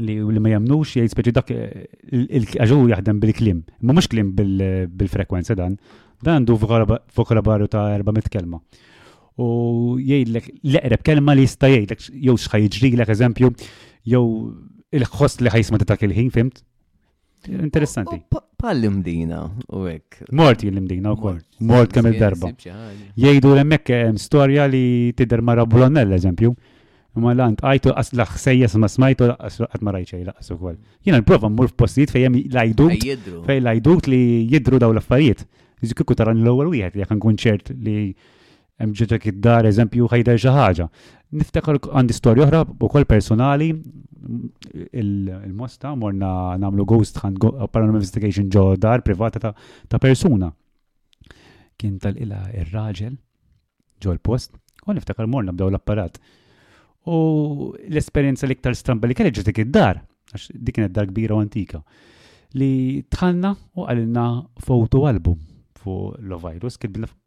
li li ma jemnux jgħid speċi dak il-għaxu jaħdem bil-klim. Ma mhux klim bil-frekwenza dan. Dan għandu vokalabarju ta' 400 kelma. U jgħidlek l-eqreb kelma li jista' jgħidlek jew x'ħa jiġrilek eżempju jew il-ħoss li ħajsma dak il-ħin fimt. Interessanti. Pal l-imdina u hekk. Mort l-imdina u kol. Mort kemm il-darba. Jgħidu l-emmek eh, storja li tidher mara Bulonell, eżempju. Ma lant, għajtu għas laħ sejjes ma smajtu laqqas għat ma rajċej laqqas u kol. Jena l-prova mmur f'postijiet fejjem lajdut, fej lajdut li jidru daw l-affarijiet. Ġikiku taran l-ewwel wieħed li jekk nkun ċert li Hemm ġiġek id-dar eżempju ħajder xi ħaġa. Niftakar għandi storja oħra ukoll personali il-mosta morna nagħmlu ghost hunt paranormal investigation ġo dar privata ta' persuna. Kien tal-ila ir-raġel ġo l-post u niftakar morna b'daw l-apparat. U l-esperjenza l-iktar stramba li kelli ġiġek id-dar, għax dik kienet dar kbira u antika, li tħanna u għalilna foto album fuq l-virus, kien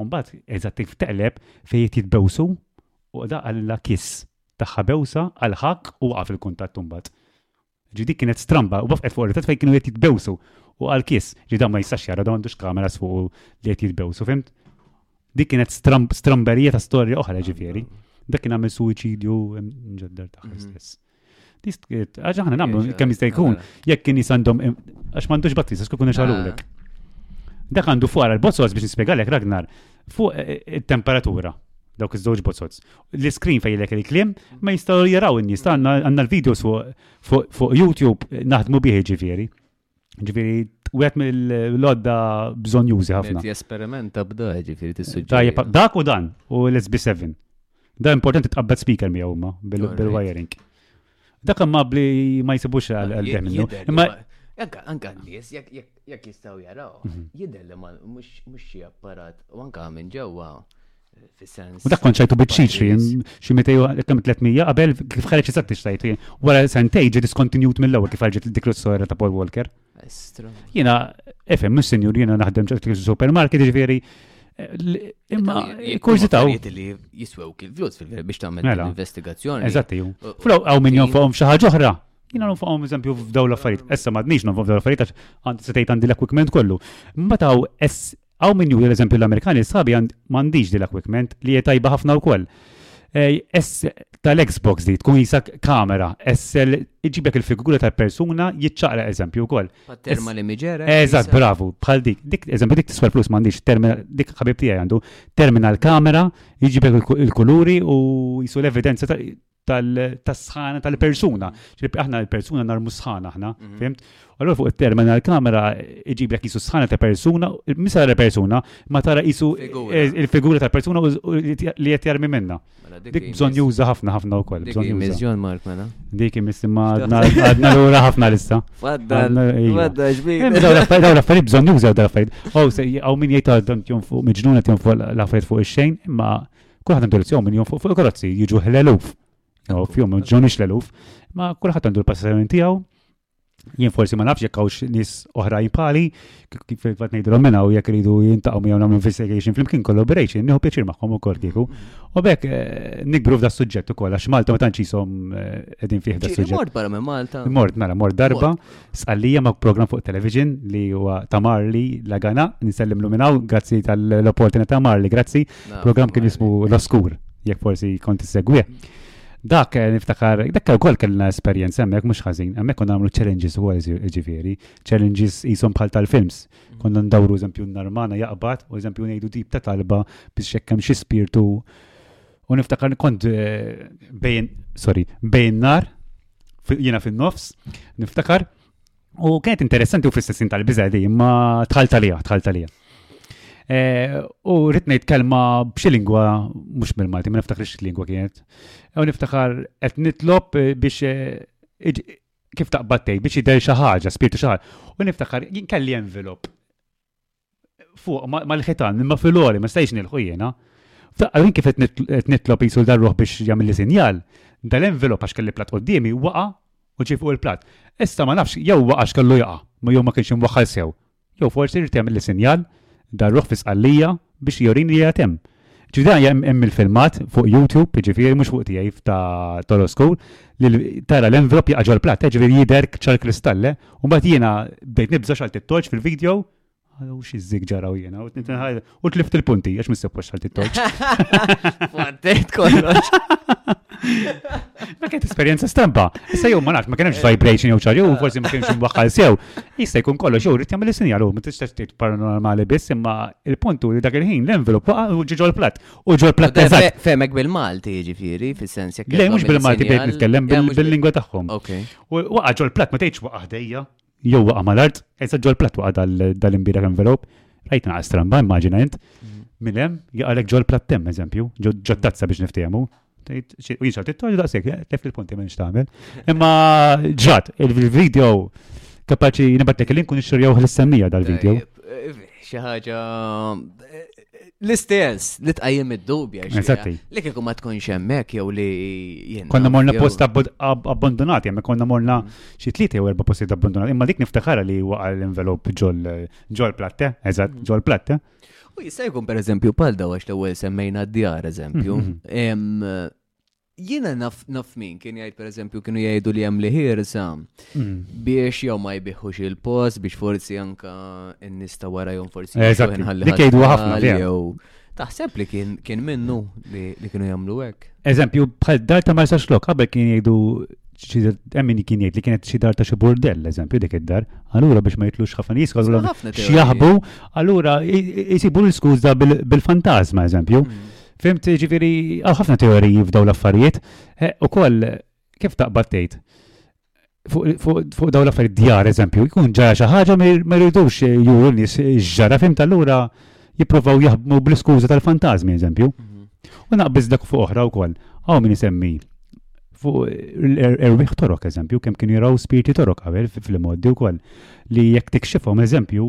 Umbat, eżatt kif teqleb, fejiet jitbewsu u da għalla kiss taħħa bewsa għal ħak u waqaf il-kuntatt umbat. Ġi dik kienet stramba u bafqet fuq il-tat fejn kienu qed jitbewsu u għal kiss ġi da ma jistax jara da m'għandux kamera fuq li qed jitbewsu, fimt? Dik kienet stramberija ta' storja oħra ġifieri. Dak kien għamil suwiċidju ġeddar tagħha mhm. stess. Għax aħna nagħmlu eh, kemm jista' jkun eh. jekk kien jisandhom għax m'għandux battiż għax ikun xalulek. Dak għandu fuq għal bozzos biex nispjegalek Ragnar fuq eh, it-temperatura dawk iż-żewġ bozzos. L-iskrin fejlek il-klim ma jistgħu jaraw in-nies għandna l-videos fuq YouTube naħdmu bih ġifieri. Ġviri, u għet mill-lodda bżon jużi ħafna. Ti esperimenta b'da, ġviri, t-sujġi. Dak u dan, u l-SB7. Da importanti tqabbad speaker mi għumma, bil-wiring. Dak ammabli ma jisibux għal-għem. Imma. Anka n-nis, jek jistaw jaraw, mhm. jidher li mux xie apparat, u anka minn ġewwa, U dak kont xajtu bit-ċiċri, xi mitej kemm 300 qabel kif ħareġ isat tixtajt. Wara sentej ġi diskontinjut mill-ewwel kif ħarġet dik l-sora ta' Paul Walker. Jiena efhem mhux sinjur jiena naħdem ċertu supermarket ġifieri Imma kurzitaw. li jiswew kif flus biex tagħmel mela. investigazzjoni. Eżatti. Flow għaw minn jom fuqhom xi ħaġa oħra. Jina nfu għom eżempju f'daw l-affarijiet, essa madnix nfu f'daw l-affarijiet għax għandi setejt għandi l-equipment kollu. Ma taw Hawn min juri l-eżempju l-Amerikani sħabi għand m'għandix din l-equipment li hija tajba ħafna wkoll. Ej, ess- tal-Xbox di tkun jisak kamera, essel iġibek il-figura tal-persuna jiċċaqla eżempju wkoll. Terma li miġera. Eżatt, bravu, bħal dik. Dik, eżempju, dik tiswa l-flus m'għandix terminal, dik ħabib tiegħi għandu terminal kamera, jiġibek il- il-kuluri u jisu l-evidenza ta' tal-sħana tal-persuna. Ġib aħna l-persuna narmu sħana aħna, mhm. fimt? Allora fuq il-termina l-kamera iġib l jisu sħana ta' persuna, misa ta' persuna, ma tara jisu eh, il-figura ta' persuna li jett jarmi minna. Mela, Dik bżon juża ħafna ħafna u koll. Dik mizjon Mark mela. Dik mizjon ma għadna l-ura ħafna lissa. Għadda, għadda, ġbir. Daw l-affarijiet bżon juża daw l-affarijiet. Għaw min jgħid għaddom tjon fuq, mġnuna tjon fuq l-affarijiet fuq il-xejn, ma' Kulħadd għandu l-istess minn jom fuq il-karozzi jiġu ħleluf. Jew fjum, ġonix l-eluf. Ma kulħadd għandu l-passajrin tiegħu. Jien forsi ma nafx jekk hawnx nies oħra jipali, kif qed ngħidilhom minn hawn jekk iridu jintaqgħu miegħu nagħmlu investigation flimkien collaboration, nieħu pjaċir magħhom ukoll kieku. U bekk eh, nikbru f'da suġġett ukoll għax Malta ma tantx ishom eh, qegħdin fih da suġġett. Mort barra minn Malta. Mort mela, mort darba, sqallija ma' program fuq television li huwa ta' Marli Lagana, nisellimlu minn hawn, grazzi tal-opportunità Marli, grazzi. Program kien jismu L-Oskur, jek forsi kont segwi. Dak eh, niftakar, dak ukoll kellna esperjenza hemmhekk mhux ħażin, hemmhekk konna nagħmlu challenges ukoll ġifieri, challenges qishom bħal tal-films. Mm. Konna ndawru eżempju narmana jaqbad u eżempju ngħidu tip ta' talba biex jekk hemm xi spirtu u niftakar kont eh, bejn sorry, bejn nar jiena fin-nofs, niftakar U kienet interessanti u fl-istessin tal-biża di, ma tħalta lija, tħalta lija. Eh, u rrit ngħid kelma b'xi lingwa mhux mill-Malti, ma niftakar xi lingwa kienet. U niftakar qed nitlob eh, biex eh, kif taqbattej biex jidher xi ħaġa, spirtu xi ħaġa. U niftakar jien kelli envelop. fuq mal-ħitan, imma fil-għoli, ma stajx nilħu jiena. Għalin kif qed nitlob jisul darruħ biex jagħmel li sinjal, dal-envelop għax kelli plat qoddimi waqa' u ġie fuq il-plat. Issa ma nafx jew waqa' x'kellu jaqa', ma jew ma kienx imwaħħal sew. Jew forsi rrid jagħmel li sinjal darruħ fi sqallija biex jorini li għatem. Ġifieri dan hemm il-filmat fuq YouTube, jiġifieri mhux fuq tiegħi ta' Toro School, li tara l-envelop jaqa' ġol-platt, eh, ġifieri jidher ċar kristall, eh. U mbagħad jiena bdejt nibża' x'għalt it-torċ fil-video, Ara u xi żig ġara u jiena, u tnitt inħajr- u tlift il-punti għax mhux suppost x'għalt it-torċ. Waddejt kollox. Ma kienet esperjenza stampa. Issa jew ma nafx, ma kien hemmx vibration jew ċar, jew forsi ma kienx imwaħħal sew. Jista' jkun kollox jew rid jagħmel is-sinjal u ma tistax tgħid paranormali biss imma il-punt hu li dak il-ħin l-envelop waqa' u ġi ġol-platt. U ġol-platt eżatt. Femek bil-Malti jiġifieri fis-sens jekk. Le mhux bil-Malti bdejt nitkellem bil-lingwa tagħhom. U waqa' ġol-platt ma tgħidx waqa' ħdejja jew waqa' mal-art, eżatt ġol-platt waqa' dal-imbierek envelop. Rajt naqas tramba immaġina int. Minn hemm jaqalek ġol-platt hemm eżempju, ġot-tazza biex niftehmu. Iġa, tittoġ daqsik, eh, tef il-punti minn xtamil. Imma ġat, il-video kapaċi nibatlek il-link kun ixxurjaw l-istemmija dal-video. Xaħġa l-istess li tqajjem id-dubja. Eżatti. Li kieku ma tkunx hemmhekk jew li jien. Konna morna post abbandonati, hemmhekk konna morna mm. xi tliet jew erba' postijiet abbandonati. Imma dik niftakara li waqal l-envelop ġol platte, eżatt, mm. ġol platte. U jista' jkun per eżempju pal daw għax l-ewwel semmejna d-djar eżempju. Mhm. Jiena naf naf min kien jgħid per eżempju kienu jgħidu li hemm li ħirsa mhm. biex jew ma jbiħux il-post biex forsi anka n-nista wara jom forsi jgħidu ħafna jew taħseb li kien kien minnu li kienu jagħmlu hekk. Eżempju bħal dar ta' Marsa Xlok qabel kien jgħidu Emmin kien jgħid li kienet xi dar ta' xi burdell, eżempju, dik id-dar. Allura biex ma jitlux ħafna nies, għazlu x'jaħbu, Allura, jisibu l-skuża bil-fantasma, eżempju. Mm. Fimt, ġifiri, għaw ħafna teoriji f'daw l-affarijiet, eh, u koll, kif taqbad tgħid? Fuq daw l-affarijiet djar, eżempju, jkun ġara xi ħaġa ma jridux juru nies ġara fimt allura jippruvaw jaħdmu bl-iskuża tal-fantasmi, eżempju. Mhm. U naqbiż dak fuq oħra wkoll. Hawn min isemmi fuq erwieħ torok, eżempju, kemm kienu jaraw spirti torok qabel fil-moddi wkoll li jekk tikxifhom eżempju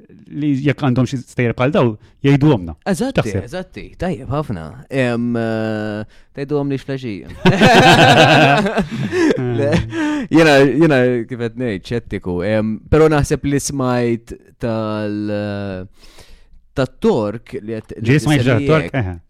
li jekk għandhom xi stejjer bħal daw, jgħidu għomna. Eżatti, eżatti, tajjeb ħafna. Eh, tgħidu għom li xlaġija. Jena, jena kifet nejt, ċettiku, pero naħseb li smajt tal- eh, tat-tork li għet. Ġi smajt tal-tork, eħe. Eh,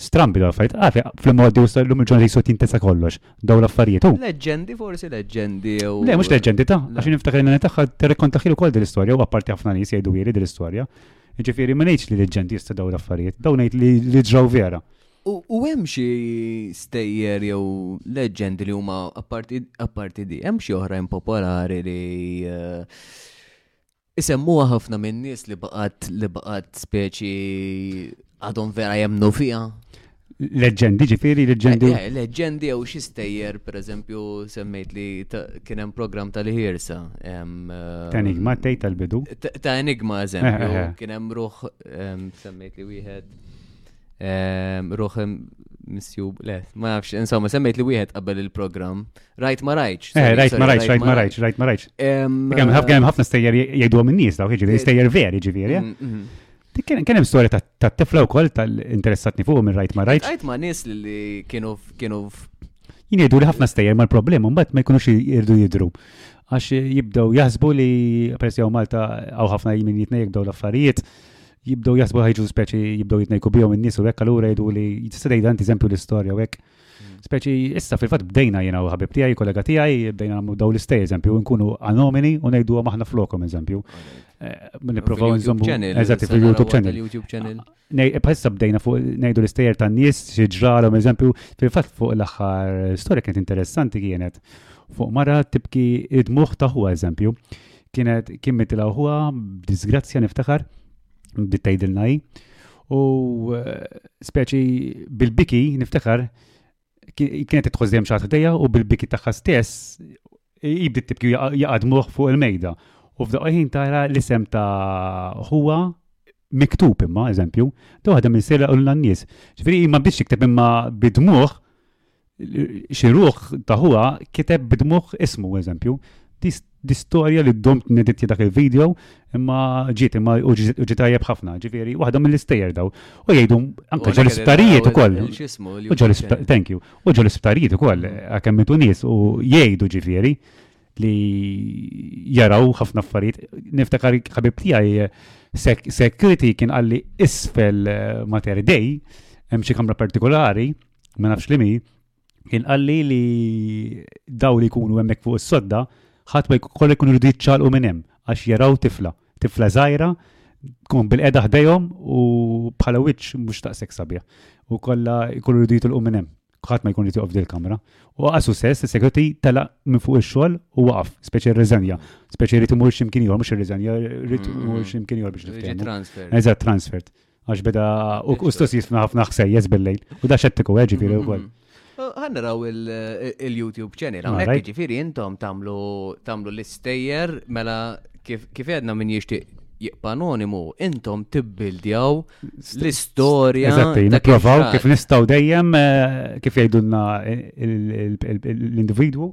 Strambi l-affarijiet, għafi, ah, fl-modi u l-lum il-ġurnata jisot jintesa kollox, daw l-affarijiet. Leġendi, forsi leġendi. Le, mux leġendi ta' għax niftakar l-nani taħħa t-rekkonta xilu kol dil-istoria u għapparti ħafna nis jgħidu jiri dil-istoria. Ġifiri, ma nejċ li leġendi jista daw l-affarijiet, daw nejt li ġraw vera. U hemm xi stejjer jew leġendi li huma apparti di, hemm xi oħra impopolari li eh, Isemmuha ħafna minn nies li baqgħet li baqgħet speċi għadhom vera jemnu fiha. Leġendi ġifieri, leġendi. Eh, eh, leġendi jew xi stejjer, pereżempju semmejt li kien hemm programm tal-ħiersa. Eh, ta' enigma tgħid tal-bidu. Ta' enigma eżempju, kien hemm ruħ semmejt li wieħed Ruħem misjub, le, ma nafx, insomma, semmejt li wieħed qabel il-programm. Rajt ma rajtx. Eh, rajt ma rajtx, rajt ma rajtx, rajt ma rajtx. Kemm ħafna stejjer jgħidu minn nies daw, jiġifieri stejjer veri, ġifieri. Eh? Mm, mm. Kien hemm storja ta' tifla wkoll tal-interessatni fuq minn rajt ma rajtx. Rajt ma nies li kienu kienu Jien jgħidu li ħafna stejjer mal-problema, mbagħad ma jkunux jirdu jidru għax jibdew jaħsbu li peress jew Malta għaw ħafna jimin jitna jibdew l-affarijiet jibdew jasbu ħajġu speċi jibdew jitnejku bihom in-nies u hekk allura jgħidu li tista' tgħid anti eżempju l-istorja u hekk. Mm. Speċi issa fil-fatt bdejna jiena u ħabib tiegħi, kollega tiegħi, bdejna nagħmlu daw l-istej eżempju nkunu anomini u ngħidu aħna flokom eżempju. Eh, nipprovaw nżommu. Eżatt fil-YouTube channel. YouTube channel. Bħalissa bdejna fuq ngħidu l-istejjer tan-nies xi ġralhom eżempju fil-fatt fuq l-aħħar storja kienet interessanti kienet fuq mara tibki id-muħ taħu eżempju kienet kien mitila uħuha b'disgrazzja niftakar bdiet tgħidilna hi. U eh, speċi bil-biki niftakar kienet tħoss dejjem xi ħdejja u bil-biki tagħha stess jibdi tibki jaqadmuh fuq il-mejda. U f'daqqa tara l-isem ta' huwa miktub imma, eżempju, da waħda minn sejra u l-nies. Ġifieri ma biex jikteb imma bidmuħ Xi ruħ ta' ħuha kiteb bidmuħ ismu, eżempju, di storja li d-dom t-nedit dak il-video, imma ġiet imma u ġiet tajjeb ħafna, ġifieri, waħda mill-istejjer daw. U jgħidu anke ġol isptarijiet ukoll. Thank you. U ġol isptarijiet ukoll, għakemm mitu nies u jgħidu ġifieri li jaraw ħafna affarijiet. Niftakar ħabib tiegħi security kien qalli isfel eh, mater dej, hemm xi kamra partikolari, ma nafx li mi, kien qalli li daw li jkunu hemmhekk fuq is-sodda ħadd ma jkun ikun irridu jiċċaqlqu minn hemm għax jaraw tifla, tifla żgħira tkun bil-qeda ħdejhom u bħala wiċċ mhux taqsek sabiħ. U kollha jkunu irridu jitilqu minn hemm. Ħadd ma jkun jitqof dil-kamra. U qasu sess, is-segreti tela minn fuq ix-xogħol u waqaf, speċi r-reżenja. Speċi rrid imur x'imkien ieħor, mhux ir-reżenja, rrid mm-hmm. imur x'imkien ieħor biex niftehmu. Eżatt, transfert. Għax beda u kustus jisna ħafna ħsejjes bil-lejl. U da xettiku, eh, ġifiri u koll. Għannaraw il-YouTube channel, għanek ġifiri intom tamlu l-istejjer mela kif edna minn jishtiq jibqa' anonimu, intom tibbildjaw l-istorja. Eżatti, nipprovaw kif nistgħu dejjem eh, kif jgħidulna l-individwu,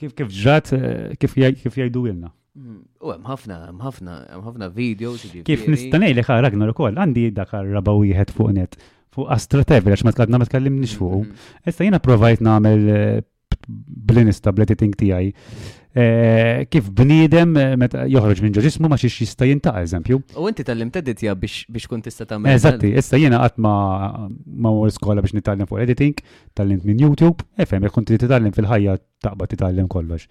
kif kif ġrat eh, kif jgħidu ilna. Hmm, u hemm ħafna, hemm ħafna, hemm ħafna videos. Kif nista' ngħid li ħa Ragnar ukoll għandi dak raba wieħed fuq net fuq Astra Tevel għax ma tlabna ma tkellimniex hmm, fuq. Hmm, Issa jiena provajt nagħmel eh, bl-inista bl-editing tiegħi eh, kif bniedem eh, meta joħroġ minn ġismu ma xiex jista' jintaq eżempju. U inti tallim teditja biex biex kun tista' tagħmel. Eżatti, issa jiena qatt ma ma skola biex nitgħallem fuq editing, tallimt minn YouTube, efhem jekk kont titgħallem fil-ħajja taqbad titgħallem kollox.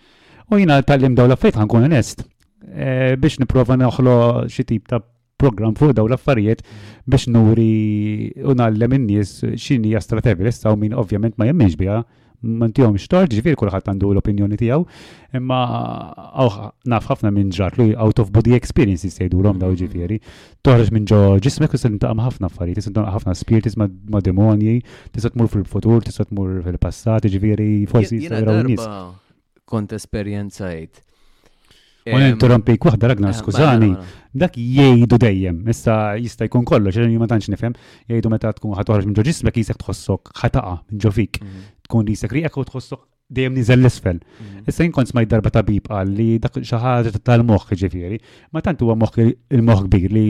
U jiena tgħallim dawn l-affarijiet ħankun onest eh, biex nipprova noħlo xi tip ta' program fuq daw l-affarijiet biex nuri u nallem in-nies x'inhi stratevi issa u min ovvjament ma jemminx biha mantijom xtort, ġifir kullħat għandu l-opinjoni tijaw, imma naf ħafna minn ġratlu out of body experiences sejdu l-om daw ġifiri. toħroġ minn ġo ġismek tista' tintaqa' ma' ħafna affarijiet, tista' tintaqa' ħafna spirti ma' demonji, tista' tmur fil-futur, tista' tmur fil-passat, ġifieri forsi jista' jaraw nies. Kont esperjenzajt. U ninterrompik waħda ragna, eh, skużani, dak jgħidu dejjem, issa jista' jkun kollox, ġen ma tantx nifhem, jgħidu meta tkun ħatoħroġ minn ġo ġismek jisek tħossok ħataqa minn ġo fik, mhm. tkun jisek riqek u tħossok dejjem niżel l-isfel. Mhm. Issa jien kont smajt darba tabib qal li dak xi ħaġa tal-moħħ ġifieri, ma tant huwa moħħ il-moħħ kbir li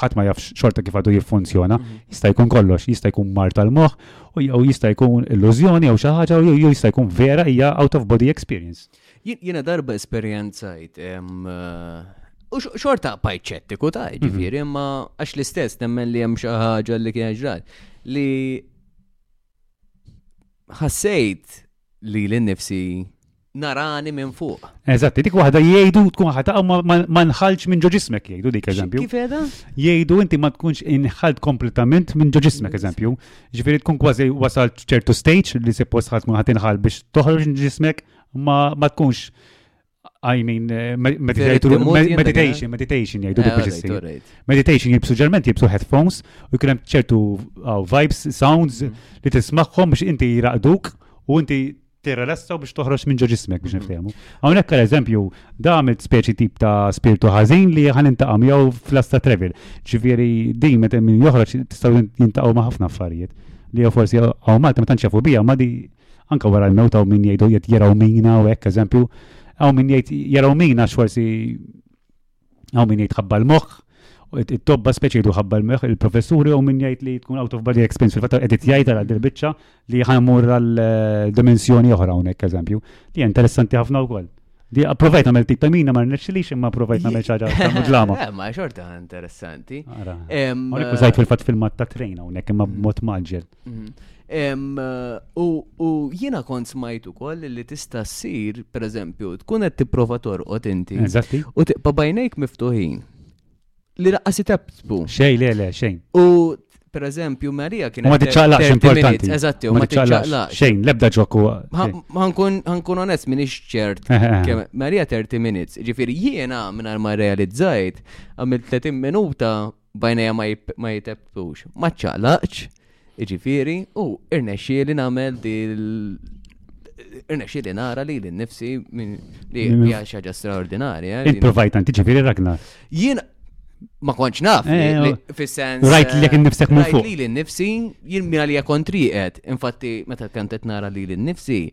ħadd ma jafx xorta kif għadu jiffunzjona, mhm. jista' jkun kollox, jista' jkun mar tal-moħħ u jista' jkun illużjoni jew xi ħaġa jew jista' jkun vera hija out of body experience. Jiena darba esperjenzajt eh, U xorta pajt ċettiku ta' mhm. ġifiri, imma għax l-istess nemmen li hemm xi ħaġa li kien ġrat li ħassejt li l-nifsi narani minn fuq. Eżatti, dik waħda jgħidu tkun ħataqa ma nħalġ minn ġoġismek jgħidu dik eżempju. Kif edha? Jgħidu inti ma tkunx inħalt kompletament minn ġoġismek eżempju. Ġifieri tkun kważi wasal ċertu stage li se post ħadd tkun ħadd inħal biex toħroġ minn ġismek ma tkunx I mean, eh, meditation, meditation, meditation jgħidu eh, biex jissir. Meditation jibsu ġerment jibsu headphones u jkun hemm ċertu ah, vibes, sounds mm. li tismagħhom biex inti jiraqduk u inti tirrelassa biex toħroġ minn ġo ġismek biex mm-hmm. niftehmu. Hawnhekk per eżempju, damet speċi tip ta' spirtu ħażin li ħan intaqa' miegħu fl-asta travel. Ġifieri din meta min joħroġ tistgħu jintaqgħu ma' ħafna affarijiet li jew forsi hawn Malta ma tantx jafu bija ma di Anke wara l-mewt hawn min jgħidu qed jaraw mina u hekk eżempju, hawn min jgħid jaraw mina għax forsi hawn min jgħid ħabba l-moħħ, it-tobba speċi jgħidu ħabba l-moħħ, il-professuri hawn min jgħid li tkun out of body experience fil-fatt qed jgħid għal il-biċċa li ħajmur għal eh, dimensjoni oħra hawnhekk eżempju, li interessanti ħafna wkoll. Di approvajt għamil tip ta' mina ma rnexxilix imma approvajt għamil ċaġa ta' mudlama. Eh, ma xorta interessanti. Għonek użajt fil-fat filmat ta' trejna unek imma mm. mot maġġel. Mm-hmm. U jina kont smajtu koll li tista s-sir, per eżempju, tkun għed t-prova torqot inti. U t-pabajnejk miftuħin. li raqqas itebtbu. Xej, le, le, xejn. U per eżempju, Marija kienet. Ma tiċċaqlaqx importanti. Eżatti, ma tiċċaqlaqx. Xejn, lebda ġokku. Ħankun onest minn ċert. Eh, eh, eh. Marija 30 minutes. Ġifiri, jiena minn ma realizzajt, għamil 30 minuta bajnija ma jitebtux. Ma ċċaqlaqx. Iġifiri, u irnexxieli nagħmel dil irnexxieli nara li l-nifsi li hija xi ħaġa straordinarja. Eh, Improvajt anti ġifieri Ragnar. Jien ma konċ naf, eh, fil-sens. Rajt li jek nifsek minn fuq. Li l-nifsi, jien mira li jakontriqet. Infatti, meta kantet nara li l-nifsi,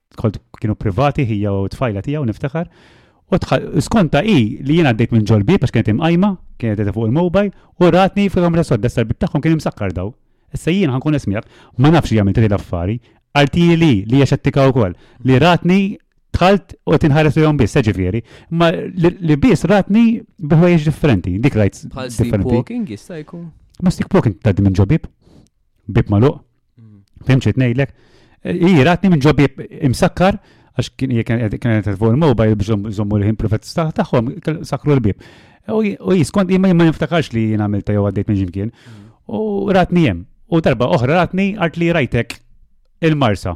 kont kienu privati hija u tfajla tiegħu niftakar. U skonta i li jien għaddejt minn ġolbi biex kienet imqajma, kienet qed fuq il-mobile u ratni fuq kamra sodda s-sarbit tagħhom kien imsakkar daw. Issa jien ħankun ismiek, ma nafx jagħmel trid affari, għalti li li hija xettika wkoll li ratni tħalt u tinħares li biss, eh, ġifieri. Ma li biss ratni biħwejġ differenti, dik rajt. Bħal sleepwalking jista' jkun. Ma sleepwalking tgħaddi minn ġobib, bib maluq. Fimċi tnejdlek, i ratni minn ġobi imsakkar, għax kien kienet fuq il-mobile biex zommu l-ħin profet tagħhom, sakru l-bib. U jiskont imma jimma niftakarx li jien għamilta jew għaddejt minn ġimkien. U ratni jem. U darba oħra ratni għart li rajtek il-marsa.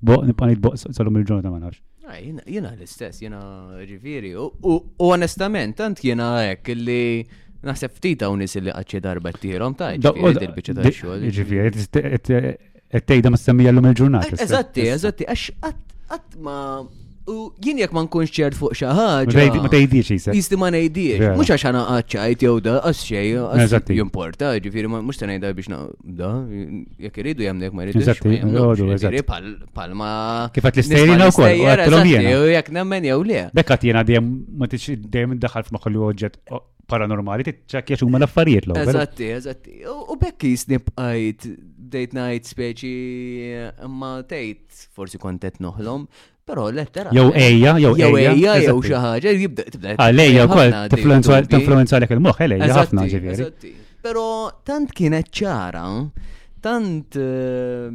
Boq, nibqa' ngħid boq salum il-ġurnata ma nafx. Ah, jiena l-istess, jiena ġifieri. U onestament, tant jiena hekk li naħseb ftit hawn nies li qaċċi darba ttirhom ta' ġifieri il-biċċa ta' xogħol. Ġifieri, qed tgħidha ma semmija llum il-ġurnata. Eżatti, eżatti, għax qatt ma U jien jekk ma nkunx ċert fuq xi ħaġa. Ma tgħidix jisek. Jisti ma ngħidix. Mhux għax għana qaċċajt jew da għax xejn. Eżatt. Jimporta, ġifieri mhux se ngħidha biex da jekk iridu jemnek ma jridux. Eżatt, jgħodu, eżatt. Palma. Kif qed l-istejjina wkoll, għedtilhom jiena. Jekk nemmen jew le. Bekk qed jiena dejjem ma tix dejjem iddaħħal f'maħħol oġġett paranormali titċak jaxuma l-affarijiet l Eżatti, eżatti. U bekk jisni bqajt bdejt ngħid speċi imma tgħid forsi kontet noħlom. Però lettera. Jew ejja, jew ejja. Jew ejja, jew xi ħaġa, jibda tibda. Għalejja ah, wkoll tinfluenza lek il-moħħ, ejja ħafna ġifieri. Però tant kienet ċara, tant eh,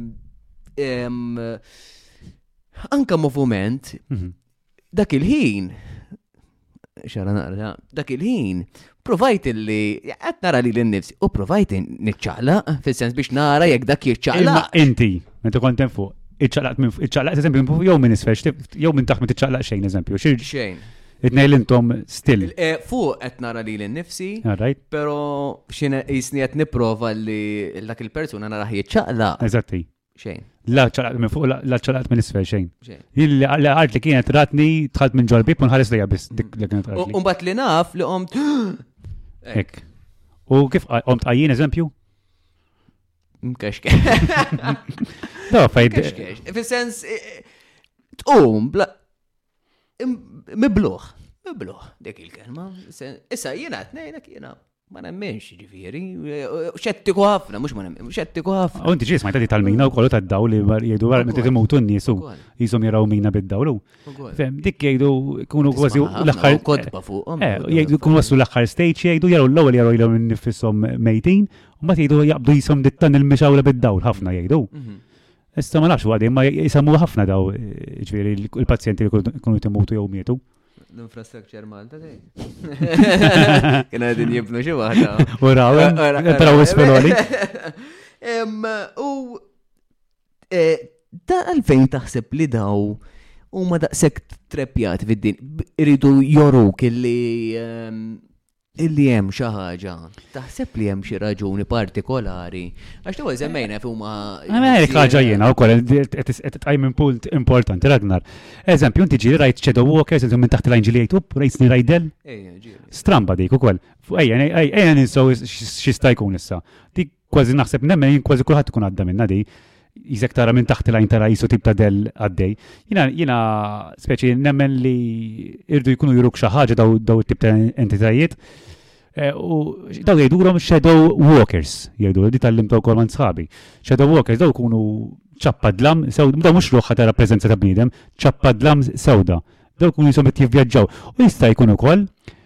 anka moviment mhm. dak il-ħin xara naqra, dak il-ħin, provajt li, għat nara li l-nifsi, u provajt nċaqla, fil-sens biex nara jek dak jċaqla. Inti, meta kontem fuq, iċċaqlaqt minn fuq, iċċaqlaqt eżempju, jew minn isfel, jew minn taħt ma tiċċaqlaq xejn eżempju. Xejn. Itnejl intom still. Eh, fuq qed nara li l-nifsi, pero xina jisni qed niprofa li dak il-persuna nara ħieċċaqla. Eżatti. Xejn. La ċalaqt minn fuq, la ċalaqt minn isfel xejn. Illi għart li kienet ratni tħalt minn ġolbib un ħares lejja biss dik li kienet għart. Umbat li naf li omt. Ek. U kif omt għajjien eżempju? Mkexke. No, fajd. Fil-sens, tqum, Mibluħ, mibluħ, dik il-kelma. Issa jiena tnejnek jiena ma nemmenx ġifieri, xettiku ħafna, mhux ma nemmenx, xettiku ħafna. U inti ġis ma jtadi tal-mina u kollu tad-daw li jgħidu għal meta imutu n-nies u jisom jaraw mina bid-dawlu. Dik jgħidu kunu kważi l-aħħar. Kodba fuqhom. Eh, jgħidu kunu waslu l-aħħar stage jgħidu jaraw l-ewwel jaraw ilhom nifishom mejtin u ma jgħidu jaqbdu jisom dittan il-mixawla bid-dawl ħafna jgħidu. Mhm. Issa ma nafx għadin, ma jisamu ħafna daw, ġviri, il-pazjenti li kunu timutu jew mietu. L-infrastructure Malta dej. Kena għedin jibnu xie waħda. U raw, pero u speloli. U e, da għalfejn taħseb li daw u ma daqsek trepjat fid-din. Iridu joruk illi illi hemm xi ħaġa, taħseb li hemm xi raġuni partikolari, għax taw eżemmejna fuma. Għamel ħaġa jiena wkoll qed tqajm punt importanti Ragnar. Eżempju, inti ġieli rajt Shadow Walkers minn taħt l-għajn ġieli jgħid up, rajt sni rajdel. Stramba dik ukoll. Ejja, ejja ninsaw xista jkun issa. Dik Kważi naħseb nemmen jien kważi kulħadd ikun għadda minna di. Jisek tara minn taħt il-għajn tara jisu tip ta' del għaddej. Jina, jina speċi nemmen li irdu jkunu juruk xi ħaġa daw, daw tip ta' entitajiet. Eh, u daw jgħidulhom shadow walkers, jgħidu li tal-limta wkoll man sħabi. Shadow walkers daw kunu ċappa dlam sewda, daw mhux ruħħa tara preżenza ta' bniedem, ċappa dlam sewda. Daw kunu jisom qed jivvjaġġaw. U jista' jkun ukoll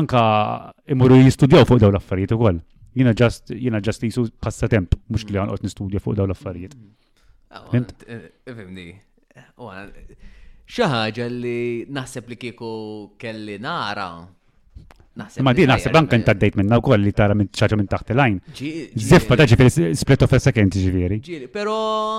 anka imorru jistudjaw fuq daw l-affarijiet ukoll. Jiena ġast jiena ġast li jisu passatemp mhux li għanqot nistudja fuq daw l-affarijiet. Fimni. Xi ħaġa li naħseb li kieku kelli nara Ma di naħseb anke inta d-dejt minna wkoll li tara minn ċaġa minn taħt il-għajn. Ziffa ta' ġifieri split of a second ġifieri. Ġieli, però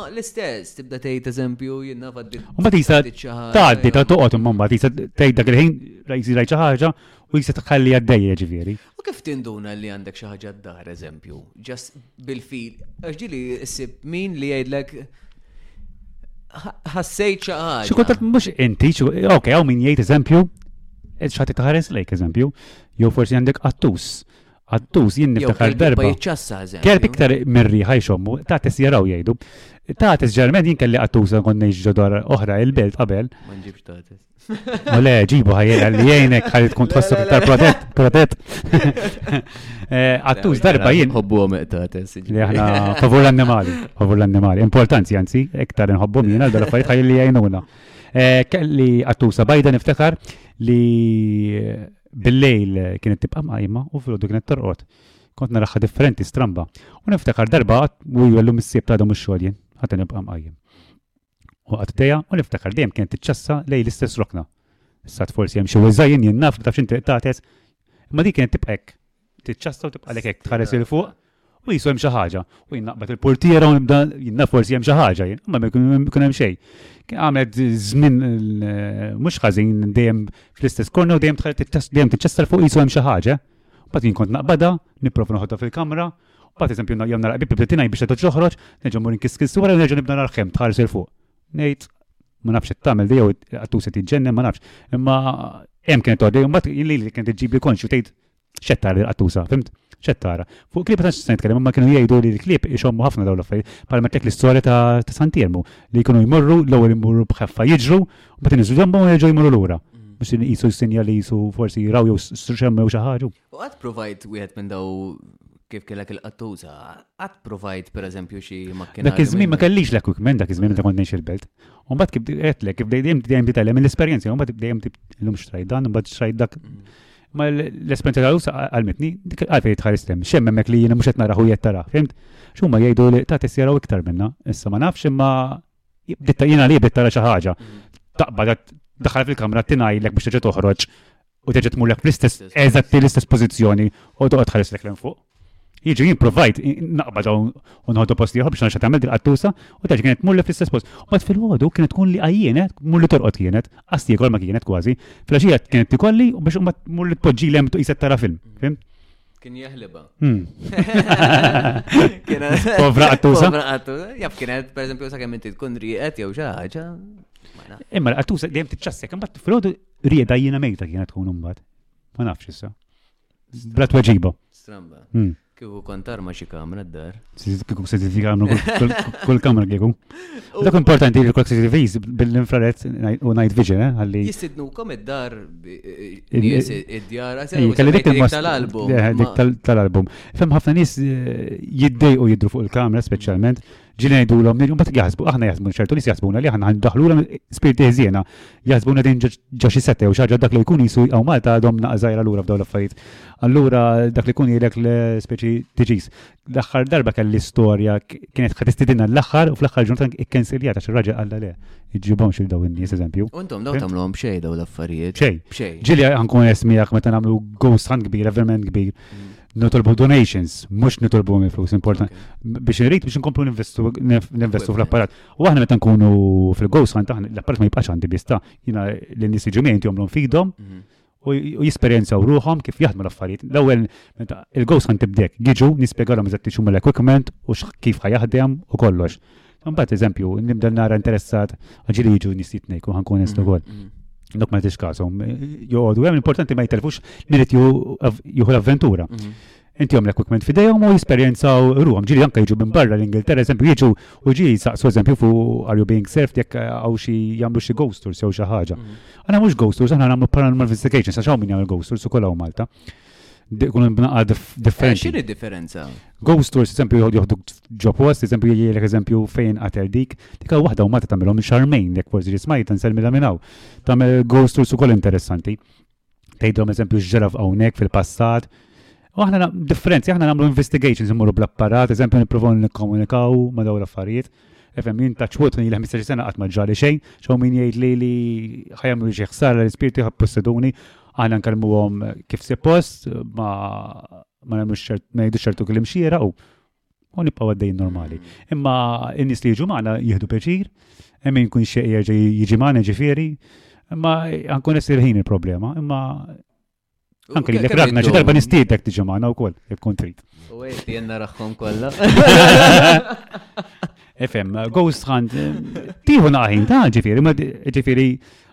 l-istess tibda tgħid eżempju jinnna faddi. U ma tista' tgħaddi ta' toqgħod imma mbagħad tista' tgħid dak il-ħin Rajzi rajt xi ħaġa u jista' tħalli għaddejja ġifieri. U kif tinduna li għandek xi ħaġa d-dar eżempju, ġas bil-fil, għax ġili issib min li jgħidlek ħassejt xi ħaġa. Xi kultant mhux inti, ok, hawn min jgħid eżempju, xħati taħares lejk eżempju, jew forsi għandek qattus. Qattus jien niftakar darba. Kelb iktar mirri ħajxommu, ta' tis jaraw jgħidu. Ta' tis ġermen jien kelli qattus għon ngħix ġodor oħra il-belt qabel. Ma nġibx ta' tis. U le, ġibu ħajjera li jgħinek ħalli tkun tħossu iktar protett, protett. Eh, Għattuż darba jien. Hobbu għom iqtat. Li ħna, favur l-annimali, favur l-annimali. Importanti, għanzi, iktar nħobbu jien għal dal-affarijiet ħajjel li jgħinuna. Eh, kelli għattuża bajda niftakar li eh, bil-lejl kienet tibqa' maqajma u fil kienet torqod. Kont naraħħa differenti stramba. U niftakar darba u jgħallu mis-sib ta' dom ix-xogħol jien, ħadd nibqa' mqajjem. U qatt bdejha u niftakar dejjem kienet tiċċassa lejn l-istess rokna. Issa forsi hemm xi wiżajjen jien naf taf x'inti tates, imma dik kienet tibqa' hekk. Tiċċassa u tibqa' hekk tħares il fuq u jisu hemm xi ħaġa. U jien naqbad il-portiera u nibda jien naf forsi hemm xi ħaġa, imma ma jkun hemm xejn. Għamlet żmien mhux ħażin dejjem fl-istess korna u dejjem tħares dejjem tiċċassa fuq jisu hemm xi ħaġa. Bad jien kont naqbada, nipprova noħodha fil-kamra, Bat eżempju jew nara bib bibda tinaj biex qed toħroġ, neġa' mmur inkiskil suwar u nerġa' nibda narħem tħares il fuq. Ngħid ma nafx qed tagħmel jew għattu se tiġġennen ma nafx. Imma hemm kienet għoddej mbagħad li li kienet iġġib li konxju tgħid xettara li qattusa, fimt? Xettara. Fuq klieb ta' se nitkellem imma kienu jgħidu li l-klieb ixommu ħafna dawn l-affarijiet bħal ma tlek l-istorja ta' Santiermu li jkunu jmorru l-ewwel imorru bħeffa jiġru u mbagħad inżlu ġambhom u jerġgħu jmorru lura. Mhux mm. inqisu s-sinja li jisu forsi raw jew xemmu jew xi ħaġa. U qatt provajt wieħed minn daw kif kellek il-qattuża, qatt provajt pereżempju xi makkina. Dak iż-żmien ma kellix l-equipment dak iż-żmien meta kont ngħix il-belt. U mbagħad kif qedlek kif dejjem dejjem titgħallem l-esperjenza, u mbagħad dejjem illum xtrajt dan, mbagħad xtrajt dak. Mm. Ma l-esperjenza ta' usa għalmetni, dik għalfejn tħaristem, xem hemmhekk li jiena mhux qed naraħu jett tara, fimt? X'huma jgħidu li ta' tissjaraw iktar minna, issa ma nafx imma jiena li bdiet tara xi ħaġa. Mm. Taqbad daħal fil-kamra tingħidlek biex tiġi toħroġ u terġa' tmurlek fl-istess eżatti l-istess pożizzjoni u toqgħod tħareslek lejn fuq. Jiġri jien provajt naqba daw u nħoddu post ieħor biex nagħxa tagħmel dil-qattusa u terġa' kienet tmurlek fl-istess post. Mat fil-ħodu kienet tkun li għajjienet, mur li torqod kienet, għastiekol ma kienet kważi. Flaxija kienet tikolli u biex umbat mur li tpoġġi lem tu jiset tara film. Fim? Kien jeħliba. Hmm. Povra qattusa. Povra qattusa. Jaf kienet, per eżempju, sa' kemm inti tkun riqet jew xi ħaġa. Imma l-qattusa dejjem titċassek, imbagħad fil-ħodu Rieda jiena mejta kienet tkun imbagħad. Ma nafx issa. Bla tweġiba. Stramba. Hmm. Kieku kont arma xi kamra d-dar. Kieku CCTV kamra kull kamra kieku. Dak importanti li kwek CCTVs bil-infrared u night vision, eh, għalli. Jistidnukom id-dar id-djar kelli dik tal-album. Dik tal-album. Fem ħafna nies eh, jiddej u jidru fuq il-kamra speċjalment. Mm. Ġieli ngħidulhom li mbagħad jaħsbu aħna jaħsbu ċertu nies jaħsbuna li aħna ndaħħlulhom spirti ħżiena. Jaħsbuna din ġo xi setta jew xi ħaġa dak li jkun jisu jqgħu Malta għadhom naqas żgħira lura f'dawn l-affarijiet. Allura dak li jkun jilek l-speċi tiġis. L-aħħar darba kelli storja kienet ħad istidina l-aħħar u fl-aħħar ġurnata ikkensiljat għax ir-raġel qalla le. Iġibhom xi daw in-nies eżempju. Untom daw tagħmluhom xejn daw l-affarijiet. Xejn. Xejn. Ġieli ħankun esmiegħek meta nagħmlu ghost hunt kbir, verament kbir. Mm. Nitolbu donations, mhux nitolbu minn flus importanti. Biex irrid biex nkomplu ninvestu fl-apparat. U aħna meta nkunu fil-ghost hunt aħna l-apparat ma jibqax għandi bista, jiena l-nies jiġu minn jomlhom fidhom mhm. u jesperjenzaw ruħhom kif jaħdmu l-affarijiet. L-ewwel meta il-ghost hunt tibdek, jiġu nispjegalhom eżatt x'huma l-equipment u kif ħajaħdem u kollox. Mbagħad eżempju, nibda nara interessat, ġili jiġu nisit ngħid, ħankun nista' wkoll. Mm, mm, mm. Dok ma tix kasom, joqogħdu hemm importanti ma jitelfux mirid juhu l-avventura. Inti għamlek kwikment fidejhom u jesperjenzaw ruhom. Ġili anke jiġu minn barra l-Ingilterra, eżempju jiġu u ġi saqsu eżempju fu are you being served jekk għaw xi jagħmlu xi ghost tours jew xi ħaġa. Għana mhux ghost tours, aħna nagħmlu paranormal investigations għax hawn min jagħmel ghost tours ukoll hawn Malta. Kun bnaqa differenti. Xini differenza? Ghost tours, eżempju, joħdu ġo post, eżempju, jgħidlek eżempju fejn qater dik, dik għal waħda u mata tamilhom xarmejn, jek forsi ġismajt, nselmilha minnaw. Tamel ghost tours ukoll interessanti. Tgħidhom eżempju x'ġaraf hawnhekk fil-passat. U aħna differenzi, aħna nagħmlu investigations immorru bl-apparat, eżempju nippruvaw nikkomunikaw ma daw l-affarijiet. Efem, jien ta' ċwot li l-15 sena qatt ma ġrali xejn, xaw min jgħid li li ħajam xi ħsara l-ispirti ħab posseduni, għana nkellmuhom kif se post, ma ma nagħmlux ċert ma jgħidux ċertu kliem xiera u u nibqgħu għaddejjin normali. Imma n-nies li jiġu magħna jieħdu peċir, hemm min jkun xejn jerġa' jiġi magħna ġifieri, imma ankun qed ħin il-problema, imma Anke li l-ek ragna, xi darba nistiedek tiġi magħna wkoll, jekk kont trid. U għed jenna raħħom kollha. Efem, Ghost Hunt, tiħu naħin ta' ġifiri, ġifiri,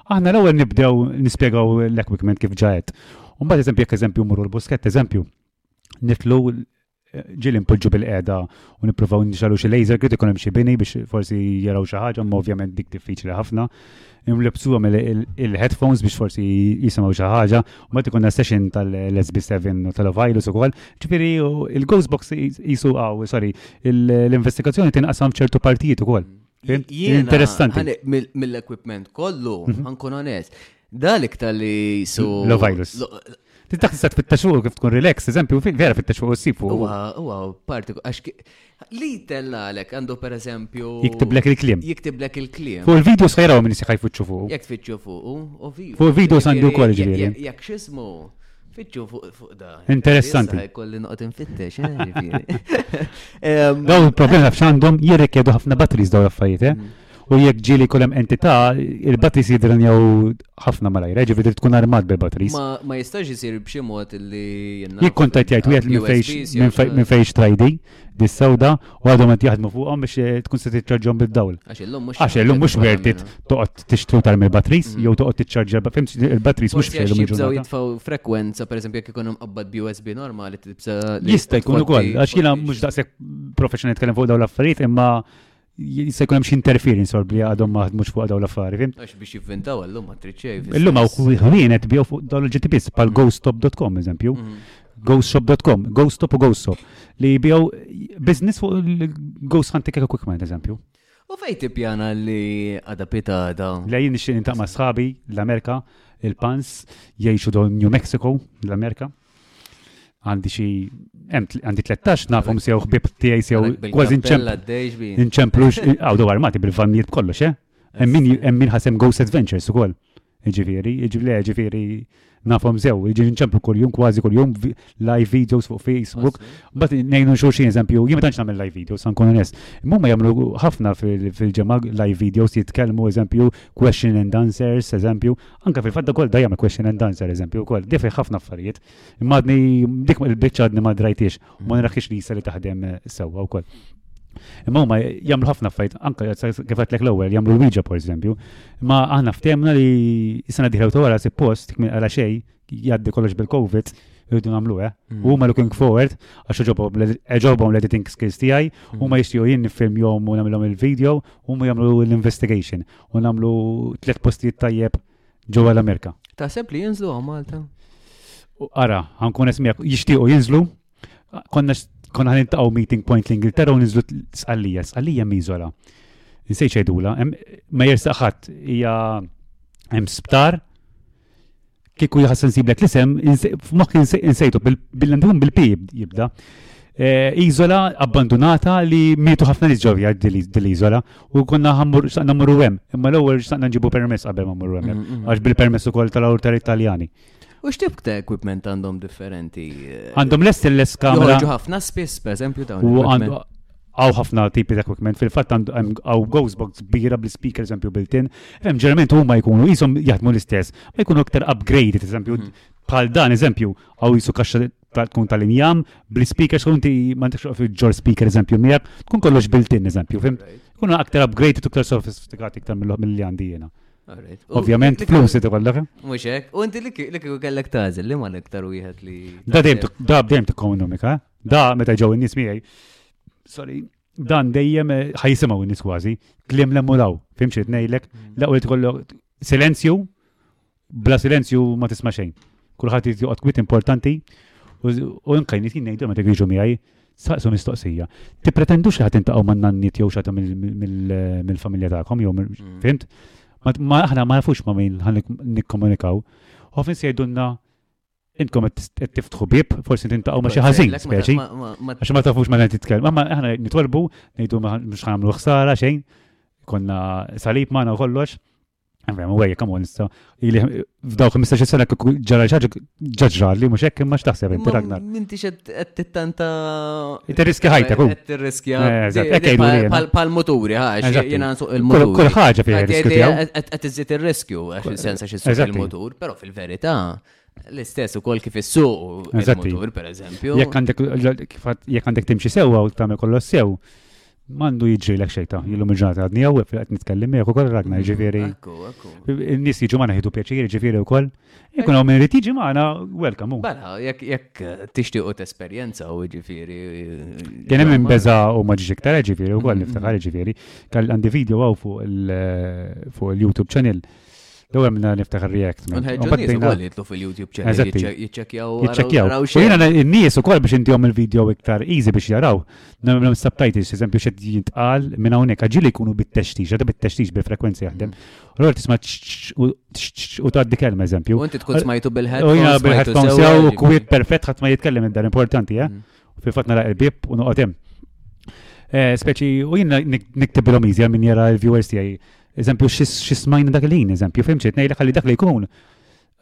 aħna l-ewwel nibdew nispjegaw l-equipment kif ġajet. Umbagħad eżempju jekk eżempju mmorru l-busket, eżempju, nitlu ġili npoġġu bil-qeda u nippruvaw nixalu xi laser grid ikun hemm xi bini biex forsi jaraw xi ħaġa, ma ovvjament dik diffiċli ħafna. Imlibsuhom il-headphones biex forsi jisimgħu xi ħaġa, u ma tikunna session tal-SB7 u tal-virus ukoll. Ġifieri il-ghost box jisu għaw, sorry, l-investigazzjoni tinqasam ċertu partijiet ukoll. Interessanti. Mill-equipment kollu, mhm. ħankun onest. Dalik tal-li su. L-virus. Tintaħ tista' tfittex fuq kif tkun relax, eżempju, vera fittex fuq issib fuq. Huwa, huwa, parti, għax li tellalek għandu per eżempju. Jiktiblek il-klim. Jiktiblek il-klim. Fuq il-video sħajraw minn siħaj futxu fuq. Jek tfittxu fuq, u video. Fuq il-video sandu kol ġviri. Jek xismu. Fitxu fuq fuq da. Interessanti. Kolli noqgħod infittex, eh, ġifieri. Daw il-problema f'xandhom jirrikjedu ħafna batteries daw l-affarijiet, eh? Mm. U jekk ġili jkun hemm entità, il-batteries jidranjaw ħafna malajra, ġifieri tkun armat bil-batteries. Ma jistax isir b'xi mod li jenna. Jekk kont qed jgħid wieħed minn fejn xtrajdi dis-sewda u għadhom qed jaħdmu fuqhom biex eh, tkun se tiċċarġhom bid-dawl. Għax illum mhux. Għax illum mhux wertit toqgħod tixtru tal mill-batteries mm. jew toqgħod tiċċarġja fimx il-batteries mhux fejn jibżgħu jitfgħu frekwenza pereżempju jekk ikun qabad USB normali tibsa. Jista' jkun ukoll għax jiena mhux daqshekk professjoni nitkellem fuq dawn l-affarijiet imma se jkun hemm xi interference or li għadhom ma ħadmux fuq dawn l-affari, fim? Għax biex jivvintaw illum ma trid xejn. Illum hawn ħwienet bjew fuq dawn il-GTPs bħal ghoststop.com eżempju. Ghostshop.com, ghoststop u ghostshop li jbijaw business fuq il-ghost hunting kif equipment eżempju. U fejn tippjana li għada pita għada? Le jien nixtieq nintaq ma' sħabi l-Amerika, il-Pans, jgħixu dawn New Mexico, l-Amerika. għandi xi għandi 13 nafhom sew ħbib tiegħi sew kważi nċemplux għaw dawar mati bil-vannijiet kollox, eh? Hemm min ħasem Ghost Adventures ukoll. Ġifieri, ġifieri, ġifieri nafhom sew, ġifieri nċemplu kuljum kważi kuljum live videos fuq Facebook, bat ngħinu xulxin eżempju, jien tantx nagħmel live videos, nkun onest. Imma ma jagħmlu ħafna fil-ġemma live videos jitkellmu eżempju question and answers, eżempju, Anka fil-fatt ukoll da jagħmel question and answer eżempju wkoll, difi ħafna affarijiet, imma għadni dik il-biċċa għadni ma drajtiex, ma naraħx li jista' li taħdem eh, sewwa wkoll. Imma huma jagħmlu ħafna affarijiet, anka kif għatlek l-ewwel jagħmlu l-wieġa per eżempju, imma aħna ftemna li s-sena diħlew tawara si post minn għala xej jgħaddi kollox bil-COVID rridu nagħmlu eh. Mm. U huma looking forward għax ġobhom l-editing skills tiegħi, mm. huma jistgħu jien nifilmjom u nagħmilhom il-video, huma jagħmlu l-investigation. u nagħmlu tliet postijiet tajjeb ġewwa l-Amerika. Taħseb li jinżlu għaw Malta? Ara, għankun esmijak, jixtiequ jinżlu, konna konna ħan intaqaw meeting point l-Ingilterra u nizlu s-għallija, s-għallija mizola. Nsej ċejdula, ma jirsaħat, hija hemm sptar, Kieku jħassen siblek l-isem, f'moħħ insejtu bil-lendum bil-pi jibda. Eh, iżola abbandunata li mietu ħafna nies ġovja dil-iżola u konna ħammur xaqna mmurru hemm, imma l-ewwel xaqna nġibu permess qabel ma mmurru hemm, mm, mm, mm. għax bil-permess ukoll tal-awtor Italjani. U x'tib ta' equipment għandhom differenti? Eh, għandhom l-SLS kamera. Joħorġu ħafna spiss, per eżempju, dawn. Għaw ħafna tipi ta' equipment, fil-fatt għaw ghost box kbira bl-speaker, eżempju, built-in. Fem, ġerament huma jkunu jisom jaħdmu l-istess, ma jkunu aktar upgraded, eżempju, mhm. bħal dan, eżempju, għaw jisu kaxxa tkun tal-injam, bl-speaker, xkun ti ma ntakx fil-ġor speaker, eżempju, miegħek, tkun kollox built-in, eżempju, fem, Kuna aktar upgraded, aktar sofistikati, aktar mill-li għandi jena. Ovvjament, flus id kollha. Mhux hekk. U inti li kieku kellek tażel li ma l-iktar wieħed li. Da dejjem da dejjem tikkomunika. Eh? Da, meta ġew in-nies miegħi, sorry, dan dejjem eh, ħajsimgħu in-nies kważi, kliem l-emmulaw, fimx xi ngħidlek, mm. la qult kollu silenzju, bla silenzju ma tisma' xejn. Kulħadd joqgħod kwit importanti u nkajn jien ngħidu meta jiġu miegħi saqsu mistoqsija. Ti pretendux li ħadd intaqgħu man nanniet jew xata mill-familja tagħkom jew mm. fimt? Ma aħna ma nafux ma min nikkomunikaw. Ofin se jgħidulna intkom qed tiftħu bib, forsi tintaqgħu ma' xi ħażin speċi. Għax ma tafux meta titkellem. Imma aħna nitolbu ngħidu mhux ħamlu ħsara xejn, konna salib magħna u kollox. Għem, u għajja, kamu nista. Ili f'dawk 15 sena ġara ġaġa ġaġa li mux ekk imma xtaħseb inti Ragnar. Minti xed t-tanta. T-riski ħajta, ku. T-riski ħajta. Pal-moturi, ħax, jena nsuq il-motur. Kull ħagġa fija riskju. Għet iżżid il-riskju, għax il-sensa xissuq il-motur, pero fil-verita. L-istess ukoll kif is-suq u Eżatti. il-motur, per eżempju. Jekk għandek kif għad- jekk għandek timxi sewwa u tagħmel kollox sew, m'għandu jiġrilek xejn ta' illum il-ġurnata għadni hawn fil qed nitkellem miegħek ukoll ragna jiġifieri. Ekku, ekku. In-nies jiġu magħna ħidu pjaċir jiġifieri wkoll. Ikun hawn min irid jiġi magħna welcome hu. Mela, jekk jekk eh, tixtiequ tesperjenza u jiġifieri. Kien hemm imbeża u ma ġiex iktar ġifieri wkoll niftakar ġifieri. Kal għandi video għaw fuq il- fuq il-YouTube channel Jew hemm niftaħ react. Nħeġġu fil-YouTube channel jiċċekkjaw. Jiċċekkjaw. Jiena n-nies ukoll biex intihom il-video iktar easy biex jaraw. Nagħmlu subtitles, eżempju xed jintqal minn hawnhekk ġili jkunu bit-textix, għadha bit-textix bil-frekwenzi jaħdem. Allora tisma' u tgħaddi kelma eżempju. U inti tkun smajtu bil-headphones. U jiena bil-headphones sew u kwiet perfett ħadd ma jitkellem id-dar importanti, eh? Mm. Fil-fatt nara il-bib u noqgħod hemm. Eh, speċi u jiena niktibilhom easy minn jara l-viewers tiegħi Eżempju, xi smajna dak il-ħin, eżempju, fim xejn ngħidlek ħalli dak li jkun.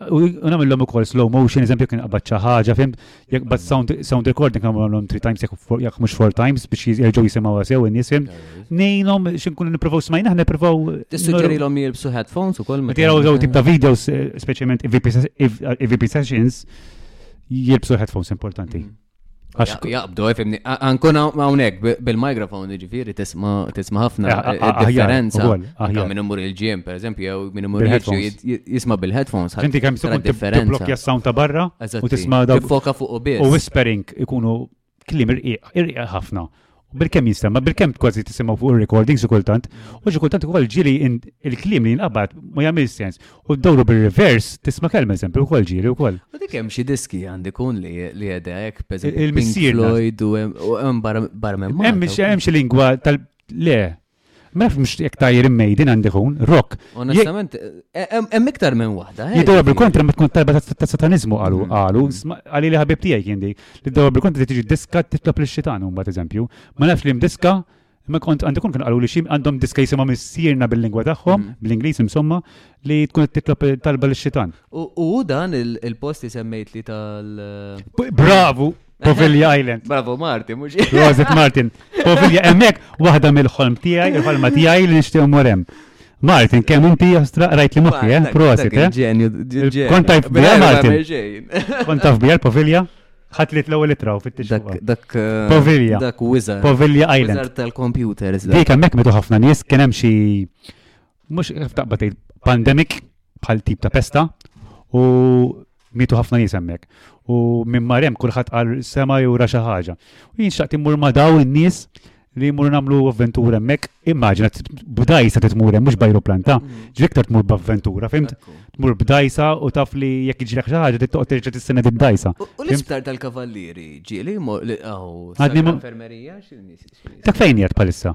U nagħmilhom ukoll slow motion, eżempju kien qabad xi ħaġa, fim, jekk bad sound recording kemm nagħmlhom three times jekk mhux four times biex jerġgħu jisimgħu sew in-nies fim. Ngħinhom x'inkunu nippruvaw smajna aħna nippruvaw. Tissuġġerilhom jilbsu headphones ukoll. Meta jaraw żew tip ta' videos, eh, speċjalment EVP sessions, jilbsu headphones importanti. Mm. Jaqbdu, eh, fimni. Ankun għawnek bil-mikrofon, ġifiri, tisma ħafna eh, eh, ah, ah, differenza. Għanka minn imur il-ġim, per eżempju, jew minn imur il-ġim, jisma bil-headphones. Inti kemm jisma differenza. Blokja sound ta' barra u tisma da. Foka fuq u biz. U whispering ikunu klim irqiq, irqiq ħafna. Bil-kemm jinstema, bil-kemm kważi tisimgħu fuq ir-recordings kultant, u xi kultant ukoll ġieli il-kliem li jinqabad ma jagħmel sens. U dawru bir-reverse tisma' kelma eżempju wkoll ġieli wkoll. U dik hemm xi diski għandi kun li li għedha hekk pereżempju. Il-missier. Floyd u hemm barra minn. Hemm xi lingwa tal le Ma nafx mhux jekk ta' Iron Maiden għandi ikun, rock. Onestament, hemm iktar minn waħda. Eh, Jidewha bil-kontra ma tkun talba ta' sataniżmu qalu mm-hmm. qalu, mm-hmm. għali li ħabib tiegħi kien di. Li dewha bil-kontra li tiġi diska titlob lix-xitan mbagħad eżempju. Ma nafx li diska Ma kont għandi kun kienu għallu li xim għandhom diska jisimhom missierna bil-lingwa tagħhom, mm. bl-Ingliż insomma, li tkun titlob talba l xitan U dan il-post li semmejt li tal. Bravu, Povilja Island. Bravo Martin, mux. Rosit Martin. Povilja, emmek, wahda mill-ħolm tijaj, il-ħolma tijaj li nishtiju morem. Martin, kemm inti jastra rajt li moħħi, eh? Prosit, eh? Ġenju, ġenju. Kont taf bija, Martin. Kont taf bija l-povilja? ħat li t-law litraw fit Dak, dak. Eh, povilja. Dak Wizard. Povilja Island. Wizard tal-computers. Dik hemmhekk mitu ħafna nies kien hemm xi Mhux kif taqbad tgħid pandemic bħal tip ta' pesta u mitu ħafna nies hemmhekk. U minn marem kulħadd qal sema jew ra xi ħaġa. U jien xaqt immur ma' daw in-nies li jmur namlu avventura hemmhekk, immaġina b'dajsa t tmur hemm mhux b'ajruplan ta' mm. ġliktar tmur b'avventura, fimt? Tmur b'dajsa u taf li jekk iġrek xi ħaġa tittoqgħod terġa' tistenna bid-dajsa. U l-isptar tal-kavallieri ġieli li għaw. Għadni infermerija Dak fejn jgħid bħalissa?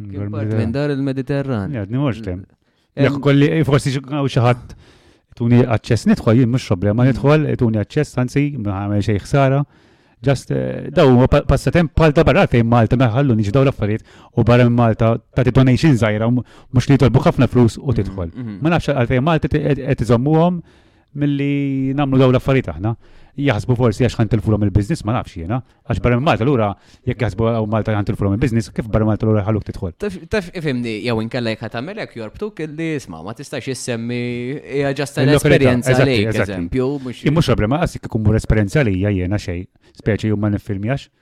Kien part minn dar il-Mediterran. Għad nħorġ tem. Jekk kolli eh, forsi għaw xaħat tuni għacċess nidħol jien mhux problema mm. nidħol tuni għacċess anzi ma għamel xejn ħsara. Ġast eh, daw huwa passatemp bħal ta' barra fejn Malta ma ħallu niġi daw l-affarijiet u barra minn Malta ta' ti donation żgħira mhux li jitolbu ħafna flus u mm, tidħol. Mm. Ma nafx għalfejn Malta qed iżommuhom milli nagħmlu dawn l-affarijiet aħna. Jaħsbu forsi għax ħantilfulhom il-biznis ma nafx jiena, għax barra minn Malta lura jekk jaħsbu għaw Malta ħantilfulhom il-biznis, kif barra Malta lura ħaluk tidħol. Taf ifimni jew inkella jekk tagħmel hekk jorbtuk li isma' ma tistax issemmi hija ġasta l-esperjenza li eżempju. Mhux problema qasik ikun mur esperjenza li hija jiena xejn, speċi jum ma nifilmjax.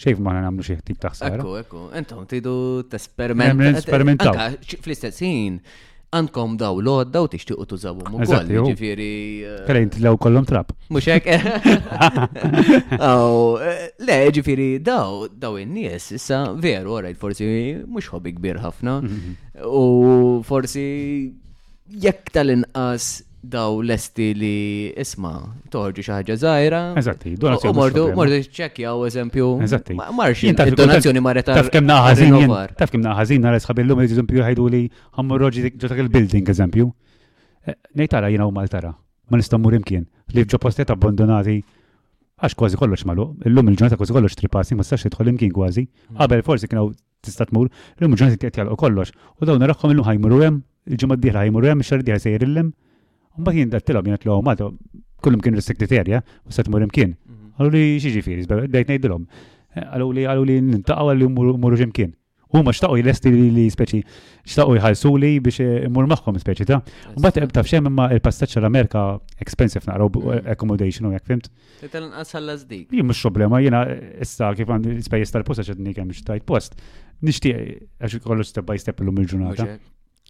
xejf ma nagħmlu xi tip ta' ħsara. Ekku, ekku, entom tridu tesperimentaw. Tesperimentaw. Fl-istess ħin, għandkom daw l-odda u tixtiqu tużawhom ukoll. Ġifieri. Eh, Kalejn tlew kollhom trab. Mhux hekk. Eh, le, ġifieri daw daw in-nies issa veru orajt forsi mhux ħobi kbir ħafna mhm. u forsi jekk tal-inqas daw lesti li isma toħorġu xi ħaġa żgħira. Eżatti, donazzjoni. Mordu mordu ċċekkjaw eżempju. Eżatti. Marx donazzjoni marret taf kemm naħażin taf kemm naħażin nara sħabillum li eżempju jħidu li ħammur roġi ġo dak il-building eżempju. Eh, Nejtara jiena u Maltara, ma nista' mmur imkien li ġo postiet abbandonati għax kważi kollox malu, illum il-ġurnata kważi kollox tripassi, ma s-sax jidħol imkien kważi. Mm. Qabel forsi kienu tista' tmur, illum ġurnati qed jagħlqu kollox u dawn narakhom illum ħajmuru hemm, il-ġimgħa d-dieħla ħajmuru hemm, ix-xahar d-dieħla sejjer illem. Mbagħad jien dattilhom jien għatlhom Malta, kullum kien restricted area u se tmur imkien. Għallu mhm. li xi ġifieri, bdejt ngħidilhom. Għallu li għallu li nintaqgħu għallu mmuru x'imkien. U ma xtaqu jlesti li speċi, xtaqu jħalsu li biex eh, immur maħħom speċi ta' Mbagħad ebda f'xejn imma il-passaċċa l-Amerika expensive naqraw eh, accommodation u jekk fimt. Tal-inqas ħallas dik. Jien mhux problema, jiena issa kif għandi spejjeż tal-posta ċedni kemm xtajt post. Nixtieq għax kollu step by step illum il-ġurnata.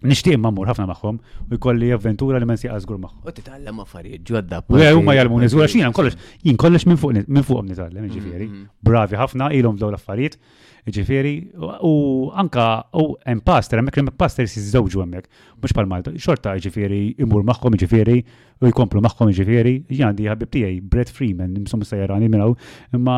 Nixtieq ma mmur ħafna magħhom u jkolli avventura li ma nsieqa żgur magħhom. U titgħallem affarijiet ġodda. U huma jgħallmuni żgur għax jiena kollox jien kollox minn fuq minn fuqhom nitgħallem, jiġifieri. Mm-hmm. Bravi ħafna ilhom dawn l-affarijiet Ġifiri, u anka u hemm pastor, hemmhekk li pastor jiżżewġu hemmhekk, mhux bħal Malta. Xorta ġifiri imur magħhom ġifiri u jkomplu magħhom ġifiri, jien di ħabib tiegħi Brett Freeman, msum sejrani minnaw, imma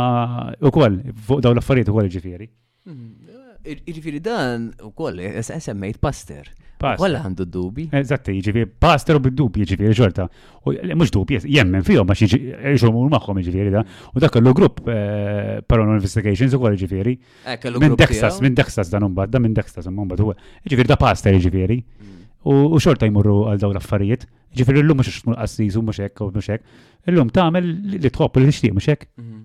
ukoll fuq dawn l-affarijiet ukoll ġifiri. Mm, ġifiri dan ukoll eh, semmejt pastor. Kolla għandu dubi. Eżatti, ġivi, pastor u bid-dubi, ġivi, xorta. U mhux dub, jemmen fihom għax jiġu mur magħhom jiġifieri da. U dak kellu grupp eh, Paranormal Investigations ukoll jiġifieri. Eh, minn Texas, minn Texas dan imbagħad, da minn Texas imbagħad huwa. Jiġifieri da pasta jiġifieri. Mm. U xorta jmurru għal dawn l-affarijiet. Jiġifieri llum mhux tkun qassis u mhux hekk u mhux hekk. Illum tagħmel li tħobb li tixtieq mhux hekk. Mm-hmm.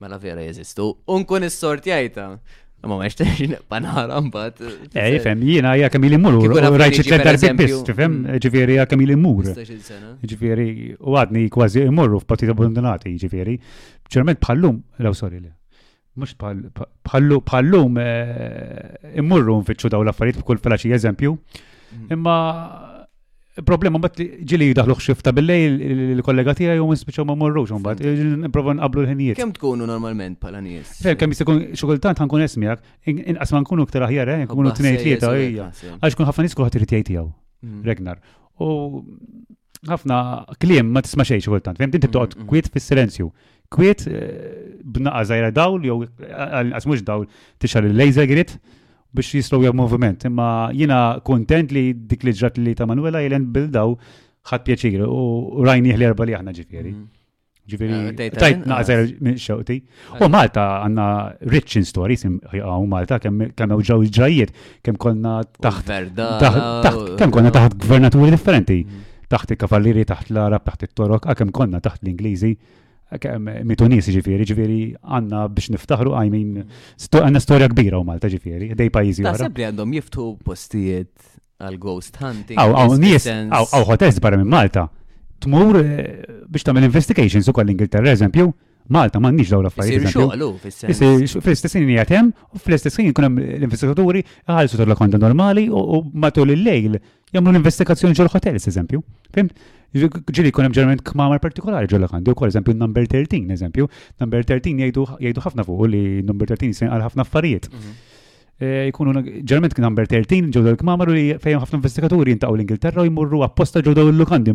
Mela vera jeżistu. Unkun is-sort jajta. Ma ma jxtex nibqa' nara mbagħad. Eh, jifhem, jiena hija kemm ili mur. Rajt it-tlet darbi biss, tifhem? Mm. Ġifieri hija kemm ili mur. Ġifieri u għadni kważi imorru f'patti abbandonati, ġifieri. Ċerment bħallum, law sorry le. Mhux bħallum eh, immurru nfittxu daw l-affarijiet b'kull flaxi eżempju. Mm. Imma Problema bat li ġili daħlu xifta billej il-kollega tiegħi u nispiċċaw ma morrux imbagħad. Nipprova nqablu l-ħinijiet. Kemm tkunu normalment bħala nies? Fejn kemm jista' jkun xi kultant ħankun esmiak, inqas ma nkunu iktar aħjar eh, nkunu tnejn tlieta hija. Għax kun ħafna nies kulħadd irid jgħid tiegħu. Mm. Regnar. U ħafna kliem ma tisma' xejn xi kultant. Fejn inti toqgħod mm, mm. kwiet fis-silenzju. Kwiet eh, b'naqa żgħira dawl jew eh, għax mhux dawl tixħal il-laser grid biex jistgħu jgħu moviment. Imma jiena kuntent li dik li ġrat li ta' Manuela jelen bildaw ħadd pjaċir u rajni li erba li aħna ġifieri. Mm. Ġifieri eh, tajt naqser minn xewti. Eh. U Malta għandna rich in stories hawn Malta kemm hemm ġew ġrajiet, kemm konna taħt kemm konna taħt gvernaturi differenti. Mm. Taħt il-kavallieri, taħt l-Arab, taħt it-Torok, kemm konna taħt l-Ingliżi. mitu nis ġifiri, ġifiri għanna biex niftaħru għajmin, għanna storja kbira u Malta ġifiri, dej pajizi. Naħseb li għandhom jiftu postijiet għal ghost hunting. Għaw, għaw, nis, għaw, għaw, hotels barra minn Malta. Tmur eh, biex tamil investigations u koll Ingilterra, eżempju, Malta ma nix daw l-affarijiet. Isir xoqlu, fil-sessin. Fil-sessin jatem, u fil-sessin kunem l-investigaturi għalsu tal-konda normali u matul il-lejl Jagħmlu l-investigazzjoni ġol-hotels, eżempju. Fimt? Ġili jkun hemm ġerment kmamar partikolari ġol għandi, u kol eżempju number 13, eżempju, number 13 jgħidu ħafna fuq li number 13 jsen għal ħafna affarijiet. Mhm. Eh, jkunu ġerment number 13 ġodol kmamar u li fejn ħafna investigaturi jintaqgħu l-Ingilterra u jmurru apposta ġodol l-lukandi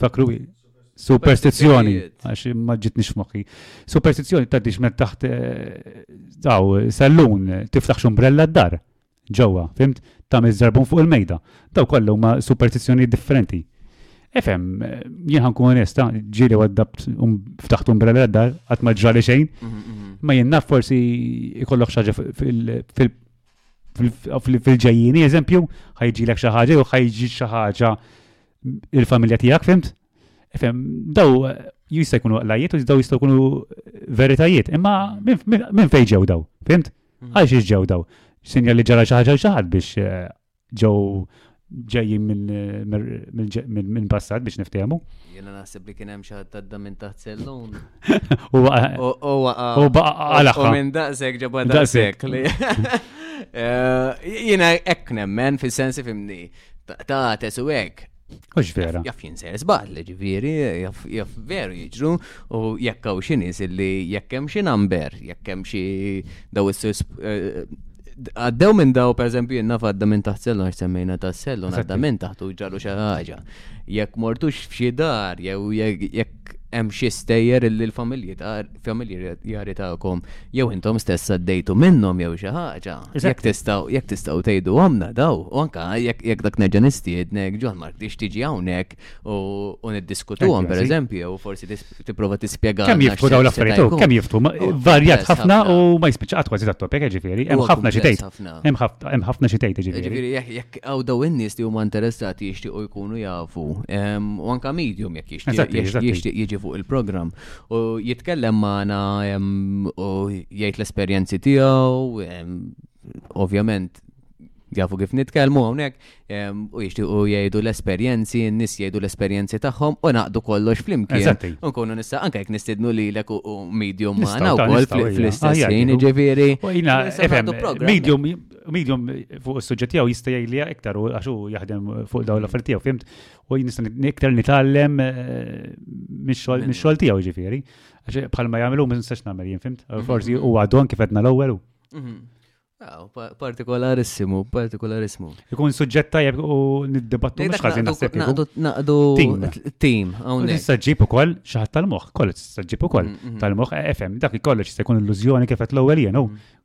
Fakru superstizzjoni, għax ma ġitni xmoħi. Superstizzjoni ta' diġ met taħt eh, daw sallun, tiftaħx umbrella d-dar, ġewwa, fimt, ta' mizzarbun fuq il-mejda. Daw kollu ma' superstizzjoni differenti. Efem, eh, jien ħankun onesta, ġili għaddabt um, ftaħt umbrella d-dar, għat ma ġrali xejn, mhm, mhm. ma jien naf forsi ikollok xaġa fil- fil-ġejjini, eżempju, ħajġi l-ek xaħġa u ħajġi xaħġa il-familja tiegħek, fimt? Fem, daw jista' jkunu għalajiet u daw jistgħu jkunu veritajiet, imma minn fejn ġew daw, fimt? Mhm. Għalx ġew daw. Sinja li ġara xi ħaġa xi ħadd biex eh, ġew ġejjin minn passat biex niftehmu. Jena naħseb li kien hemm xi ħadd għadda minn taħt sellun. U baqa' għalaħħa. U minn daqshekk ġabha daqshekk li. Eh, jiena hekk nemmen fis-sensi fimni. Ta' tesu hekk. Ux vera. Jaff jinser zbal, ġviri, jaff veru jiġru, u jekkaw xinis illi jekkem xin amber, jekkem xi daw s-sus. Eh, għaddew minn daw, per eżempju, jenna fadda minn taħt sellu, għax semmejna taħt sellu, għadda minn taħtu ġalu xaħġa. Jekk mortux f'xi dar, jew jekk hemm xi stejjer illi l-familji familjari tagħkom jew intom stess għaddejtu minnhom jew xi ħaġa. Jekk tistgħu jekk tistgħu tgħidu għamna daw, u anke jekk dak neġa' nistiednek John Mark tix tiġi hawnhekk u niddiskutuhom pereżempju jew forsi tipprova tispjega. Kemm jiftu daw l-affarijiet kemm jiftu varjat ħafna u ma jispiċċa qatt kważi tat-topja ġifieri, hemm ħafna xi tgħid. Hemm ħafna xi tgħid ġifieri. Hawn dawn in-nies li huma interessati jixtiequ jkunu jafu, u anke medium jekk jixtieq jiġi fuq il-programm, u jitkellem magħna u jgħid l-esperjenzi tiegħu, ovvjament jafu kif nitkellmu hawnhekk, u jixtiequ jgħidu l-esperjenzi, n-nies jgħidu l-esperjenzi tagħhom u naqdu kollox flimkien. U nkunu nista' anke jekk nistidnu lilek u medium magħna wkoll fl-istess ħin, ġifieri. Medium medium fuq is-suġġett tiegħu jista' jgħidli iktar għax hu jaħdem fuq dawn l-affarijiet tiegħu fimt u nista' iktar nitgħallem eh, mix-xogħol tiegħu ġifieri. Għax bħalma jagħmlu ma nistax nagħmel jien fimt. Mhm. Forsi huwa għadhom kif qedna l-ewwel. Mhm. Ah, partikolarissimu, partikolarissimu. Ikun suġġett tajjeb u niddibattu mhux ħażin naħseb. Naqdu tim hawnhekk. Tista' ġib ukoll xi ħadd tal-moħħ, kollox tista' ġib ukoll mm, mm. tal-moħħ FM. Eh, dak kollox jista' jkun illużjoni kif qed l-ewwel jenu. Mm.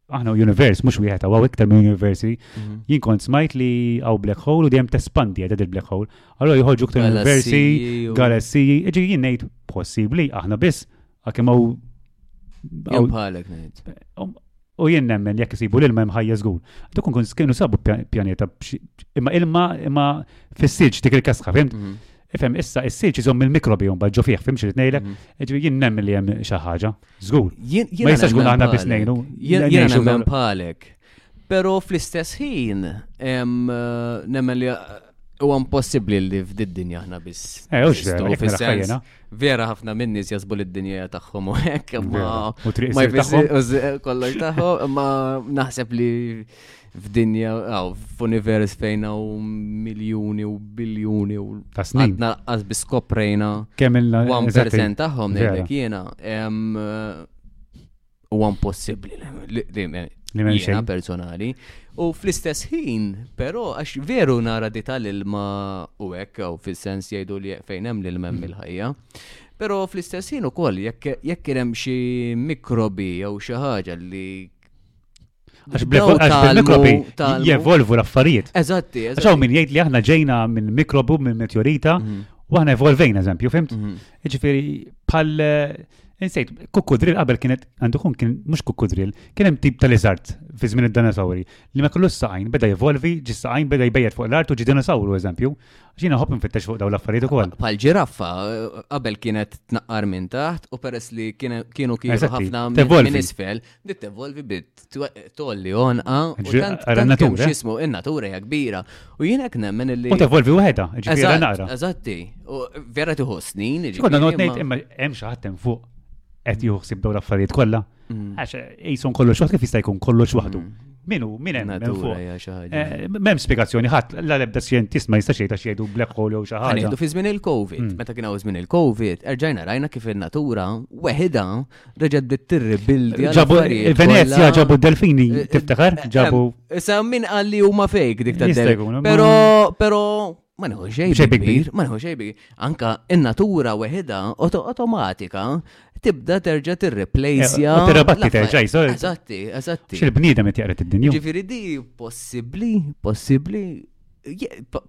aħna univers, mux wieħed għaw iktar minn universi, mhm. jien kont smajt li għaw black hole u dejjem tespandi għedad il-black hole. Allora jħorġu iktar universi, galassi, iġi jien nejt possibli, aħna biss, għakim għaw. Jumħalek nejt. Um, u jien nemmen jekk isibu l-ilma imħajja żgur. Duk kun kienu sabu pjaneta imma ilma imma fis-silġ dik il-kasħa, fimt? Mhm. Ifhem issa is-silġ iżomm il-mikrobi jom ġo fih, fimx li tnejlek, mhm. ġifieri jien nemmen li hemm xi ħaġa. Żgur. Ma jistax kun aħna biss ngħinu. Jien nemmen bħalek. Però fl-istess ħin nemmen li huwa impossibbli li f'did-dinja aħna biss. Eh, vera, vera ħafna minn nies jasbu li d-dinja tagħhom u hekk ma kollox tagħhom, ma naħseb li f'dinja, f'univers fejn hawn miljuni u biljuni u għadna qas biskoprejna 1% tagħhom ngħidlek jiena huwa impossibbli li jiena personali. U fl-istess ħin, però, għax veru nara di tal-ilma u hekk, u fil-sens jgħidu li fejn hemm l-ilma hemm il-ħajja. Però fl-istess ħin ukoll jekk hemm xi mikrobi jew xi ħaġa li Għax bil-mikrobi jevolvu l-affarijiet. Eżatti, eżatti. Għax min jgħid li aħna ġejna minn mikrobu, minn meteorita, mhm. u aħna evolvejn, eżempju, fimt? Mhm. Ġifiri, pal. Eh, insejt, kukkudril qabel kienet, għandu kun kien mux kukkudril, kien hemm tip tal-iżart fi żmien id-dinosauri li ma kellu saqajn, beda jevolvi, ġi saqajn beda jbejjed fuq l-art u ġi dinosauru eżempju. Ġina ħobb nfittex fuq dawn l-affarijiet ukoll. Bħal ġiraffa eh, qabel kienet tnaqqar minn taħt u peress li kienu kienu ħafna minn isfel, Dit tevolvi bit tolli onqa u tant tant xismu in-natura hija kbira u jien hekk nemmen li. U tevolvi waħedha, ġifieri naqra. Eżatti, u vera tieħu snin. Konna noqgħod ngħid imma hemm xi ħadd hemm fuq qed jieħu ħsieb dawn l-affarijiet kollha. Mm. Għax qishom eh, kollox waħd kif jista' jkun kollox waħdu. Mm. Minu, min hemm hemm fuq. Eh, m'hemm spjegazzjoni ħadd la ebda xjentist ma jistax jgħid għax jgħidu black hole jew xi ħaġa. Ngħidu fi żmien il-COVID, mm. meta kien hawn żmien il-COVID, erġajna rajna kif in-natura weħidha reġa' dittirri bildi. Ġabu Venezia, ġabu delfini, eh, eh, tiftakar? Eh, ġabu. Issa min għalli huma fake dik ta' delfini. Pero, pero, ma nħu xej kbir, ma nħu xej Anka in-natura weħida automatika tibda terġa tirreplacja. U tirrabatti terġa jisol. Eżatti, eżatti. Xil-bniedem qed jaqret id-dinju. Ġifieri di possibbli, possibbli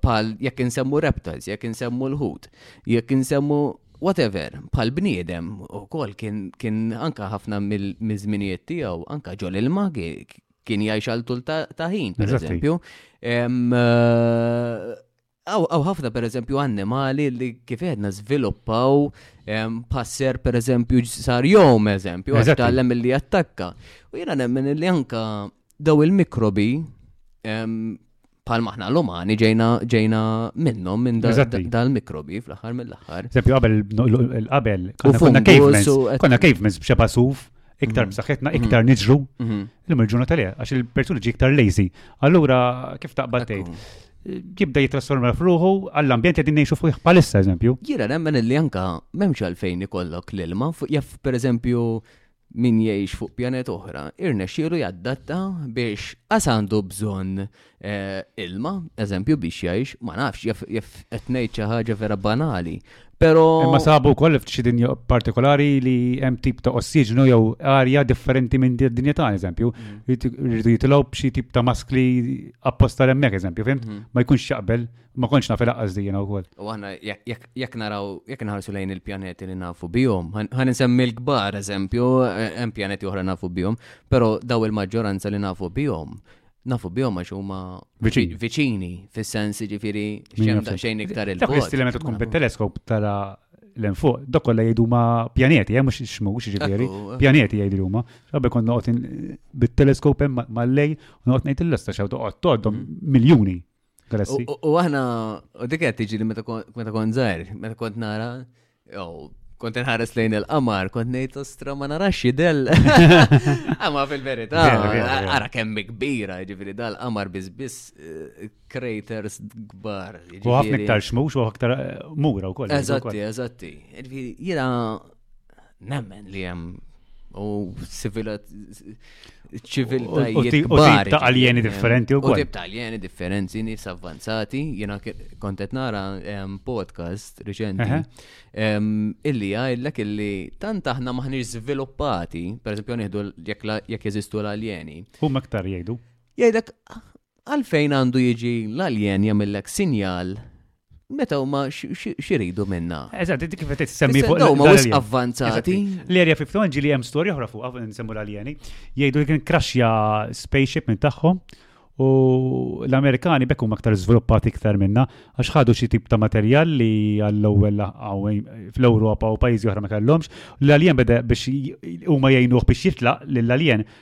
pal jekk insemmu reptiles, jekk insemmu l-ħut, jekk insemmu whatever, pal bniedem u kol kien, kien anka ħafna mill-żminijiet tiegħu, anka ġol ilma kien jgħix għal tul ta' ħin, per eżempju. Għaw eh, ħafna per eżempju annimali li kif edna żviluppaw passer per eżempju sar jom eżempju, għax tal-lem li jattakka. U jena nemmen li anka Daw il-mikrobi bħal maħna l-umani ġejna ġejna minnhom minn dal-mikrobi fl-aħħar mill-aħħar. Eżempju qabel qabel konna cavemen, konna cavemen b'xeba suf, iktar mhm. b'saħħetna, mhm. iktar niġru, mhm. l-lum il-ġuna tal għax il-persuni ġi iktar lazy. Allura kif taqbad tgħid? Jibda jitrasforma f'ruħu għall-ambjent qegħdin ngħixu fuq bħalissa eżempju. Jiena nemmen li anka m'hemmx għalfejn ikollok l-ilma, jaf pereżempju min jgħix fuq pjaneta oħra, irnexxielu jaddatta biex għas għandu bżonn eh, ilma, eżempju biex jgħix, ma nafx, jaf qed ngħid xi ħaġa vera banali. Pero... Ma sabu koll f'xi dinja partikolari li hemm tip ta' ossiġnu jew arja differenti minn dinja ta' eżempju. Mm. Rridu jitilgħu b'xi tip ta' maskli apposta l-emmek, eżempju, fim? Mm. Ma jkunx xaqbel Ma kontx naf il-aqqas di jiena wkoll. U aħna jekk naraw, jekk nħarsu lejn il-pjaneti li nafu bihom, ħan insemmi l-kbar eżempju, eh, hemm pjaneti oħra nafu bihom, però daw il-maġġoranza li nafu bihom nafu bihom għax huma viċini, fis-sens ġifiri xemm ta' xejn iktar il-bot. Dak li meta tkun bit-teleskop tara l-enfuq, dok kollha jgħidu ma pjaneti, hemm eh, mhux xmux ġifieri, pjaneti jgħidu huma. Rabbi kont noqgħod bit-teleskop hemm mal-lej u noqgħod ngħid il-lista xew toqgħod toqgħodhom miljuni Grazzi. U aħna, u dik qed tiġi li meta kont żgħir, meta kont nara, kont nħares lejn il-qamar, kont ngħid ostra ma narax jidel. Amma fil-verità, ara kemm kbira, ġifieri dal-qamar biss biss eh, craters kbar. U ħafna iktar xmux u aktar eh, mura wkoll. Eżatti, eżatti. Jiena Nemmen li hemm u civilat ċiviltajiet kbar. ta' aljeni differenti u kol. Tip ta' aljeni differenti, nis avvanzati, jena kontet nara podcast reċenti illi għajlek illi tant aħna maħniġ sviluppati, per esempio nieħdu jekk jeżistu l-aljeni. Huma aktar jgħidu. Jgħidlek Għalfejn għandu jiġi l-aljen jagħmillek sinjal meta huma xiridu minna. Eżatt, dik kif qed semmi fuq l-aljen. Huma wisq avvanzati. L-erja 51 ġili hemm storja oħra fuq hawn nsemmu l-aljeni. Jgħidu li kien kraxja spaceship minn tagħhom u l-Amerikani bekk huma aktar żviluppati iktar minna għax ħadu xi tip ta' materjal li għall-ewwel fl-Ewropa u pajjiżi oħra ma kellhomx. L-aljen beda biex huma jgħinuh biex jitlaq lill-aljen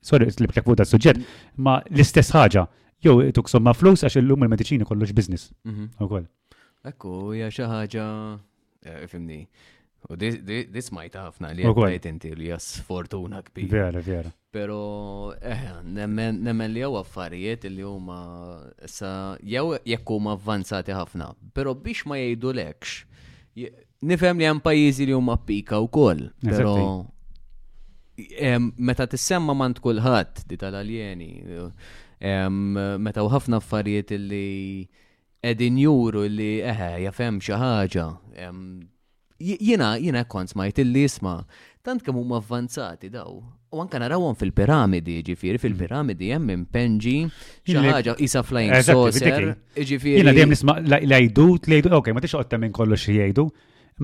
sorry, tlibtlek fuq da suġġett, mm. ma l-istess ħaġa, jew tuk somma flus għax illum il-mediċini kollox biznis. Mhm. Ukoll. Ekku, hija xi ħaġa eh, fimni. U dis majta ħafna li għajt inti li jas fortuna kbir. Vera, vera. Pero, eh, nemmen li għaw affarijiet li huma sa jew jekk huma avvanzati ħafna. Pero biex ma jgħidulekx, Nifhem li hemm pajjiżi li huma pika wkoll, però meta tissemma mant kulħadd di tal-aljeni, meta u ħafna affarijiet li qegħdin juru li eħe jafhem xi ħaġa. Jiena jiena kont smajt illi isma' Tant kemm huma avvanzati daw. U anka narawhom fil-piramidi, ġifieri fil-piramidi hemm impenġi xi ħaġa isa flying saucer. Ġifieri. Jiena dejjem nisma' lajdu, tlejdu, ok, ma tixqod ta' minn kollox xi jgħidu.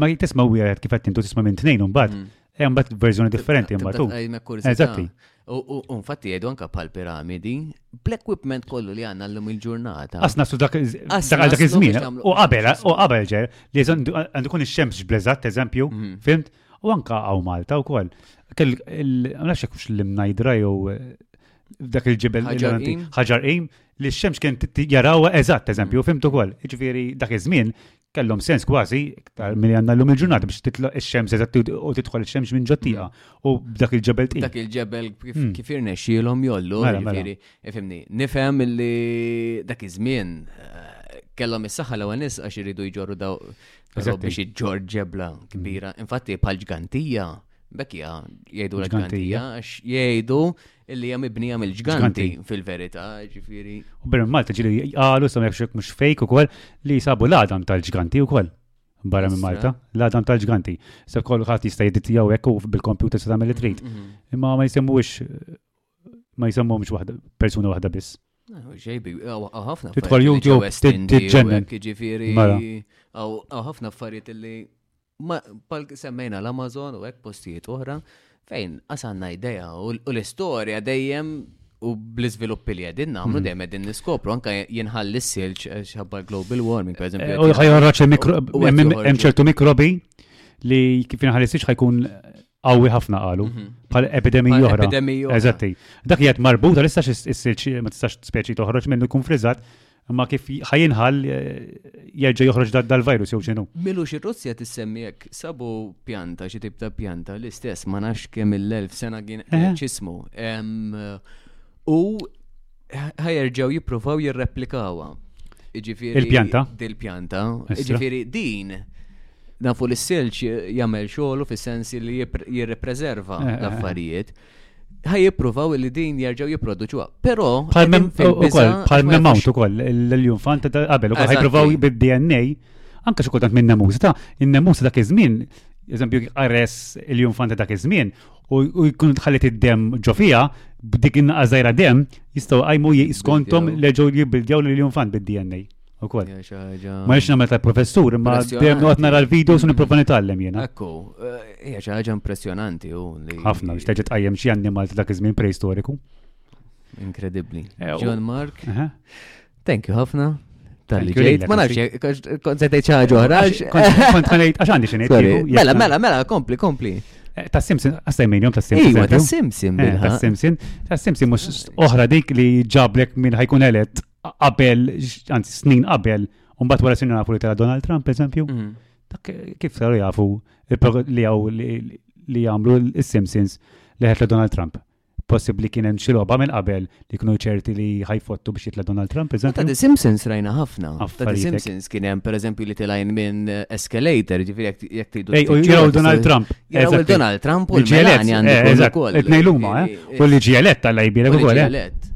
Ma tisma' wieħed kif qed intu tisma' minn tnejn imbagħad. Mm. Eh, imbagħad verżjoni differenti imbagħad tu. Eżatti. U infatti jgħidu anka bħal piramidi, bl-equipment kollu li għanna l-lum il-ġurnata. Asna su dak iż-żmien, u qabel, u qabel ġer, li għandu kun ix-xemx bleżat, eżempju, mm. fimt? U anka għaw Malta u koll. Kell, nafx kux l-imnajdra jew eh, dak il-ġibel ħaġar qim li x-xemx kien jarawa eżatt, eżempju, fimtu koll. Ġifiri, dak iż-żmien kellhom sens kważi iktar milli għandna llum il-ġurnata biex titloq ix-xemx eżatt u tidħol ix-xemx minn ġottija mm. u dak il-ġebel tqil. Dak il-ġebel kif mm. irnexxielhom jollu, mela, mela. ġifieri, ifimni, nifhem li dak iż-żmien eh, kellhom is-saħħa l-ewwel nies għax iridu jġorru daw Eżatt biex iġġor ġebla kbira. Mm. Infatti bħal ġgantija, bekkija jgħidu l-ġgantija, għax jgħidu illi hija mibnija mill-ġganti fil-verità, ġifieri. U bil Malta ġili qalu sa jafx mhux fejk ukoll li sabu l-adam tal-ġganti wkoll barra minn Malta, l-adam tal-ġganti. Se kollu ħadd jista' jiddi tiegħu hekk u bil-kompjuter se tagħmel li trid. Mm-hmm. Imma ma jisemmuhiex ma jisammomx waħda persuna waħda biss. Ġejbi, ħafna. Tidħol YouTube tiġġennen. Ġifieri, ħafna affarijiet li pal semmejna l-Amazon u hekk postijiet oħra fejn għasanna idea u l-istorja dejjem u bl-izviluppi li għedin namlu hmm. dejjem għedin niskopru anka jenħall l-silġ eh, xabba global warming, per eżempju. U ħajħarraċ hemm ċertu mikrobi li kif jenħall l-silġ ħajkun Qawwi ħafna qalu, mhm. bħal epidemija oħra. Epidemija oħra. Eżatti. Dak jgħid marbuta l istax issir ma tistax speċi toħroġ minnu jkun frizzat, imma kif ħajinħal eh, jerġa' joħroġ dal-virus jew x'inhu. Milu xi Russja tissemmi hekk sabu pjanta xi tip ta' pjanta l-istess ma nafx kemm il-elf sena kien ċismu. U ħajerġaw jippruvaw jirreplikawha. Iġifieri il-pjanta. Dil-pjanta. Iġifieri din nafu li s-silġ jagħmel xogħlu fis-sens li jirrepreserva eh, eh, eh. l-affarijiet. Ħaj jippruvaw li din jerġgħu jipproduċuha. Però bħal memawt ukoll l-junfant qabel ukoll ħajpruvaw bid-DNA anke xi kultant minn nemuża ta' in-nemuża dak iż-żmien eżempju qares il-junfant dak iż-żmien u jkun tħallit id-dem ġo fija, b'dik in-naqqa żgħira dem, jistgħu qajmu skontom leġgħu jibbildjaw lil infant bid-DNA. Ma nix namel tal-professur, ma dem għat nara l-video su niprofa nitallem jena. Ekku, eh, hija xi ħaġa impressjonanti u li. Ħafna biex teġa tqajjem xi annimal ta' dak iż-żmien preistoriku. Inkredibbli. Eh, John Mark. Thank you ħafna. Tal-li ġejt, ma nafx, kont se tgħid ħaġa oħra. Kont ħanejt għax għandi xi ngħid. Mela, mela, mela, kompli, kompli. Eh, ta' Simpson, għastajmin jom ta' Simpson. Iwa, ta' Simpson. Eh, ta' Simpson. Ta' Simpson, mux oħra dik li ġablek minn ħajkun elet qabel, għanzi snin qabel, un bat wara sinna nafu li ta' Donald Trump, eżempju. Mm. Eh, kif saru jafu li għaw li għamlu il-Simpsons li ħetlu Donald Trump? possibbli kien hemm xi logħba minn qabel li kienu ċerti li ħajfottu biex jitla' Donald Trump. Ta' The Simpsons rajna ħafna. Ta' The Simpsons kien hemm pereżempju li tilajn minn eh, escalator, ġifieri jekk tridu. Ej, u jgħu Donald Trump. Jgħu Donald Trump u l-ġelet għandu eh, ukoll. Itnejluma, eh? eh u li ġelet tal lajbirek ukoll.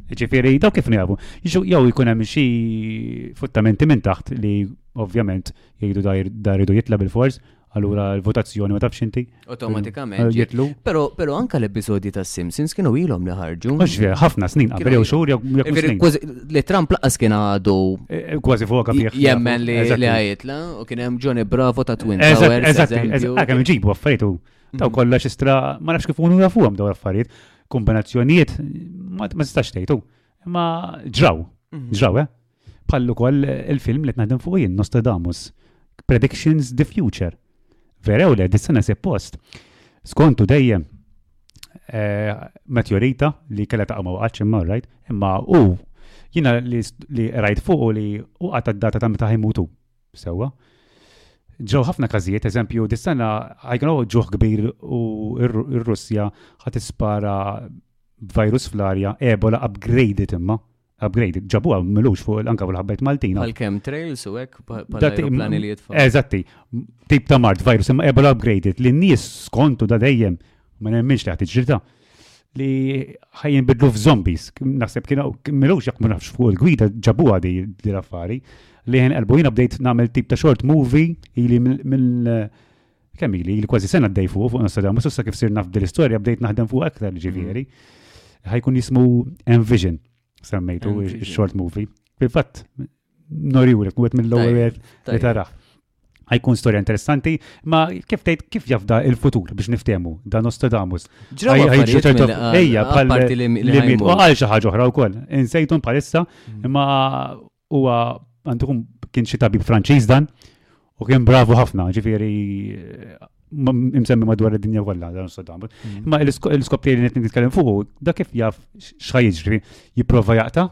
Ġifieri daw kif ngħabu. Jew jkun hemm xi futtamenti minn taħt li ovvjament jgħidu daridu jitla bil-fors allura l-votazzjoni ma tafx inti. Automatikament. Eh, jitlu. Pero, pero anka l-episodji ta' Simpsons kienu ilhom li ħarġu. Mhux vera, ħafna snin qabel jew xhur jew Li Trump laqas kien għadu. Eh, eh, kważi fuq fih. Jemmen li għajitla u kien hemm Johnny Bravo ta' Twin Towers. Eżatt, eżatt, kemm iġibu affarijiet u taw mm. kollox istra ma nafx kif unu jafuhom daw affarijiet. Kombinazzjonijiet ma tistax tgħidu. Ma ġraw. Mhm. Ġraw, eh? Bħal ukoll il-film li qed naħdem fuq jien Nostradamus, Predictions the Future. Verew le, dis-sena se post. Skontu dejjem eh, meteorita li kellha ta' ma waqgħatx imma rajt, imma u jiena li rajt fuq li u għata d-data ta' meta ħajmutu. Sewwa. Ġew ħafna każijiet, eżempju, dis-sena għajkun ġuħ kbir u r-Russja ħat ispara virus fl-arja, ebola upgraded imma. upgrade, ġabuha milux fuq anka fuq l-ħabbet Maltin. Għal kem trails u hekk pal-aeroplani li jitfa. Eżatti, tip ta' mart virus imma ebola upgraded li n-nies skontu da dejjem ma nemminx li ħadd ġilda li ħajjin bidlu f'zombies. Naħseb kienu milux jekk ma nafx fuq il-gwida ġabuha di l-affari li ħen qalbu jiena bdejt nagħmel tip ta' short movie ili mill Kemm ili, ili kważi sena d-dej fuq fuq Nostradamus, issa kif sir naf din l-istorja bdejt naħdem fuq aktar mm. ġifieri. Ħajkun jismu Envision, semmejtu, short movie. Fil-fatt, noriju li kwet mill-ewwel li taraħ. Għajkun storja interessanti, ma kif tgħid kif jafda il-futur biex niftehmu da Nostradamus. Ġejju ċertu ejja bħal li u għal xi ħaġa oħra wkoll. Insejtum bħalissa mm. imma huwa għandu kun kien xi tabib Franċiż dan u kien bravu ħafna, ġifieri imsemmi madwar id-dinja kollha dan Saddam. Mm. Imma l-iskop tiegħi li qed nitkellem fuq da kif jaf x'ħa jiġri, jipprova jaqta'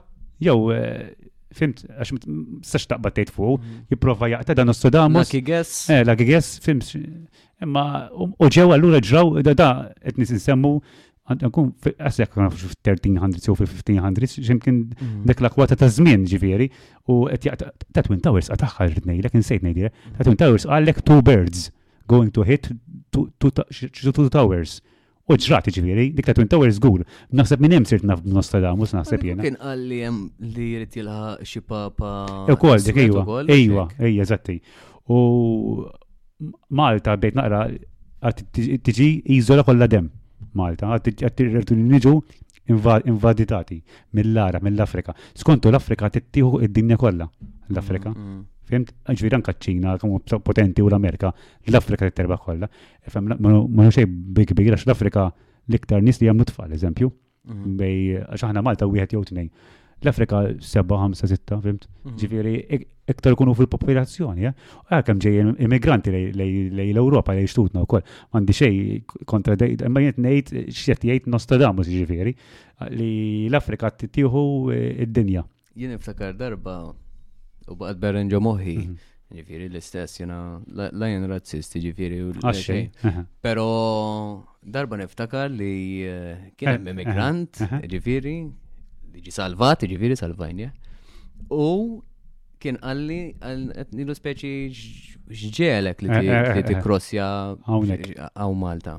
jew eh, fimt għax sax taqbad tgħid fuq, mm. jipprova jaqta' dan Saddam. Lucky guess. Eh, lucky guess, fimt. Imma u ġew allura ġraw da da qed nisinsemmu Għankun għasek għan f 1300 u 1500 ximkien mhm. dak la kwata ta' zmin ġifiri u ta' Twin Towers għataxħa rridnej, l-ek nsejt nejdire, ta' Twin Towers għallek two birds going to hit two towers. U ġrat ġifiri, dik ta' Twin Towers gul, naħseb minn hemm sirt naf Nostradamus naħseb jena. Kien qal li hemm li jrid jilħaq xi papa. Ukoll dik ejwa, ejwa, ejja eżatti. U Malta bdejt naqra għad tiġi iżola kollha dem. Malta għad tirridu niġu invaditati mill-Arab, mill-Afrika. Skontu l-Afrika tittieħu id-dinja kollha l-Afrika. Mm, mm. Fimt, ġviri anka ċina, kamu potenti u l-Amerika, l-Afrika t-terba kolla. Fem, ma xej big big, għax l-Afrika l-iktar nis li jamlu tfal, eżempju. Mhm. bej, għax aħna Malta wieħed jew tnejn. L-Afrika 7, 5, 6, fimt? Mhm. Ġifieri ik- iktar ikunu fil-popolazzjoni, eh? Għalkemm ġejjin immigranti lej- lej lej l-Ewropa, lej xtutna wkoll. M'għandi xejn kontra dej, imma jien ngħid x'qed jgħid Nostradamus ġifieri li l-Afrika t-tieħu eh, id-dinja. Jien niftakar darba u baqgħet berren ġo moħħi. Mhm. Ġifieri l-istess jiena lajn razzisti ġifieri u l-xejn. Però darba niftakar li eh, kien hemm immigrant, ġifieri, li ġi salvat, ġifieri salvajnja. U kien għalli għal speċi ġġelek li eh, eh, eh, t-krossja għaw Malta.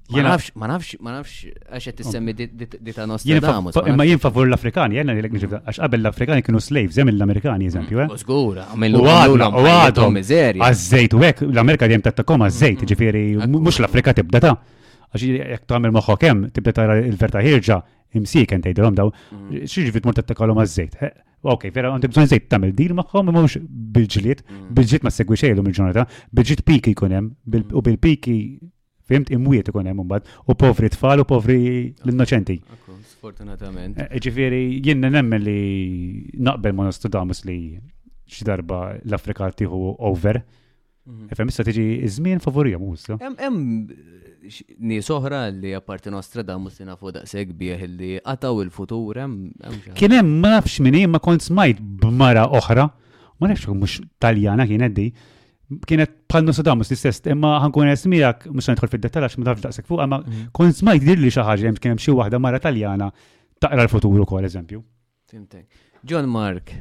Ma nafx, ma nafx, ma nafx, għax qed tissemmi di ta' Nostradamus. Imma jien favur l-Afrikani, jenna li l-ek għax qabel l-Afrikani kienu slaves, jem l-Amerikani, eżempju, eh? Użgur, għamillu għadhom, u għadhom, għazzejt, u għek, l-Amerika djem tattakom għazzejt, mm-hmm. ġifiri, mux l-Afrika tibda ta' għax jek tagħmel moħħok hemm tibda tara l-verta ħirġa imsik ent tgħidilhom daw mm. xiex fit mort tattakalhom għaż-żejt. Eh, ok, vera għandek bżonn żejt tagħmel dil magħhom mhux bil-ġlied, mm. bil-ġlied ma segwi xejlhom il-ġurnata, bil-ġlied piki jkun hemm mm. u bil-piki Fimt, imwiet ikun hemm imbagħad, u povri tfal u povri l-innoċenti. Sfortunatament. Eh, ġifieri jien nemmen li naqbel ma Nostradamus li xi darba l-Afrika tieħu over. Mhm. Eh, fem issa tiġi iż-żmien favorija musa. Hemm eh, nies oħra li apparti Nostradamus li nafu daqshekk bih li qataw il-futur hemm. Kien hemm ma nafx min ma kont smajt b'mara oħra, ma nafx mhux Taljana kienet di kienet bħal Nostradamus l-istess, imma ħankun għes miegħek, mhux nidħol fid-dettall għax ma tafx daqshekk fuq, imma mm. kont smajt dirli xi ħaġa hemm kien xi waħda mara Taljana taqra l-futur ukoll eżempju. Fimtek. John Mark,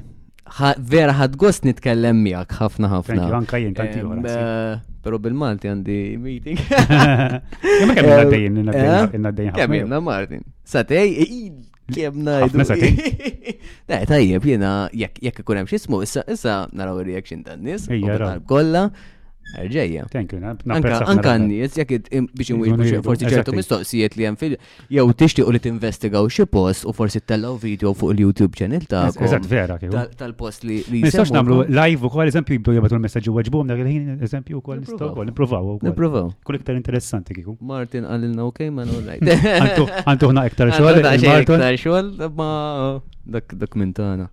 vera ħad gost nitkellem miegħek ħafna ħafna. Anka jien tant eh, Pero bil-Malti għandi meeting. Kemm kemm għaddejjin għaddejjin għaddejjin. Kemm Martin. Satej, Li jem najdu. Ne, tajjeb, jena, jekk ikun hemm xismu, issa, issa naraw il-reaction ta' nis, kolla, Erġeja. Thank you, Anka n-nies, jek biex imwieġbu forsi ċertu mistoqsijiet li hemm fil jew tixtiequ li tinvestigaw xi post u forsi tellaw video fuq il-YouTube channel ta' Eżatt vera kif. Tal-post li li. Nistax nagħmlu live ukoll eżempju jibdu jibgħatu l-messaġġi waġbuhom dak il-ħin eżempju wkoll nistgħu wkoll nippruvaw. Nippruvaw. Kull iktar interessanti kieku. Martin għalilna ok, ma non right. Għantu ħna iktar xogħol. Iktar xogħol, ma dak dak minn tagħna.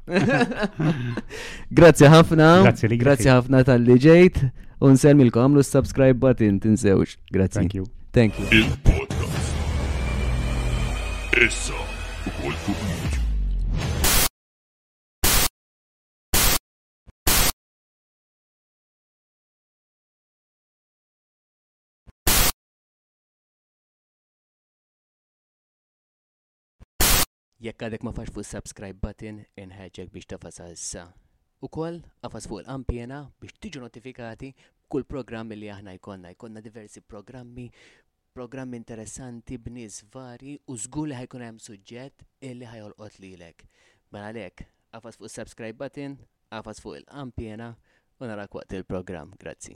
Grazzi ħafna. Grazzi li grazzi ħafna tal-li ġejt. U nsemmilkom għamlu subscribe button tinsewx. Grazzi. Thank you. Thank you. Il-podcast. Issa u kol fuq Jekk għadek ma fax fuq subscribe button, inħeġek biex tafas issa. U koll, għafas fuq il-kampjena biex tiġu notifikati kull programmi li aħna jkonna. Jkonna diversi programmi, programmi interessanti b'nies vari u żgur li ħajkun hemm suġġett illi ħajolqot lilek. Mela lek, għafas fuq subscribe button, għafas fuq il-kampjena u narak waqt il-programm. Grazzi.